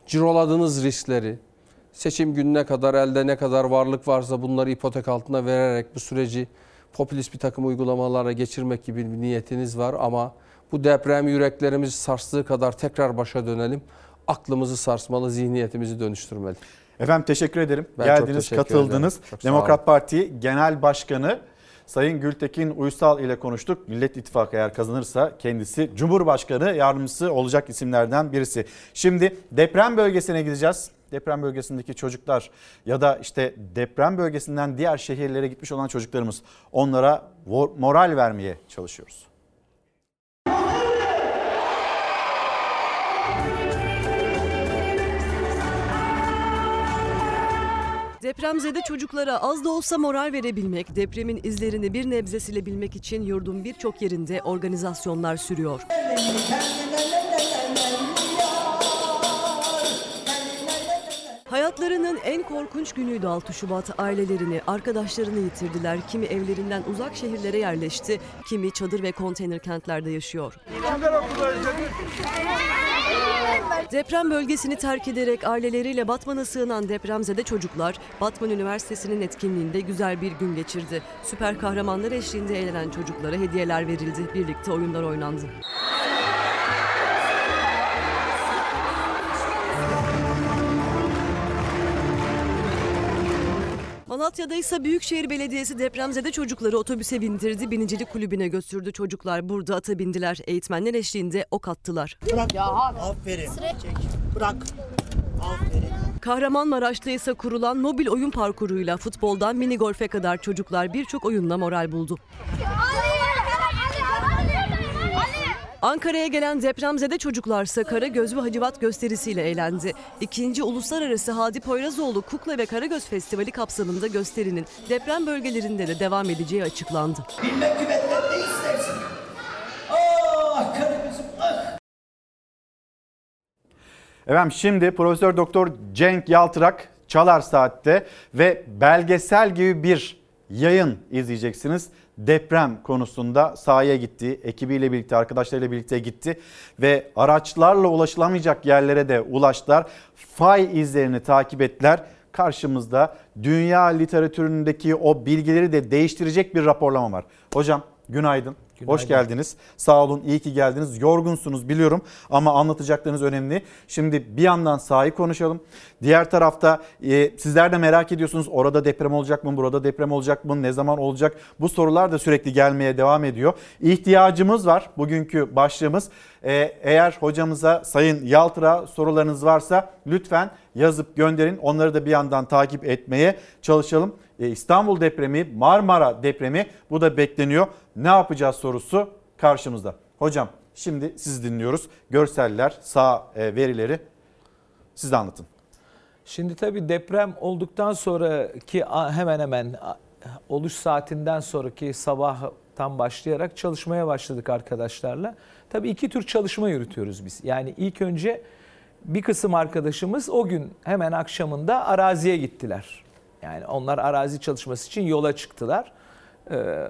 ciroladığınız riskleri seçim gününe kadar elde ne kadar varlık varsa bunları ipotek altına vererek bu süreci popülist bir takım uygulamalara geçirmek gibi bir niyetiniz var ama bu deprem yüreklerimizi sarstığı kadar tekrar başa dönelim. Aklımızı sarsmalı, zihniyetimizi dönüştürmeli. Efendim teşekkür ederim. Ben Geldiniz, teşekkür katıldınız. ederim. Çok. Demokrat Parti Genel Başkanı Sayın Gültekin Uysal ile konuştuk. Millet İttifakı eğer kazanırsa kendisi Cumhurbaşkanı yardımcısı olacak isimlerden birisi. Şimdi deprem bölgesine gideceğiz. Deprem bölgesindeki çocuklar ya da işte deprem bölgesinden diğer şehirlere gitmiş olan çocuklarımız onlara moral vermeye çalışıyoruz. Depremzede çocuklara az da olsa moral verebilmek, depremin izlerini bir nebze silebilmek için yurdun birçok yerinde organizasyonlar sürüyor. Hayatlarının en korkunç günüydü 6 Şubat. Ailelerini, arkadaşlarını yitirdiler. Kimi evlerinden uzak şehirlere yerleşti, kimi çadır ve konteyner kentlerde yaşıyor. Deprem bölgesini terk ederek aileleriyle Batman'a sığınan depremzede çocuklar Batman Üniversitesi'nin etkinliğinde güzel bir gün geçirdi. Süper kahramanlar eşliğinde eğlenen çocuklara hediyeler verildi. Birlikte oyunlar oynandı. Malatya'da ise Büyükşehir Belediyesi depremzede çocukları otobüse bindirdi. Binicilik kulübüne götürdü. Çocuklar burada ata bindiler. Eğitmenler eşliğinde ok attılar. Bırak. Ya Aferin. Çek. Bırak. Aferin. Kahramanmaraş'ta ise kurulan mobil oyun parkuruyla futboldan mini golfe kadar çocuklar birçok oyunla moral buldu. Ankara'ya gelen depremzede çocuklarsa Karagöz ve Hacivat gösterisiyle eğlendi. İkinci Uluslararası Hadi Poyrazoğlu Kukla ve Karagöz Festivali kapsamında gösterinin deprem bölgelerinde de devam edeceği açıklandı. Bilmek güvenler ne istersin? Ah Karagöz'üm ah. Efendim şimdi Profesör Doktor Cenk Yaltırak Çalar Saat'te ve belgesel gibi bir yayın izleyeceksiniz. Deprem konusunda sahaya gitti, ekibiyle birlikte, arkadaşlarıyla birlikte gitti ve araçlarla ulaşılamayacak yerlere de ulaştılar. Fay izlerini takip ettiler. Karşımızda dünya literatüründeki o bilgileri de değiştirecek bir raporlama var. Hocam günaydın. Hoş geldiniz. Sağ olun, iyi ki geldiniz. Yorgunsunuz biliyorum ama anlatacaklarınız önemli. Şimdi bir yandan sahayı konuşalım. Diğer tarafta e, sizler de merak ediyorsunuz. Orada deprem olacak mı? Burada deprem olacak mı? Ne zaman olacak? Bu sorular da sürekli gelmeye devam ediyor. İhtiyacımız var. Bugünkü başlığımız. E, eğer hocamıza Sayın Yaltıra sorularınız varsa lütfen yazıp gönderin. Onları da bir yandan takip etmeye çalışalım. E, İstanbul depremi, Marmara depremi bu da bekleniyor. Ne yapacağız sorusu karşımızda. Hocam şimdi sizi dinliyoruz. Görseller, sağ e, verileri siz de anlatın. Şimdi tabii deprem olduktan sonraki hemen hemen oluş saatinden sonraki sabahtan başlayarak çalışmaya başladık arkadaşlarla. Tabii iki tür çalışma yürütüyoruz biz. Yani ilk önce bir kısım arkadaşımız o gün hemen akşamında araziye gittiler. Yani onlar arazi çalışması için yola çıktılar. Ee,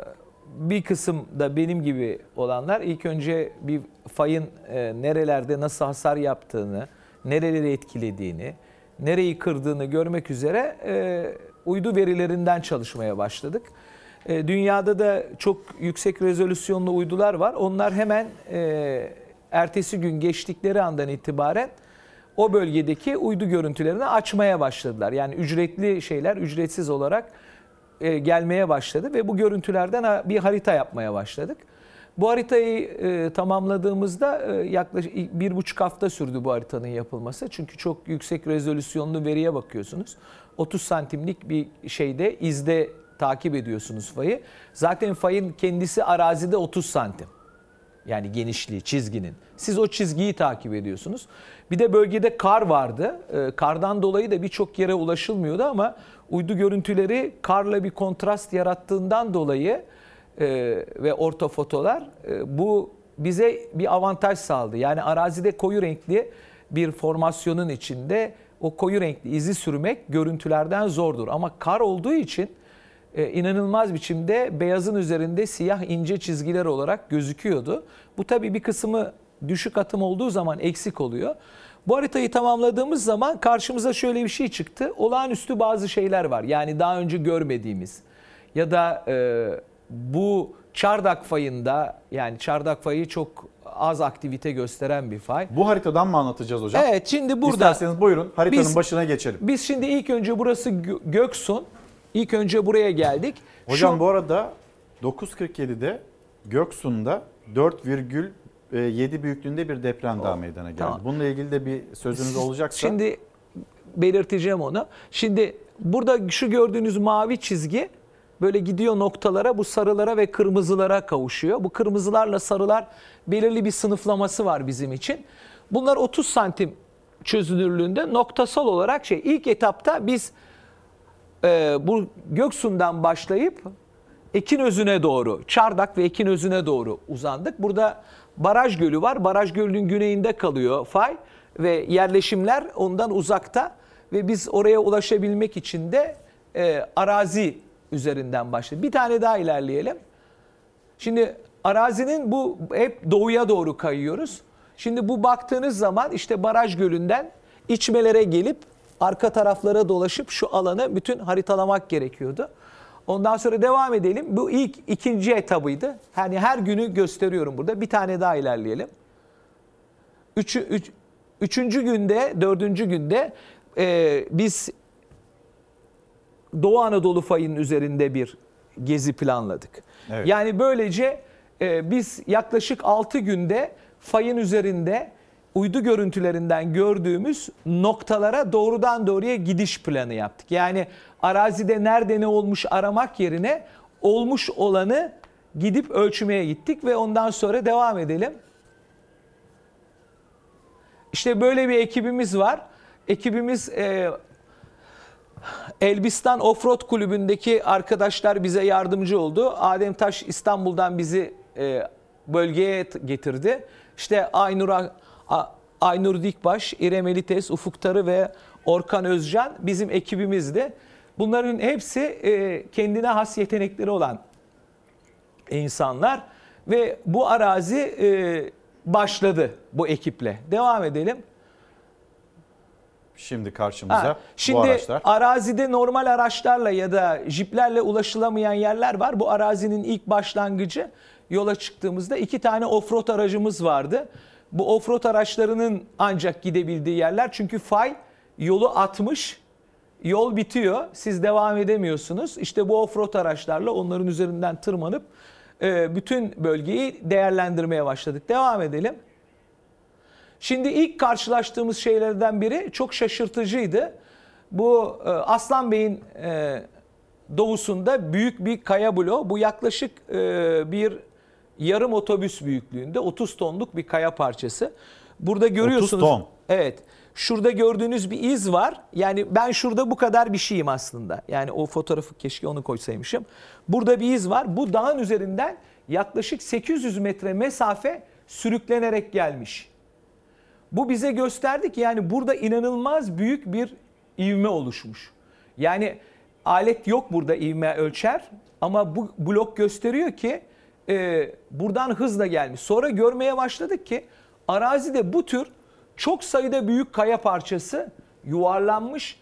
bir kısım da benim gibi olanlar ilk önce bir fayın e, nerelerde nasıl hasar yaptığını, nereleri etkilediğini, nereyi kırdığını görmek üzere e, uydu verilerinden çalışmaya başladık. E, dünyada da çok yüksek rezolüsyonlu uydular var. Onlar hemen e, ertesi gün geçtikleri andan itibaren o bölgedeki uydu görüntülerini açmaya başladılar. Yani ücretli şeyler ücretsiz olarak e, gelmeye başladı ve bu görüntülerden bir harita yapmaya başladık. Bu haritayı e, tamamladığımızda e, yaklaşık bir buçuk hafta sürdü bu haritanın yapılması. Çünkü çok yüksek rezolüsyonlu veriye bakıyorsunuz. 30 santimlik bir şeyde izde takip ediyorsunuz fayı. Zaten fayın kendisi arazide 30 santim. Yani genişliği, çizginin. Siz o çizgiyi takip ediyorsunuz. Bir de bölgede kar vardı. Ee, kardan dolayı da birçok yere ulaşılmıyordu ama uydu görüntüleri karla bir kontrast yarattığından dolayı e, ve ortofotolar e, bu bize bir avantaj sağladı. Yani arazide koyu renkli bir formasyonun içinde o koyu renkli izi sürmek görüntülerden zordur. Ama kar olduğu için e, inanılmaz biçimde beyazın üzerinde siyah ince çizgiler olarak gözüküyordu. Bu tabii bir kısmı düşük atım olduğu zaman eksik oluyor. Bu haritayı tamamladığımız zaman karşımıza şöyle bir şey çıktı. Olağanüstü bazı şeyler var. Yani daha önce görmediğimiz ya da e, bu çardak fayında yani çardak fayı çok az aktivite gösteren bir fay. Bu haritadan mı anlatacağız hocam? Evet şimdi burada İsterseniz buyurun haritanın Biz- başına geçelim. biz şimdi ilk önce burası Gö- Göksun. İlk önce buraya geldik. Hocam Şu- bu arada 9.47'de Göksun'da 4,7 büyüklüğünde bir deprem daha meydana geldi. Tamam. Bununla ilgili de bir sözünüz olacaksa. Şimdi belirteceğim onu. Şimdi burada şu gördüğünüz mavi çizgi böyle gidiyor noktalara, bu sarılara ve kırmızılara kavuşuyor. Bu kırmızılarla sarılar belirli bir sınıflaması var bizim için. Bunlar 30 santim çözünürlüğünde noktasal olarak şey ilk etapta biz e, bu Göksu'ndan başlayıp Ekinözü'ne doğru, Çardak ve Ekinözü'ne doğru uzandık. Burada Baraj Gölü var. Baraj Gölü'nün güneyinde kalıyor fay ve yerleşimler ondan uzakta ve biz oraya ulaşabilmek için de e, arazi üzerinden başladık. Bir tane daha ilerleyelim. Şimdi arazinin bu hep doğuya doğru kayıyoruz. Şimdi bu baktığınız zaman işte baraj gölünden içmelere gelip arka taraflara dolaşıp şu alanı bütün haritalamak gerekiyordu. Ondan sonra devam edelim. Bu ilk ikinci etabıydı. Yani her günü gösteriyorum burada. Bir tane daha ilerleyelim. Üçü, üç, üçüncü günde, dördüncü günde e, biz Doğu Anadolu fayının üzerinde bir gezi planladık. Evet. Yani böylece e, biz yaklaşık 6 günde fayın üzerinde uydu görüntülerinden gördüğümüz noktalara doğrudan doğruya gidiş planı yaptık. Yani arazide nerede ne olmuş aramak yerine olmuş olanı gidip ölçmeye gittik ve ondan sonra devam edelim. İşte böyle bir ekibimiz var. Ekibimiz e, Elbistan Offroad Kulübü'ndeki arkadaşlar bize yardımcı oldu. Adem Taş İstanbul'dan bizi e, bölgeye getirdi. İşte Aynur, Aynur Dikbaş, İrem Elites, Ufuk Tarı ve Orkan Özcan bizim ekibimizdi. Bunların hepsi e, kendine has yetenekleri olan insanlar ve bu arazi e, başladı bu ekiple. Devam edelim. Şimdi karşımıza Ha, bu şimdi araçlar. arazide normal araçlarla ya da jiplerle ulaşılamayan yerler var. Bu arazinin ilk başlangıcı yola çıktığımızda iki tane offroad aracımız vardı. Bu offroad araçlarının ancak gidebildiği yerler çünkü fay yolu atmış. Yol bitiyor. Siz devam edemiyorsunuz. İşte bu offroad araçlarla onların üzerinden tırmanıp e, bütün bölgeyi değerlendirmeye başladık. Devam edelim. Şimdi ilk karşılaştığımız şeylerden biri çok şaşırtıcıydı. Bu e, Aslan Bey'in e, doğusunda büyük bir kaya bloğu. Bu yaklaşık bir yarım otobüs büyüklüğünde 30 tonluk bir kaya parçası. Burada görüyorsunuz. 30 ton. Evet. Şurada gördüğünüz bir iz var. Yani ben şurada bu kadar bir şeyim aslında. Yani o fotoğrafı keşke onu koysaymışım. Burada bir iz var. Bu dağın üzerinden yaklaşık 800 metre mesafe sürüklenerek gelmiş. Bu bize gösterdi ki yani burada inanılmaz büyük bir ivme oluşmuş. Yani alet yok burada ivme ölçer ama bu blok gösteriyor ki e, buradan hızla gelmiş. Sonra görmeye başladık ki arazide bu tür çok sayıda büyük kaya parçası yuvarlanmış,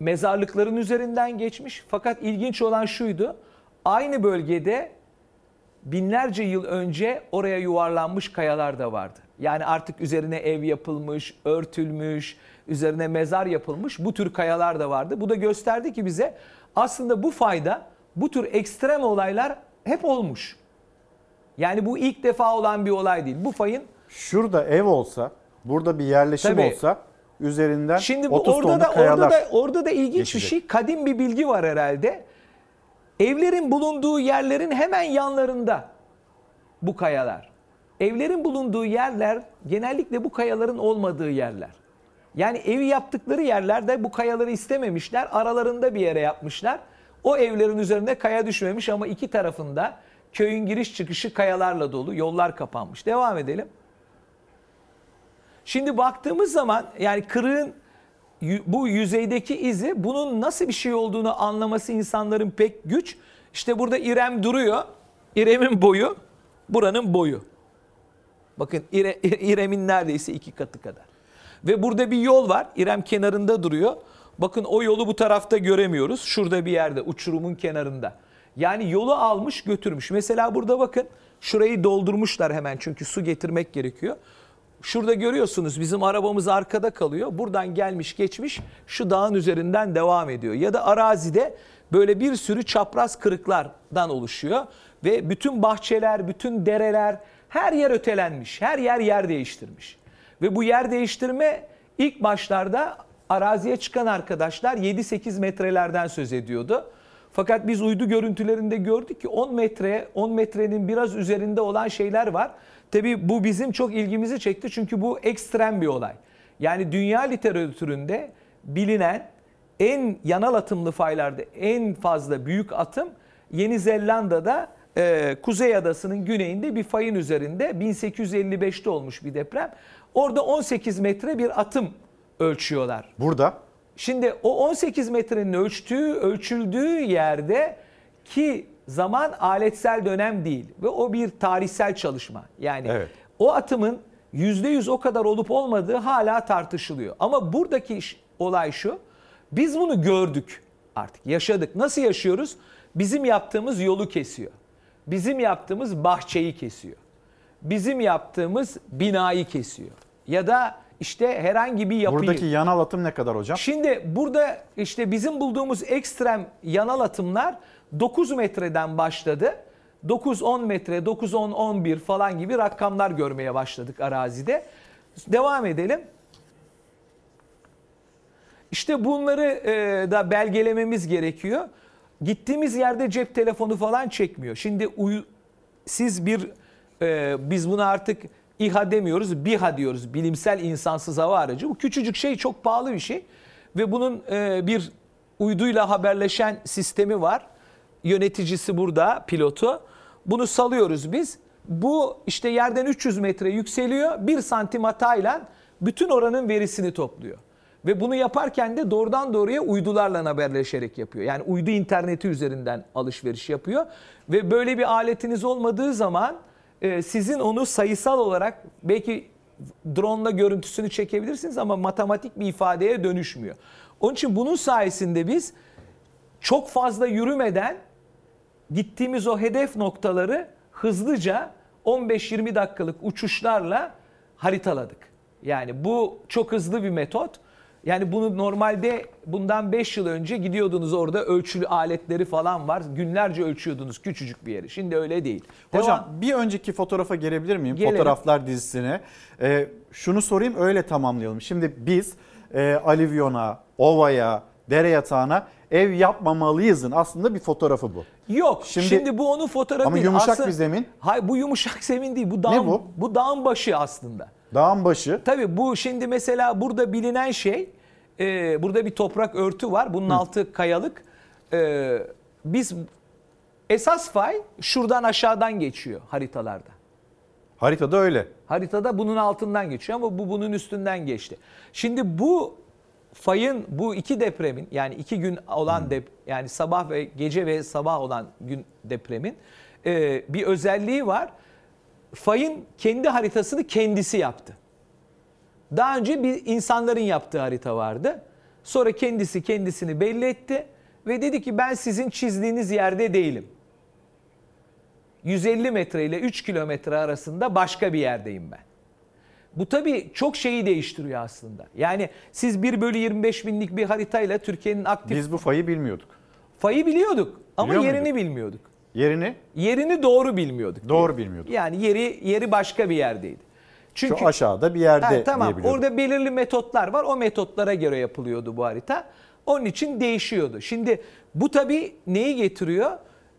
mezarlıkların üzerinden geçmiş. Fakat ilginç olan şuydu, aynı bölgede binlerce yıl önce oraya yuvarlanmış kayalar da vardı. Yani artık üzerine ev yapılmış, örtülmüş, üzerine mezar yapılmış bu tür kayalar da vardı. Bu da gösterdi ki bize aslında bu fayda, bu tür ekstrem olaylar hep olmuş. Yani bu ilk defa olan bir olay değil. Bu fayın Şurada ev olsa, burada bir yerleşim Tabii. olsa üzerinden Şimdi bu 30 orada da kayalar. orada da orada da ilginç geçecek. bir şey. Kadim bir bilgi var herhalde. Evlerin bulunduğu yerlerin hemen yanlarında bu kayalar. Evlerin bulunduğu yerler genellikle bu kayaların olmadığı yerler. Yani evi yaptıkları yerlerde bu kayaları istememişler. Aralarında bir yere yapmışlar. O evlerin üzerine kaya düşmemiş ama iki tarafında köyün giriş çıkışı kayalarla dolu. Yollar kapanmış. Devam edelim. Şimdi baktığımız zaman yani kırığın bu yüzeydeki izi bunun nasıl bir şey olduğunu anlaması insanların pek güç. İşte burada İrem duruyor. İrem'in boyu buranın boyu. Bakın İre- İrem'in neredeyse iki katı kadar. Ve burada bir yol var. İrem kenarında duruyor. Bakın o yolu bu tarafta göremiyoruz. Şurada bir yerde uçurumun kenarında. Yani yolu almış götürmüş. Mesela burada bakın şurayı doldurmuşlar hemen çünkü su getirmek gerekiyor. Şurada görüyorsunuz bizim arabamız arkada kalıyor. Buradan gelmiş geçmiş şu dağın üzerinden devam ediyor. Ya da arazide böyle bir sürü çapraz kırıklardan oluşuyor. Ve bütün bahçeler, bütün dereler her yer ötelenmiş. Her yer yer değiştirmiş. Ve bu yer değiştirme ilk başlarda araziye çıkan arkadaşlar 7-8 metrelerden söz ediyordu. Fakat biz uydu görüntülerinde gördük ki 10 metre, 10 metrenin biraz üzerinde olan şeyler var. Tabii bu bizim çok ilgimizi çekti çünkü bu ekstrem bir olay. Yani dünya literatüründe bilinen en yanal atımlı faylarda en fazla büyük atım Yeni Zelanda'da e, Kuzey Adası'nın güneyinde bir fayın üzerinde 1855'te olmuş bir deprem. Orada 18 metre bir atım ölçüyorlar. Burada Şimdi o 18 metrenin ölçtüğü, ölçüldüğü yerde ki zaman aletsel dönem değil ve o bir tarihsel çalışma. Yani Evet. o atımın %100 o kadar olup olmadığı hala tartışılıyor. Ama buradaki iş- olay şu. Biz bunu gördük artık. Yaşadık. Nasıl yaşıyoruz? Bizim yaptığımız yolu kesiyor. Bizim yaptığımız bahçeyi kesiyor. Bizim yaptığımız binayı kesiyor. Ya da işte herhangi bir yapıyı... Buradaki yanal atım ne kadar hocam? Şimdi burada işte bizim bulduğumuz ekstrem yanal atımlar 9 metreden başladı. 9-10 metre, 9-10-11 falan gibi rakamlar görmeye başladık arazide. Devam edelim. İşte bunları e, da belgelememiz gerekiyor. Gittiğimiz yerde cep telefonu falan çekmiyor. Şimdi uyu, siz bir, e, biz buna artık İHA demiyoruz, BİHA diyoruz. Bilimsel insansız hava aracı. Bu küçücük şey çok pahalı bir şey. Ve bunun e, bir uyduyla haberleşen sistemi var. Yöneticisi burada, pilotu. Bunu salıyoruz biz. Bu işte yerden 300 metre yükseliyor. 1 santim hatayla bütün oranın verisini topluyor. Ve bunu yaparken de doğrudan doğruya uydularla haberleşerek yapıyor. Yani uydu interneti üzerinden alışveriş yapıyor. Ve böyle bir aletiniz olmadığı zaman e, sizin onu sayısal olarak belki drone görüntüsünü çekebilirsiniz ama matematik bir ifadeye dönüşmüyor. Onun için bunun sayesinde biz çok fazla yürümeden gittiğimiz o hedef noktaları hızlıca 15-20 dakikalık uçuşlarla haritaladık. Yani bu çok hızlı bir metot. Yani bunu normalde bundan 5 yıl önce gidiyordunuz orada ölçülü aletleri falan var. Günlerce ölçüyordunuz küçücük bir yeri. Şimdi öyle değil. Hocam Devam. bir önceki fotoğrafa gelebilir miyim? Gelelim. Fotoğraflar dizisine. Ee, şunu sorayım öyle tamamlayalım. Şimdi biz e, alivyona, ovaya, dere yatağına ev yapmamalıyızın aslında bir fotoğrafı bu. Yok. Şimdi, bu onun fotoğrafı Ama değil. yumuşak Aslında- bir zemin. Hayır bu yumuşak zemin değil. Bu dağın, Ne bu? Bu dağın başı aslında. Dağın başı. Tabii bu şimdi mesela burada bilinen şey, e, burada bir toprak örtü var. Bunun altı kayalık. E, biz esas fay şuradan aşağıdan geçiyor haritalarda. Haritada öyle. Haritada bunun altından geçiyor ama bu bunun üstünden geçti. Şimdi bu fayın bu iki depremin yani iki gün olan dep yani sabah ve gece ve sabah olan gün depremin e, bir özelliği var. Fayın kendi haritasını kendisi yaptı. Daha önce bir insanların yaptığı harita vardı. Sonra kendisi kendisini belli etti ve dedi ki ben sizin çizdiğiniz yerde değilim. 150 metre ile 3 kilometre arasında başka bir yerdeyim ben. Bu tabii çok şeyi değiştiriyor aslında. Yani siz 1 bölü 25 binlik bir haritayla Türkiye'nin aktif... Biz bu fayı bilmiyorduk. Fayı biliyorduk ama Biliyor yerini muyduk? bilmiyorduk. Yerini Yerini doğru bilmiyorduk. doğru bilmiyorduk. Yani yeri yeri başka bir yerdeydi. Çünkü Şu aşağıda bir yerde Ha, tamam orada belirli metotlar var. O metotlara göre yapılıyordu bu harita. Onun için değişiyordu. Şimdi bu tabii neyi getiriyor?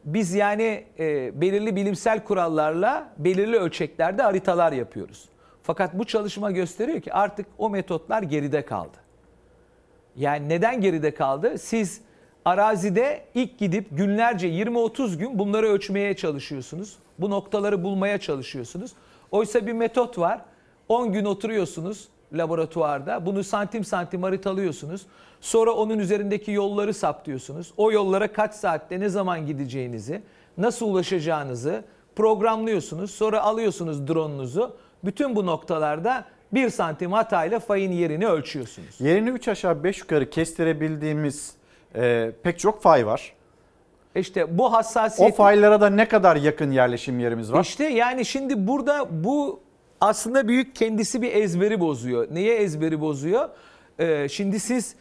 Biz yani e, belirli bilimsel kurallarla belirli ölçeklerde haritalar yapıyoruz. Fakat bu çalışma gösteriyor ki artık o metotlar geride kaldı. Yani neden geride kaldı? Siz arazide ilk gidip günlerce 20-30 gün bunları ölçmeye çalışıyorsunuz. Bu noktaları bulmaya çalışıyorsunuz. Oysa bir metot var. 10 gün oturuyorsunuz laboratuvarda. Bunu santim santim haritalıyorsunuz. Sonra onun üzerindeki yolları saptıyorsunuz. O yollara kaç saatte ne zaman gideceğinizi, nasıl ulaşacağınızı programlıyorsunuz. Sonra alıyorsunuz drone'unuzu. Bütün bu noktalarda 1 santim hatayla fayın yerini ölçüyorsunuz. Yerini 3 aşağı 5 yukarı kestirebildiğimiz e, pek çok fay var. İşte bu O hassasiyet... faylara da ne kadar yakın yerleşim yerimiz var? İşte yani şimdi burada bu aslında büyük kendisi bir ezberi bozuyor. Neye ezberi bozuyor? Ee, şimdi siz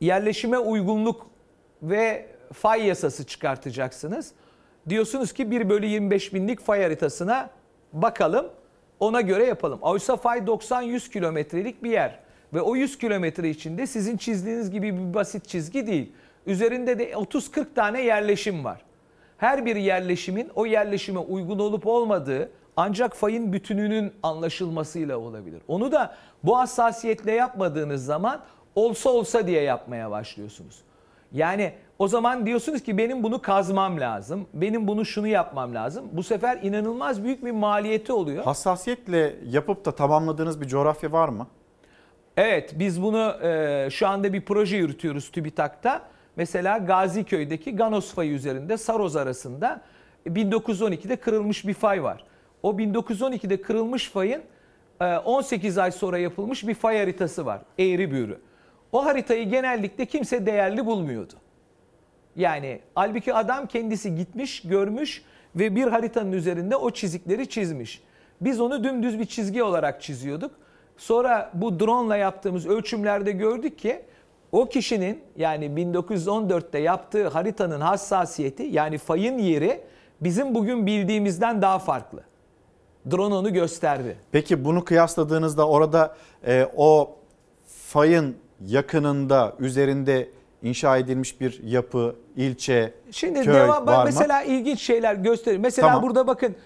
yerleşime uygunluk ve fay yasası çıkartacaksınız. Diyorsunuz ki 1 bölü 25 binlik fay haritasına bakalım ona göre yapalım. Oysa fay 90-100 kilometrelik bir yer. Ve o 100 kilometre içinde sizin çizdiğiniz gibi bir basit çizgi değil. Üzerinde de 30-40 tane yerleşim var. Her bir yerleşimin o yerleşime uygun olup olmadığı ancak fayın bütününün anlaşılmasıyla olabilir. Onu da bu hassasiyetle yapmadığınız zaman olsa olsa diye yapmaya başlıyorsunuz. Yani o zaman diyorsunuz ki benim bunu kazmam lazım. Benim bunu şunu yapmam lazım. Bu sefer inanılmaz büyük bir maliyeti oluyor. Hassasiyetle yapıp da tamamladığınız bir coğrafya var mı? Evet biz bunu e, şu anda bir proje yürütüyoruz TÜBİTAK'ta. Mesela Gaziköy'deki Ganos fayı üzerinde Saroz arasında 1912'de kırılmış bir fay var. O 1912'de kırılmış fayın e, 18 ay sonra yapılmış bir fay haritası var. Eğri büğrü. O haritayı genellikle kimse değerli bulmuyordu. Yani halbuki adam kendisi gitmiş, görmüş ve bir haritanın üzerinde o çizikleri çizmiş. Biz onu dümdüz bir çizgi olarak çiziyorduk. Sonra bu drone ile yaptığımız ölçümlerde gördük ki o kişinin yani 1914'te yaptığı haritanın hassasiyeti yani fayın yeri bizim bugün bildiğimizden daha farklı. Drone onu gösterdi. Peki bunu kıyasladığınızda orada e, o fayın yakınında üzerinde inşa edilmiş bir yapı, ilçe, Şimdi köy devam var mı? mesela ilginç şeyler gösterir. Mesela Tamam. burada bakın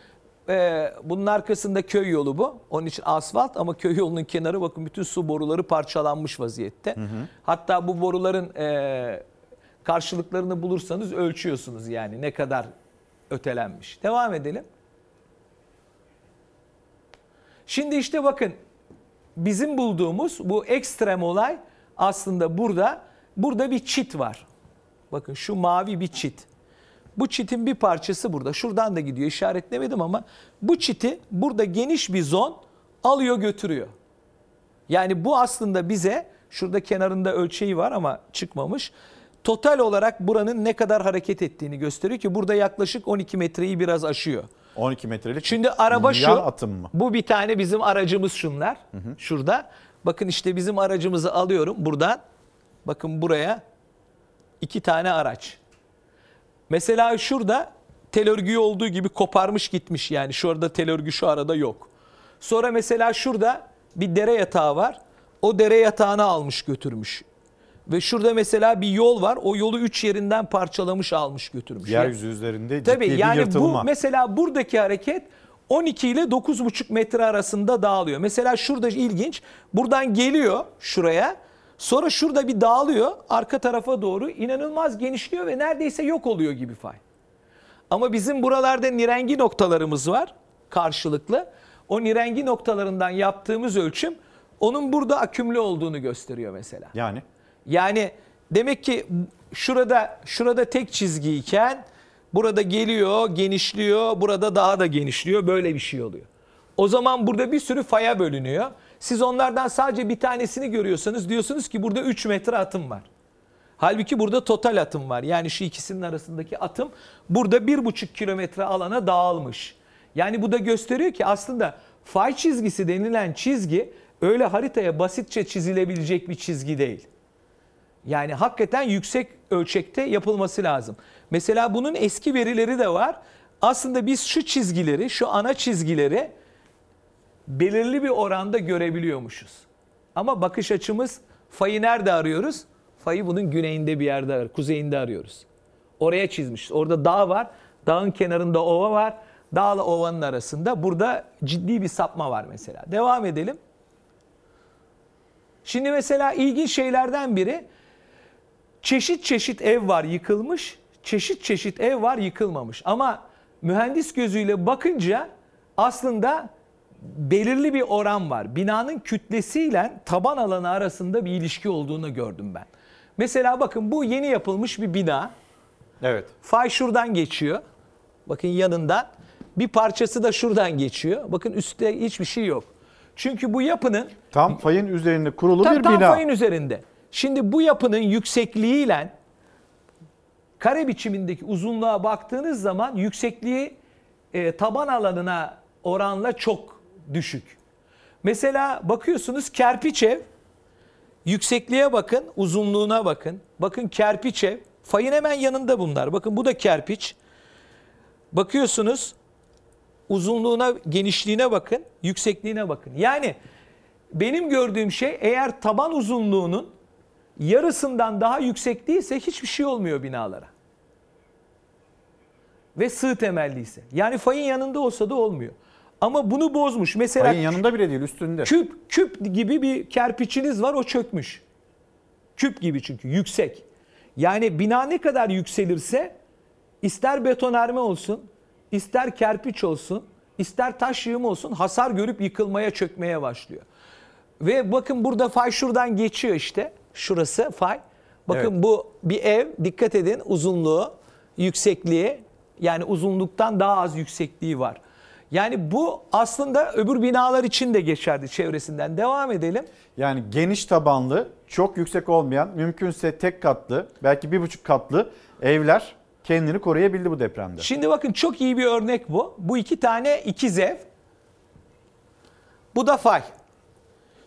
e, bunun arkasında köy yolu bu. Onun için asfalt ama köy yolunun kenarı bakın bütün su boruları parçalanmış vaziyette. Hatta bu boruların e, karşılıklarını bulursanız ölçüyorsunuz yani ne kadar ötelenmiş. Devam edelim. Şimdi işte bakın bizim bulduğumuz bu ekstrem olay aslında burada burada bir çit var. Bakın şu mavi bir çit. Bu çitin bir parçası burada. Şuradan da gidiyor işaretlemedim ama bu çiti burada geniş bir zon alıyor götürüyor. Yani bu aslında bize şurada kenarında ölçeği var ama çıkmamış. Total olarak buranın ne kadar hareket ettiğini gösteriyor ki burada yaklaşık 12 metreyi biraz aşıyor. 12 metrelik Şimdi araba şu. atım mı? Bu bir tane bizim aracımız şunlar. Şurada. Bakın işte bizim aracımızı alıyorum buradan. Bakın buraya iki tane araç. Mesela şurada tel örgüyü olduğu gibi koparmış gitmiş yani. Şu arada tel örgü şu arada yok. Sonra mesela şurada bir dere yatağı var. O dere yatağını almış götürmüş. Ve şurada mesela bir yol var. O yolu üç yerinden parçalamış almış götürmüş. Yeryüzü üzerinde ciddi Tabii bir yani yırtılma. bu mesela buradaki hareket 12 ile 9,5 metre arasında dağılıyor. Mesela şurada ilginç. Buradan geliyor şuraya. Sonra şurada bir dağılıyor. Arka tarafa doğru inanılmaz genişliyor ve neredeyse yok oluyor gibi fay. Ama bizim buralarda nirengi noktalarımız var karşılıklı. O nirengi noktalarından yaptığımız ölçüm onun burada akümle olduğunu gösteriyor mesela. Yani Yani demek ki şurada şurada tek çizgiyken burada geliyor, genişliyor, burada daha da genişliyor. Böyle bir şey oluyor. O zaman burada bir sürü faya bölünüyor. Siz onlardan sadece bir tanesini görüyorsanız diyorsunuz ki burada 3 metre atım var. Halbuki burada total atım var. Yani şu ikisinin arasındaki atım burada 1,5 kilometre alana dağılmış. Yani bu da gösteriyor ki aslında fay çizgisi denilen çizgi öyle haritaya basitçe çizilebilecek bir çizgi değil. Yani hakikaten yüksek ölçekte yapılması lazım. Mesela bunun eski verileri de var. Aslında biz şu çizgileri, şu ana çizgileri belirli bir oranda görebiliyormuşuz. Ama bakış açımız fayı nerede arıyoruz? Fayı bunun güneyinde bir yerde kuzeyinde arıyoruz. Oraya çizmiş. Orada dağ var. Dağın kenarında ova var. Dağla ovanın arasında burada ciddi bir sapma var mesela. Devam edelim. Şimdi mesela ilginç şeylerden biri çeşit çeşit ev var yıkılmış, çeşit çeşit ev var yıkılmamış. Ama mühendis gözüyle bakınca aslında belirli bir oran var. Binanın kütlesiyle taban alanı arasında bir ilişki olduğunu gördüm ben. Mesela bakın bu yeni yapılmış bir bina. Evet. Fay şuradan geçiyor. Bakın yanından. Bir parçası da şuradan geçiyor. Bakın üstte hiçbir şey yok. Çünkü bu yapının Tam fayın üzerinde kurulu tam, bir tam bina. fayın üzerinde. Şimdi bu yapının yüksekliğiyle kare biçimindeki uzunluğa baktığınız zaman yüksekliği e, taban alanına oranla çok düşük. Mesela bakıyorsunuz kerpiç ev, yüksekliğe bakın, uzunluğuna bakın. Bakın kerpiç ev, fayın hemen yanında bunlar. Bakın bu da kerpiç. Bakıyorsunuz uzunluğuna, genişliğine bakın, yüksekliğine bakın. Yani benim gördüğüm şey eğer taban uzunluğunun yarısından daha yüksek değilse hiçbir şey olmuyor binalara. Ve sığ temelliyse. Yani fayın yanında olsa da olmuyor. Ama bunu bozmuş. Mesela Fayın yanında bile değil üstünde. küp küp gibi bir kerpiçiniz var o çökmüş. Küp gibi çünkü yüksek. Yani bina ne kadar yükselirse ister betonarme olsun, ister kerpiç olsun, ister taş yığım olsun hasar görüp yıkılmaya çökmeye başlıyor. Ve bakın burada fay şuradan geçiyor işte. Şurası fay. Bakın Evet. bu bir ev. Dikkat edin uzunluğu, yüksekliği. Yani uzunluktan daha az yüksekliği var. Yani bu aslında öbür binalar için de geçerli çevresinden. Devam edelim. Yani geniş tabanlı, çok yüksek olmayan, mümkünse tek katlı, belki bir buçuk katlı evler kendini koruyabildi bu depremde. Şimdi bakın çok iyi bir örnek bu. Bu iki tane ikiz ev. Bu da fay.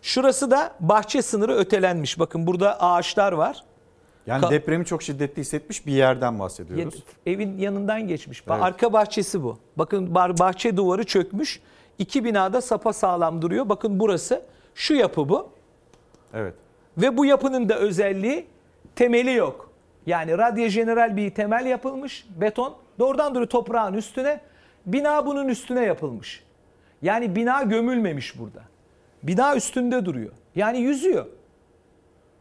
Şurası da bahçe sınırı ötelenmiş. Bakın burada ağaçlar var. Yani Ka- depremi çok şiddetli hissetmiş bir yerden bahsediyoruz. Ya- Evin yanından geçmiş. Evet. Arka bahçesi bu. Bakın bahçe duvarı çökmüş. İki binada sapa sağlam duruyor. Bakın burası. Şu yapı bu. Evet. Ve bu yapının da özelliği temeli yok. Yani radyo jeneral bir temel yapılmış. Beton. Doğrudan duruyor toprağın üstüne. Bina bunun üstüne yapılmış. Yani bina gömülmemiş burada. Bina üstünde duruyor. Yani yüzüyor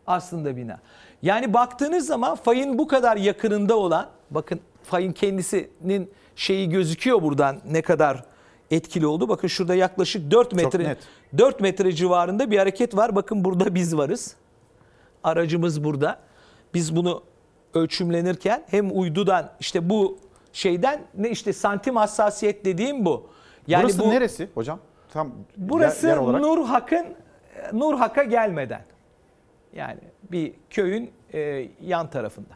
aslında bina. Yani baktığınız zaman fayın bu kadar yakınında olan, bakın fayın kendisinin şeyi gözüküyor buradan ne kadar etkili oldu. Bakın şurada yaklaşık 4 metre net. 4 metre civarında bir hareket var. Bakın burada biz varız. Aracımız burada. Biz bunu ölçümlenirken hem uydudan işte bu şeyden ne işte santim hassasiyet dediğim bu. Yani Burası bu neresi hocam? Tam Burası yer, yer olarak. Nur Hak'ın Nur Hak'a gelmeden. Yani bir köyün e, yan tarafında.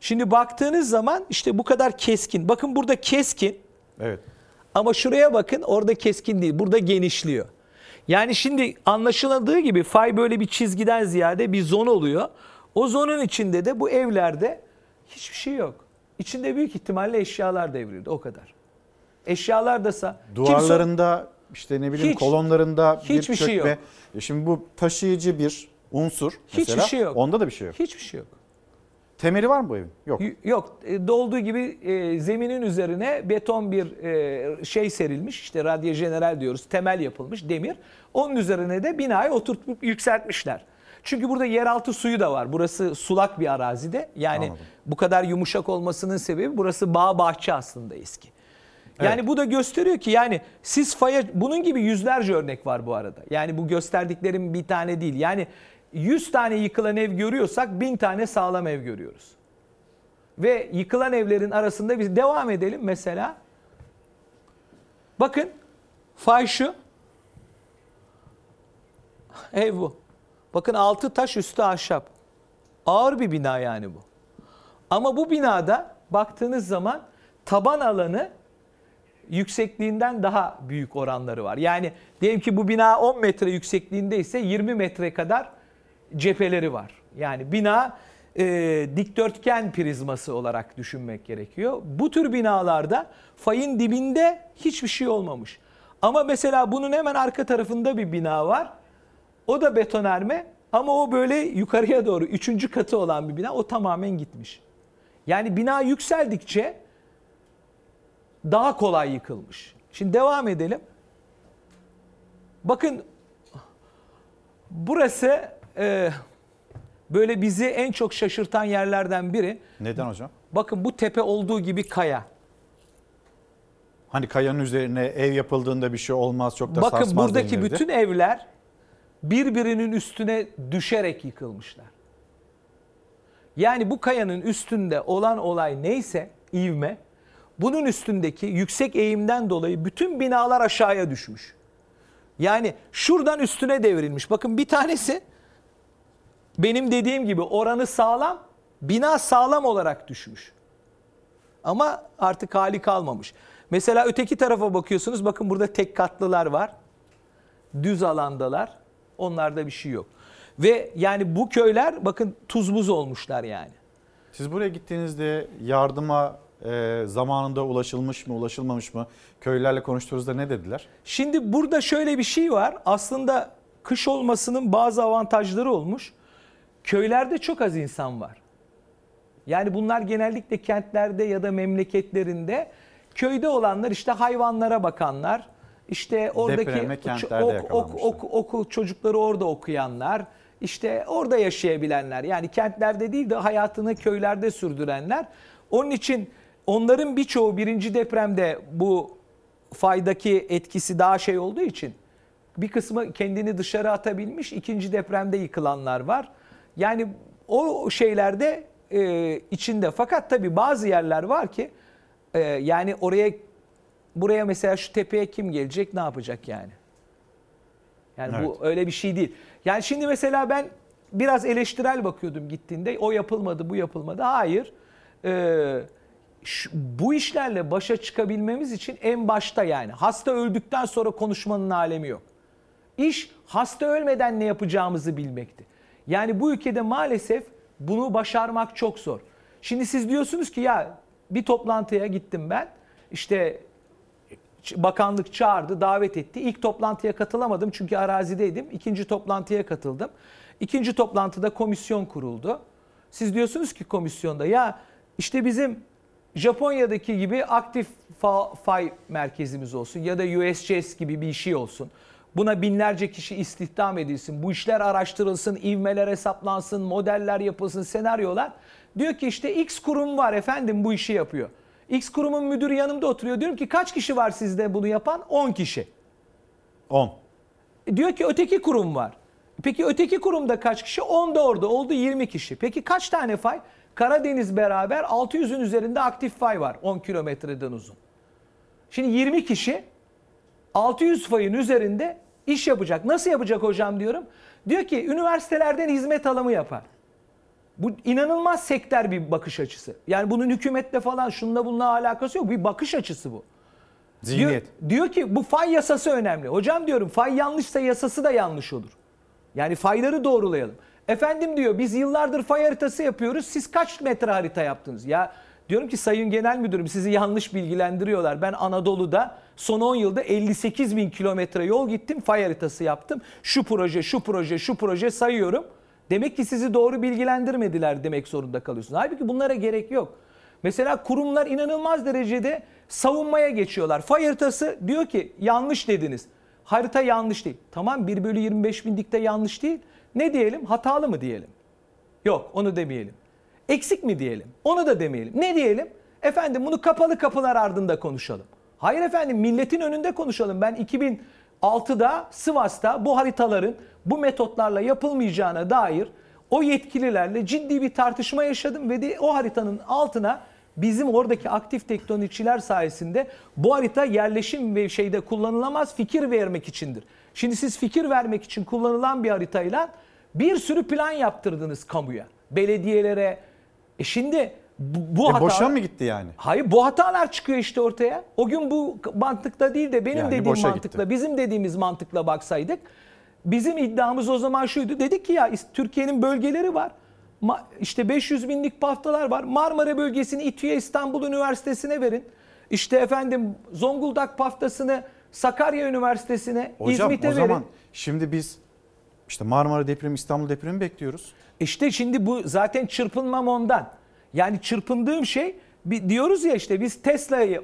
Şimdi baktığınız zaman işte bu kadar keskin. Bakın burada keskin. Evet. Ama şuraya bakın orada keskin değil. Burada genişliyor. Yani şimdi anlaşıladığı gibi fay böyle bir çizgiden ziyade bir zon oluyor. O zonun içinde de bu evlerde hiçbir şey yok. İçinde büyük ihtimalle eşyalar devrildi o kadar. Eşyalar da sa kimse- Duvarlarında işte ne bileyim Hiç- kolonlarında bir hiçbir şey çökme. yok. E Şimdi bu taşıyıcı bir unsur Hiçbir mesela. şey yok. Onda da bir şey yok. Hiçbir şey yok. Temeli var mı bu evin? Yok. Y- Yok. E, Dolduğu gibi e, zeminin üzerine beton bir e, şey serilmiş. İşte radyo jeneral diyoruz. Temel yapılmış demir. Onun üzerine de binayı oturtup yükseltmişler. Çünkü burada yeraltı suyu da var. Burası sulak bir arazide. Yani Anladım. bu kadar yumuşak olmasının sebebi burası bağ bahçe aslında eski. Yani bu da gösteriyor ki yani siz faya bunun gibi yüzlerce örnek var bu arada. Yani bu gösterdiklerim bir tane değil. Yani 100 tane yıkılan ev görüyorsak 1000 tane sağlam ev görüyoruz. Ve yıkılan evlerin arasında biz devam edelim mesela. Bakın fay şu. <laughs> Ev bu. Bakın altı taş üstü ahşap. Ağır bir bina yani bu. Ama bu binada baktığınız zaman taban alanı yüksekliğinden daha büyük oranları var. Yani diyelim ki bu bina 10 metre yüksekliğinde ise 20 metre kadar cepheleri var. Yani bina e, dikdörtgen prizması olarak düşünmek gerekiyor. Bu tür binalarda fayın dibinde hiçbir şey olmamış. Ama mesela bunun hemen arka tarafında bir bina var. O da betonarme ama o böyle yukarıya doğru üçüncü katı olan bir bina. O tamamen gitmiş. Yani bina yükseldikçe daha kolay yıkılmış. Şimdi devam edelim. Bakın burası e, böyle bizi en çok şaşırtan yerlerden biri. Neden hocam? Bakın bu tepe olduğu gibi kaya. Hani kayanın üzerine ev yapıldığında bir şey olmaz çok da Bakın sarsmaz buradaki denilirdi. bütün evler birbirinin üstüne düşerek yıkılmışlar. Yani bu kayanın üstünde olan olay neyse ivme bunun üstündeki yüksek eğimden dolayı bütün binalar aşağıya düşmüş. Yani şuradan üstüne devrilmiş. Bakın bir tanesi benim dediğim gibi oranı sağlam, bina sağlam olarak düşmüş. Ama artık hali kalmamış. Mesela öteki tarafa bakıyorsunuz. Bakın burada tek katlılar var. Düz alandalar. Onlarda bir şey yok. Ve yani bu köyler bakın tuz buz olmuşlar yani. Siz buraya gittiğinizde yardıma e, zamanında ulaşılmış mı, ulaşılmamış mı? Köylerle konuştuğunuzda ne dediler? Şimdi burada şöyle bir şey var. Aslında kış olmasının bazı avantajları olmuş. Köylerde çok az insan var. Yani bunlar genellikle kentlerde ya da memleketlerinde köyde olanlar işte hayvanlara bakanlar, işte oradaki ok, ok, ok, okul çocukları orada okuyanlar, işte orada yaşayabilenler. Yani kentlerde değil de hayatını köylerde sürdürenler. Onun için onların birçoğu birinci depremde bu faydaki etkisi daha şey olduğu için bir kısmı kendini dışarı atabilmiş. ikinci depremde yıkılanlar var. Yani o şeylerde e, içinde. Fakat tabii bazı yerler var ki e, yani oraya buraya mesela şu tepeye kim gelecek ne yapacak yani? Yani bu öyle bir şey değil. Yani şimdi mesela ben biraz eleştirel bakıyordum gittiğinde. O yapılmadı, bu yapılmadı. Hayır. Ee, şu- bu işlerle başa çıkabilmemiz için en başta yani hasta öldükten sonra konuşmanın alemi yok. İş Hasta ölmeden ne yapacağımızı bilmekti. Yani bu ülkede maalesef bunu başarmak çok zor. Şimdi siz diyorsunuz ki ya bir toplantıya gittim ben. İşte bakanlık çağırdı, davet etti. İlk toplantıya katılamadım çünkü arazideydim. İkinci toplantıya katıldım. İkinci toplantıda komisyon kuruldu. Siz diyorsunuz ki komisyonda ya işte bizim Japonya'daki gibi aktif fa- fay merkezimiz olsun ya da USGS gibi bir şey olsun. Buna binlerce kişi istihdam edilsin. Bu işler araştırılsın, ivmeler hesaplansın, modeller yapılsın, senaryolar. Diyor ki işte X kurum var efendim bu işi yapıyor. X kurumun müdürü yanımda oturuyor. Diyorum ki kaç kişi var sizde bunu yapan? 10 kişi. 10. Diyor ki öteki kurum var. Peki öteki kurumda kaç kişi? 10 da orada oldu 20 kişi. Peki kaç tane fay? Karadeniz beraber 600'ün üzerinde aktif fay var 10 kilometreden uzun. Şimdi 20 kişi 600 fayın üzerinde iş yapacak. Nasıl yapacak hocam diyorum. Diyor ki üniversitelerden hizmet alımı yapar. Bu inanılmaz sektör bir bakış açısı. Yani bunun hükümetle falan şununla bununla alakası yok. Bir bakış açısı bu. Zihniyet. Diyor, diyor ki bu fay yasası önemli. Hocam diyorum fay yanlışsa yasası da yanlış olur. Yani fayları doğrulayalım. Efendim diyor biz yıllardır fay haritası yapıyoruz. Siz kaç metre harita yaptınız? Ya diyorum ki Sayın Genel Müdürüm sizi yanlış bilgilendiriyorlar. Ben Anadolu'da son 10 yılda 58 bin kilometre yol gittim. Fay haritası yaptım. Şu proje, şu proje, şu proje sayıyorum. Demek ki sizi doğru bilgilendirmediler demek zorunda kalıyorsunuz. Halbuki bunlara gerek yok. Mesela kurumlar inanılmaz derecede savunmaya geçiyorlar. Fay haritası diyor ki yanlış dediniz. Harita yanlış değil. Tamam 1 bölü 25 bindikte yanlış değil. Ne diyelim? Hatalı mı diyelim? Yok onu demeyelim. Eksik mi diyelim? Onu da demeyelim. Ne diyelim? Efendim bunu kapalı kapılar ardında konuşalım. Hayır efendim milletin önünde konuşalım. Ben 2006'da Sivas'ta bu haritaların bu metotlarla yapılmayacağına dair o yetkililerle ciddi bir tartışma yaşadım ve de o haritanın altına bizim oradaki aktif tektonikçiler sayesinde bu harita yerleşim ve şeyde kullanılamaz fikir vermek içindir. Şimdi siz fikir vermek için kullanılan bir haritayla bir sürü plan yaptırdınız kamuya, belediyelere. E şimdi bu, bu E hata... boşa mı gitti yani? Hayır bu hatalar çıkıyor işte ortaya. O gün bu mantıkla değil de benim Yani dediğim mantıkla, gitti. bizim dediğimiz mantıkla baksaydık. Bizim iddiamız o zaman şuydu. Dedik ki ya Türkiye'nin bölgeleri var. Ma- işte 500 binlik paftalar var. Marmara bölgesini İTÜ'ye İstanbul Üniversitesi'ne verin. İşte efendim Zonguldak paftasını Sakarya Üniversitesi'ne, Hocam İzmit'e o verin. zaman şimdi biz işte Marmara depremi, İstanbul depremi bekliyoruz. İşte şimdi bu zaten çırpınmam ondan. Yani çırpındığım şey diyoruz ya işte biz Tesla'yı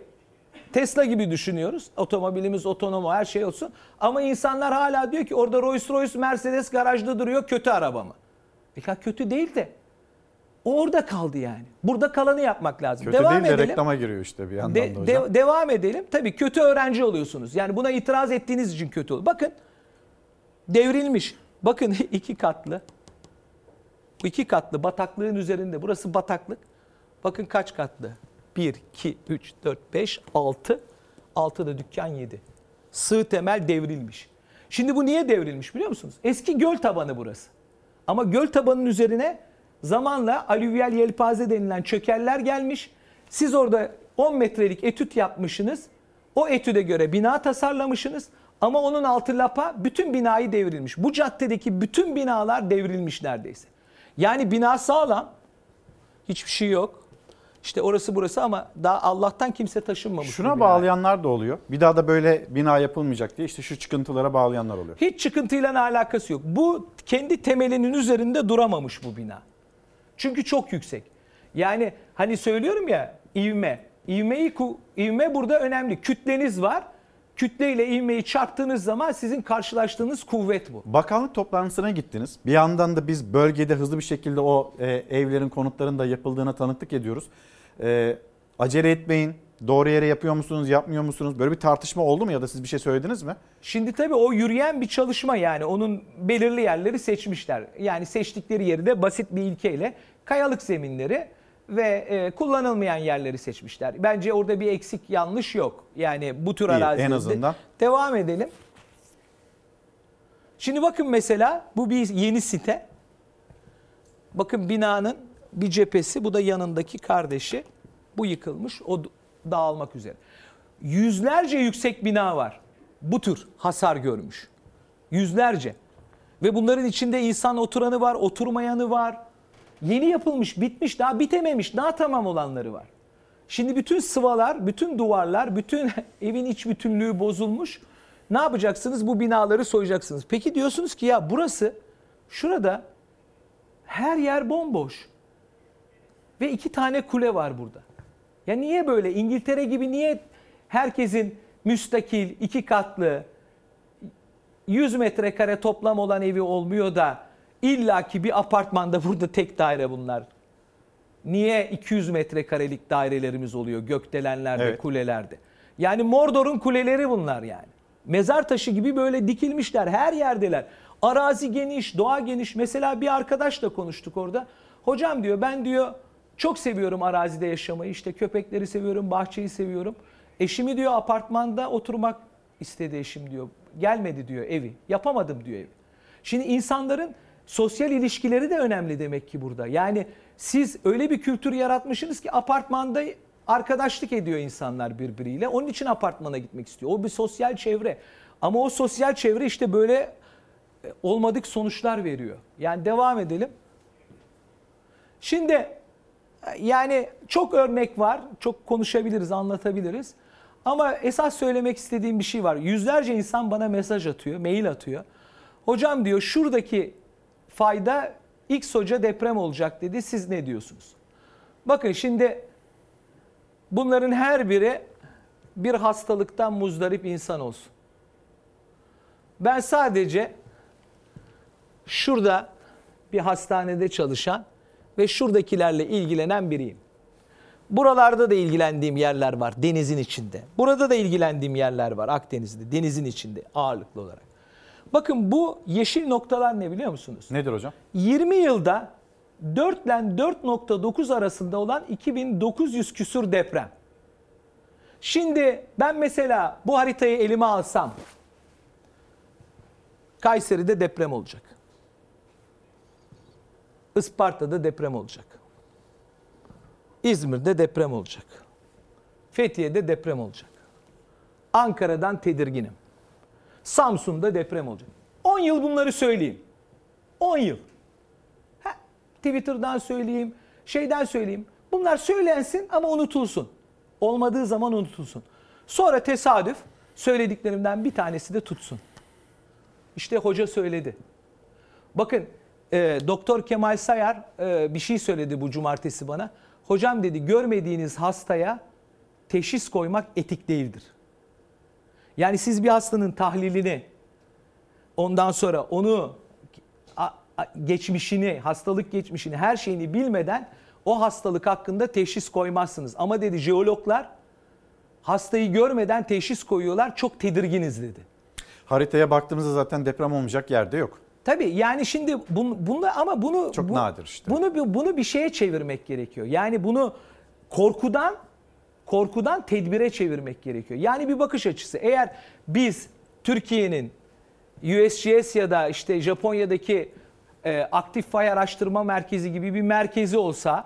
Tesla gibi düşünüyoruz. Otomobilimiz otonom her şey olsun. Ama insanlar hala diyor ki orada Rolls Royce Mercedes garajda duruyor kötü araba mı? E kötü değil de o orada kaldı yani. Burada kalanı yapmak lazım. Kötü devam değil de edelim. reklama giriyor işte bir yandan De- da hocam. de- devam edelim. Tabii kötü öğrenci oluyorsunuz. Yani buna itiraz ettiğiniz için kötü olur. Bakın devrilmiş. Bakın <laughs> iki katlı. Bu iki katlı bataklığın üzerinde. Burası bataklık. Bakın kaç katlı? 1, 2, 3, 4, 5, 6. 6 da dükkan 7. Sığ temel devrilmiş. Şimdi bu niye devrilmiş biliyor musunuz? Eski göl tabanı burası. Ama göl tabanının üzerine zamanla alüvyal yelpaze denilen çökeller gelmiş. Siz orada 10 metrelik etüt yapmışsınız. O etüde göre bina tasarlamışsınız. Ama onun altı lapa bütün binayı devrilmiş. Bu caddedeki bütün binalar devrilmiş neredeyse. Yani bina sağlam. Hiçbir şey yok. İşte orası burası ama daha Allah'tan kimse taşınmamış. Şuna bağlayanlar da oluyor. Bir daha da böyle bina yapılmayacak diye işte şu çıkıntılara bağlayanlar oluyor. Hiç çıkıntıyla alakası yok. Bu kendi temelinin üzerinde duramamış bu bina. Çünkü çok yüksek. Yani hani söylüyorum ya ivme. İvmeyi, ivme burada önemli. Kütleniz var. Kütle ile ivmeyi çarptığınız zaman sizin karşılaştığınız kuvvet bu. Bakanlık toplantısına gittiniz. Bir yandan da biz bölgede hızlı bir şekilde o e, evlerin, konutların da yapıldığına tanıklık ediyoruz. E, acele etmeyin. Doğru yere yapıyor musunuz, yapmıyor musunuz? Böyle bir tartışma oldu mu ya da siz bir şey söylediniz mi? Şimdi tabii o yürüyen bir çalışma yani onun belirli yerleri seçmişler. Yani seçtikleri yeri de basit bir ilkeyle kayalık zeminleri ve e, kullanılmayan yerleri seçmişler. Bence orada bir eksik yanlış yok. Yani bu tür İyi, en arazilerde. azından. Devam edelim. Şimdi bakın mesela bu bir yeni site. Bakın binanın bir cephesi bu da yanındaki kardeşi. Bu yıkılmış o dağılmak üzere. Yüzlerce yüksek bina var. Bu tür hasar görmüş. Yüzlerce. Ve bunların içinde insan oturanı var, oturmayanı var. Yeni yapılmış, bitmiş, daha bitememiş, daha tamam olanları var. Şimdi bütün sıvalar, bütün duvarlar, bütün <laughs> evin iç bütünlüğü bozulmuş. Ne yapacaksınız? Bu binaları soyacaksınız. Peki diyorsunuz ki ya burası, şurada her yer bomboş. Ve iki tane kule var burada. Ya niye böyle? İngiltere gibi niye herkesin müstakil, iki katlı, 100 metrekare toplam olan evi olmuyor da illaki bir apartmanda burada tek daire bunlar. Niye 200 metrekarelik dairelerimiz oluyor gökdelenlerde, Evet. kulelerde? Yani Mordor'un kuleleri bunlar yani. Mezar taşı gibi böyle dikilmişler, her yerdeler. Arazi geniş, doğa geniş. Mesela bir arkadaşla konuştuk orada. Hocam diyor ben diyor çok seviyorum arazide yaşamayı. İşte köpekleri seviyorum, bahçeyi seviyorum. Eşimi diyor apartmanda oturmak istedi eşim diyor. Gelmedi diyor evi. Yapamadım diyor evi. Şimdi insanların sosyal ilişkileri de önemli demek ki burada. Yani siz öyle bir kültür yaratmışsınız ki apartmanda arkadaşlık ediyor insanlar birbiriyle. Onun için apartmana gitmek istiyor. O bir sosyal çevre. Ama o sosyal çevre işte böyle e, olmadık sonuçlar veriyor. Yani devam edelim. Şimdi e, yani çok örnek var. Çok konuşabiliriz, anlatabiliriz. Ama esas söylemek istediğim bir şey var. Yüzlerce insan bana mesaj atıyor, mail atıyor. Hocam diyor şuradaki fayda X hoca deprem olacak dedi. Siz ne diyorsunuz? Bakın şimdi bunların her biri bir hastalıktan muzdarip insan olsun. Ben sadece şurada bir hastanede çalışan ve şuradakilerle ilgilenen biriyim. Buralarda da ilgilendiğim yerler var denizin içinde. Burada da ilgilendiğim yerler var Akdeniz'de denizin içinde ağırlıklı olarak. Bakın bu yeşil noktalar ne biliyor musunuz? Nedir hocam? 20 yılda 4 ile 4.9 arasında olan 2900 küsur deprem. Şimdi ben mesela bu haritayı elime alsam Kayseri'de deprem olacak. Isparta'da deprem olacak. İzmir'de deprem olacak. Fethiye'de deprem olacak. Ankara'dan tedirginim. Samsun'da deprem olacak. 10 yıl bunları söyleyeyim. 10 yıl. Ha, Twitter'dan söyleyeyim, şeyden söyleyeyim. Bunlar söylensin ama unutulsun. Olmadığı zaman unutulsun. Sonra tesadüf söylediklerimden bir tanesi de tutsun. İşte hoca söyledi. Bakın e, Doktor Kemal Sayar e, bir şey söyledi bu cumartesi bana. Hocam dedi görmediğiniz hastaya teşhis koymak etik değildir. Yani siz bir hastanın tahlilini ondan sonra onu geçmişini, hastalık geçmişini, her şeyini bilmeden o hastalık hakkında teşhis koymazsınız. Ama dedi jeologlar hastayı görmeden teşhis koyuyorlar. Çok tedirginiz dedi. Haritaya baktığımızda zaten deprem olmayacak yerde yok. Tabii yani şimdi bunu, bunu ama bunu Çok bu- nadir işte. Bunu bunu bir şeye çevirmek gerekiyor. Yani bunu korkudan korkudan tedbire çevirmek gerekiyor. Yani bir bakış açısı. Eğer biz Türkiye'nin USGS ya da işte Japonya'daki e, aktif fay araştırma merkezi gibi bir merkezi olsa,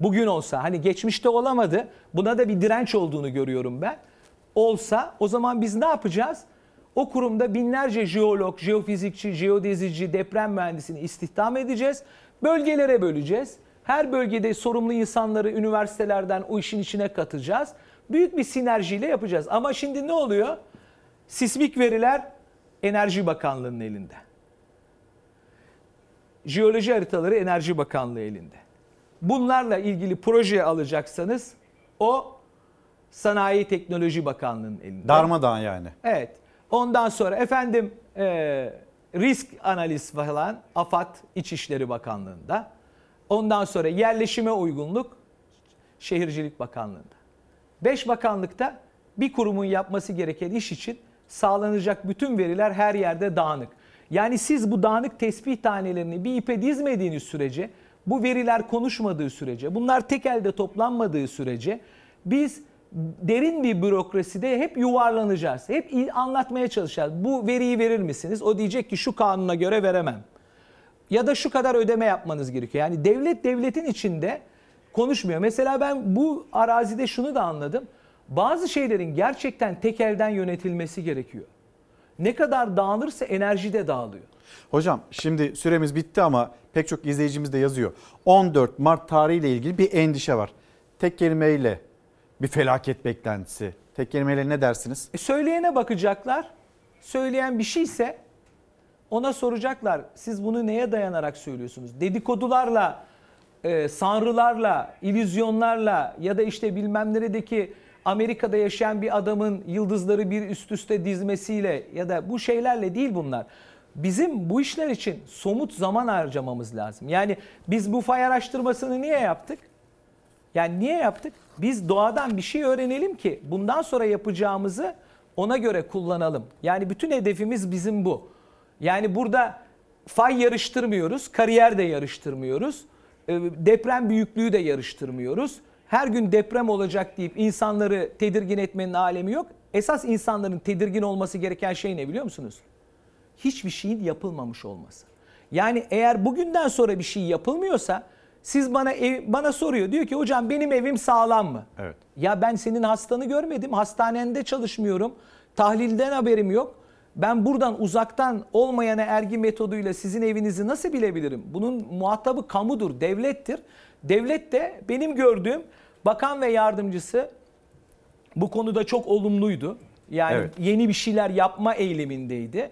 bugün olsa hani geçmişte olamadı. Buna da bir direnç olduğunu görüyorum ben. Olsa o zaman biz ne yapacağız? O kurumda binlerce jeolog, jeofizikçi, jeodezici, deprem mühendisini istihdam edeceğiz. Bölgelere böleceğiz. Her bölgede sorumlu insanları üniversitelerden o işin içine katacağız. Büyük bir sinerjiyle yapacağız. Ama şimdi ne oluyor? Sismik veriler Enerji Bakanlığı'nın elinde. Jeoloji haritaları Enerji Bakanlığı elinde. Bunlarla ilgili proje alacaksanız o Sanayi Teknoloji Bakanlığı'nın elinde. Darmadağın yani. Evet. Ondan sonra efendim e, risk analiz falan AFAD İçişleri Bakanlığı'nda. Ondan sonra yerleşime uygunluk Şehircilik Bakanlığı'nda. Beş bakanlıkta bir kurumun yapması gereken iş için sağlanacak bütün veriler her yerde dağınık. Yani siz bu dağınık tespih tanelerini bir ipe dizmediğiniz sürece, bu veriler konuşmadığı sürece, bunlar tek elde toplanmadığı sürece biz derin bir bürokraside hep yuvarlanacağız. Hep anlatmaya çalışacağız. Bu veriyi verir misiniz? O diyecek ki şu kanuna göre veremem. Ya da şu kadar ödeme yapmanız gerekiyor. Yani devlet devletin içinde konuşmuyor. Mesela ben bu arazide şunu da anladım. Bazı şeylerin gerçekten tek elden yönetilmesi gerekiyor. Ne kadar dağılırsa enerji de dağılıyor. Hocam şimdi süremiz bitti ama pek çok izleyicimiz de yazıyor. 14 Mart tarihiyle ilgili bir endişe var. Tek kelimeyle bir felaket beklentisi. Tek kelimeyle ne dersiniz? E söyleyene bakacaklar. Söyleyen bir şeyse ona soracaklar. Siz bunu neye dayanarak söylüyorsunuz? Dedikodularla, e, sanrılarla, illüzyonlarla ya da işte bilmem neredeki Amerika'da yaşayan bir adamın yıldızları bir üst üste dizmesiyle ya da bu şeylerle değil bunlar. Bizim bu işler için somut zaman harcamamız lazım. Yani biz bu fay araştırmasını niye yaptık? Yani niye yaptık? Biz doğadan bir şey öğrenelim ki bundan sonra yapacağımızı ona göre kullanalım. Yani bütün hedefimiz bizim bu. Yani burada fay yarıştırmıyoruz, kariyer de yarıştırmıyoruz, e, deprem büyüklüğü de yarıştırmıyoruz. Her gün deprem olacak deyip insanları tedirgin etmenin alemi yok. Esas insanların tedirgin olması gereken şey ne biliyor musunuz? Hiçbir şeyin yapılmamış olması. Yani eğer bugünden sonra bir şey yapılmıyorsa siz bana ev, bana soruyor. Diyor ki hocam benim evim sağlam mı? Evet. Ya ben senin hastanı görmedim. Hastanende çalışmıyorum. Tahlilden haberim yok. Ben buradan uzaktan olmayana ergi metoduyla sizin evinizi nasıl bilebilirim? Bunun muhatabı kamudur, devlettir. Devlet de benim gördüğüm bakan ve yardımcısı bu konuda çok olumluydu. Yani Evet. yeni bir şeyler yapma eylemindeydi.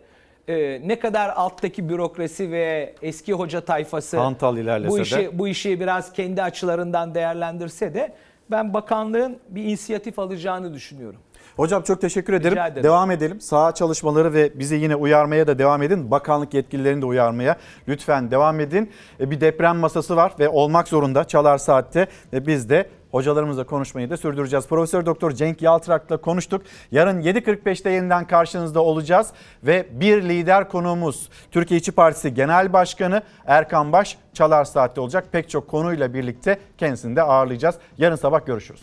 Ee, ne kadar alttaki bürokrasi ve eski hoca tayfası ilerlese bu de. işi bu işi biraz kendi açılarından değerlendirse de ben bakanlığın bir inisiyatif alacağını düşünüyorum. Hocam çok teşekkür ederim. Ederim. Devam edelim. Saha çalışmaları ve bizi yine uyarmaya da devam edin. Bakanlık yetkililerini de uyarmaya lütfen devam edin. E, Bir deprem masası var ve olmak zorunda Çalar Saat'te ve biz de hocalarımızla konuşmayı da sürdüreceğiz. Profesör Doktor Cenk Yaltırak'la konuştuk. Yarın 7.45'te yeniden karşınızda olacağız ve bir lider konuğumuz Türkiye İşçi Partisi Genel Başkanı Erkan Baş Çalar Saat'te olacak. Pek çok konuyla birlikte kendisini de ağırlayacağız. Yarın sabah görüşürüz.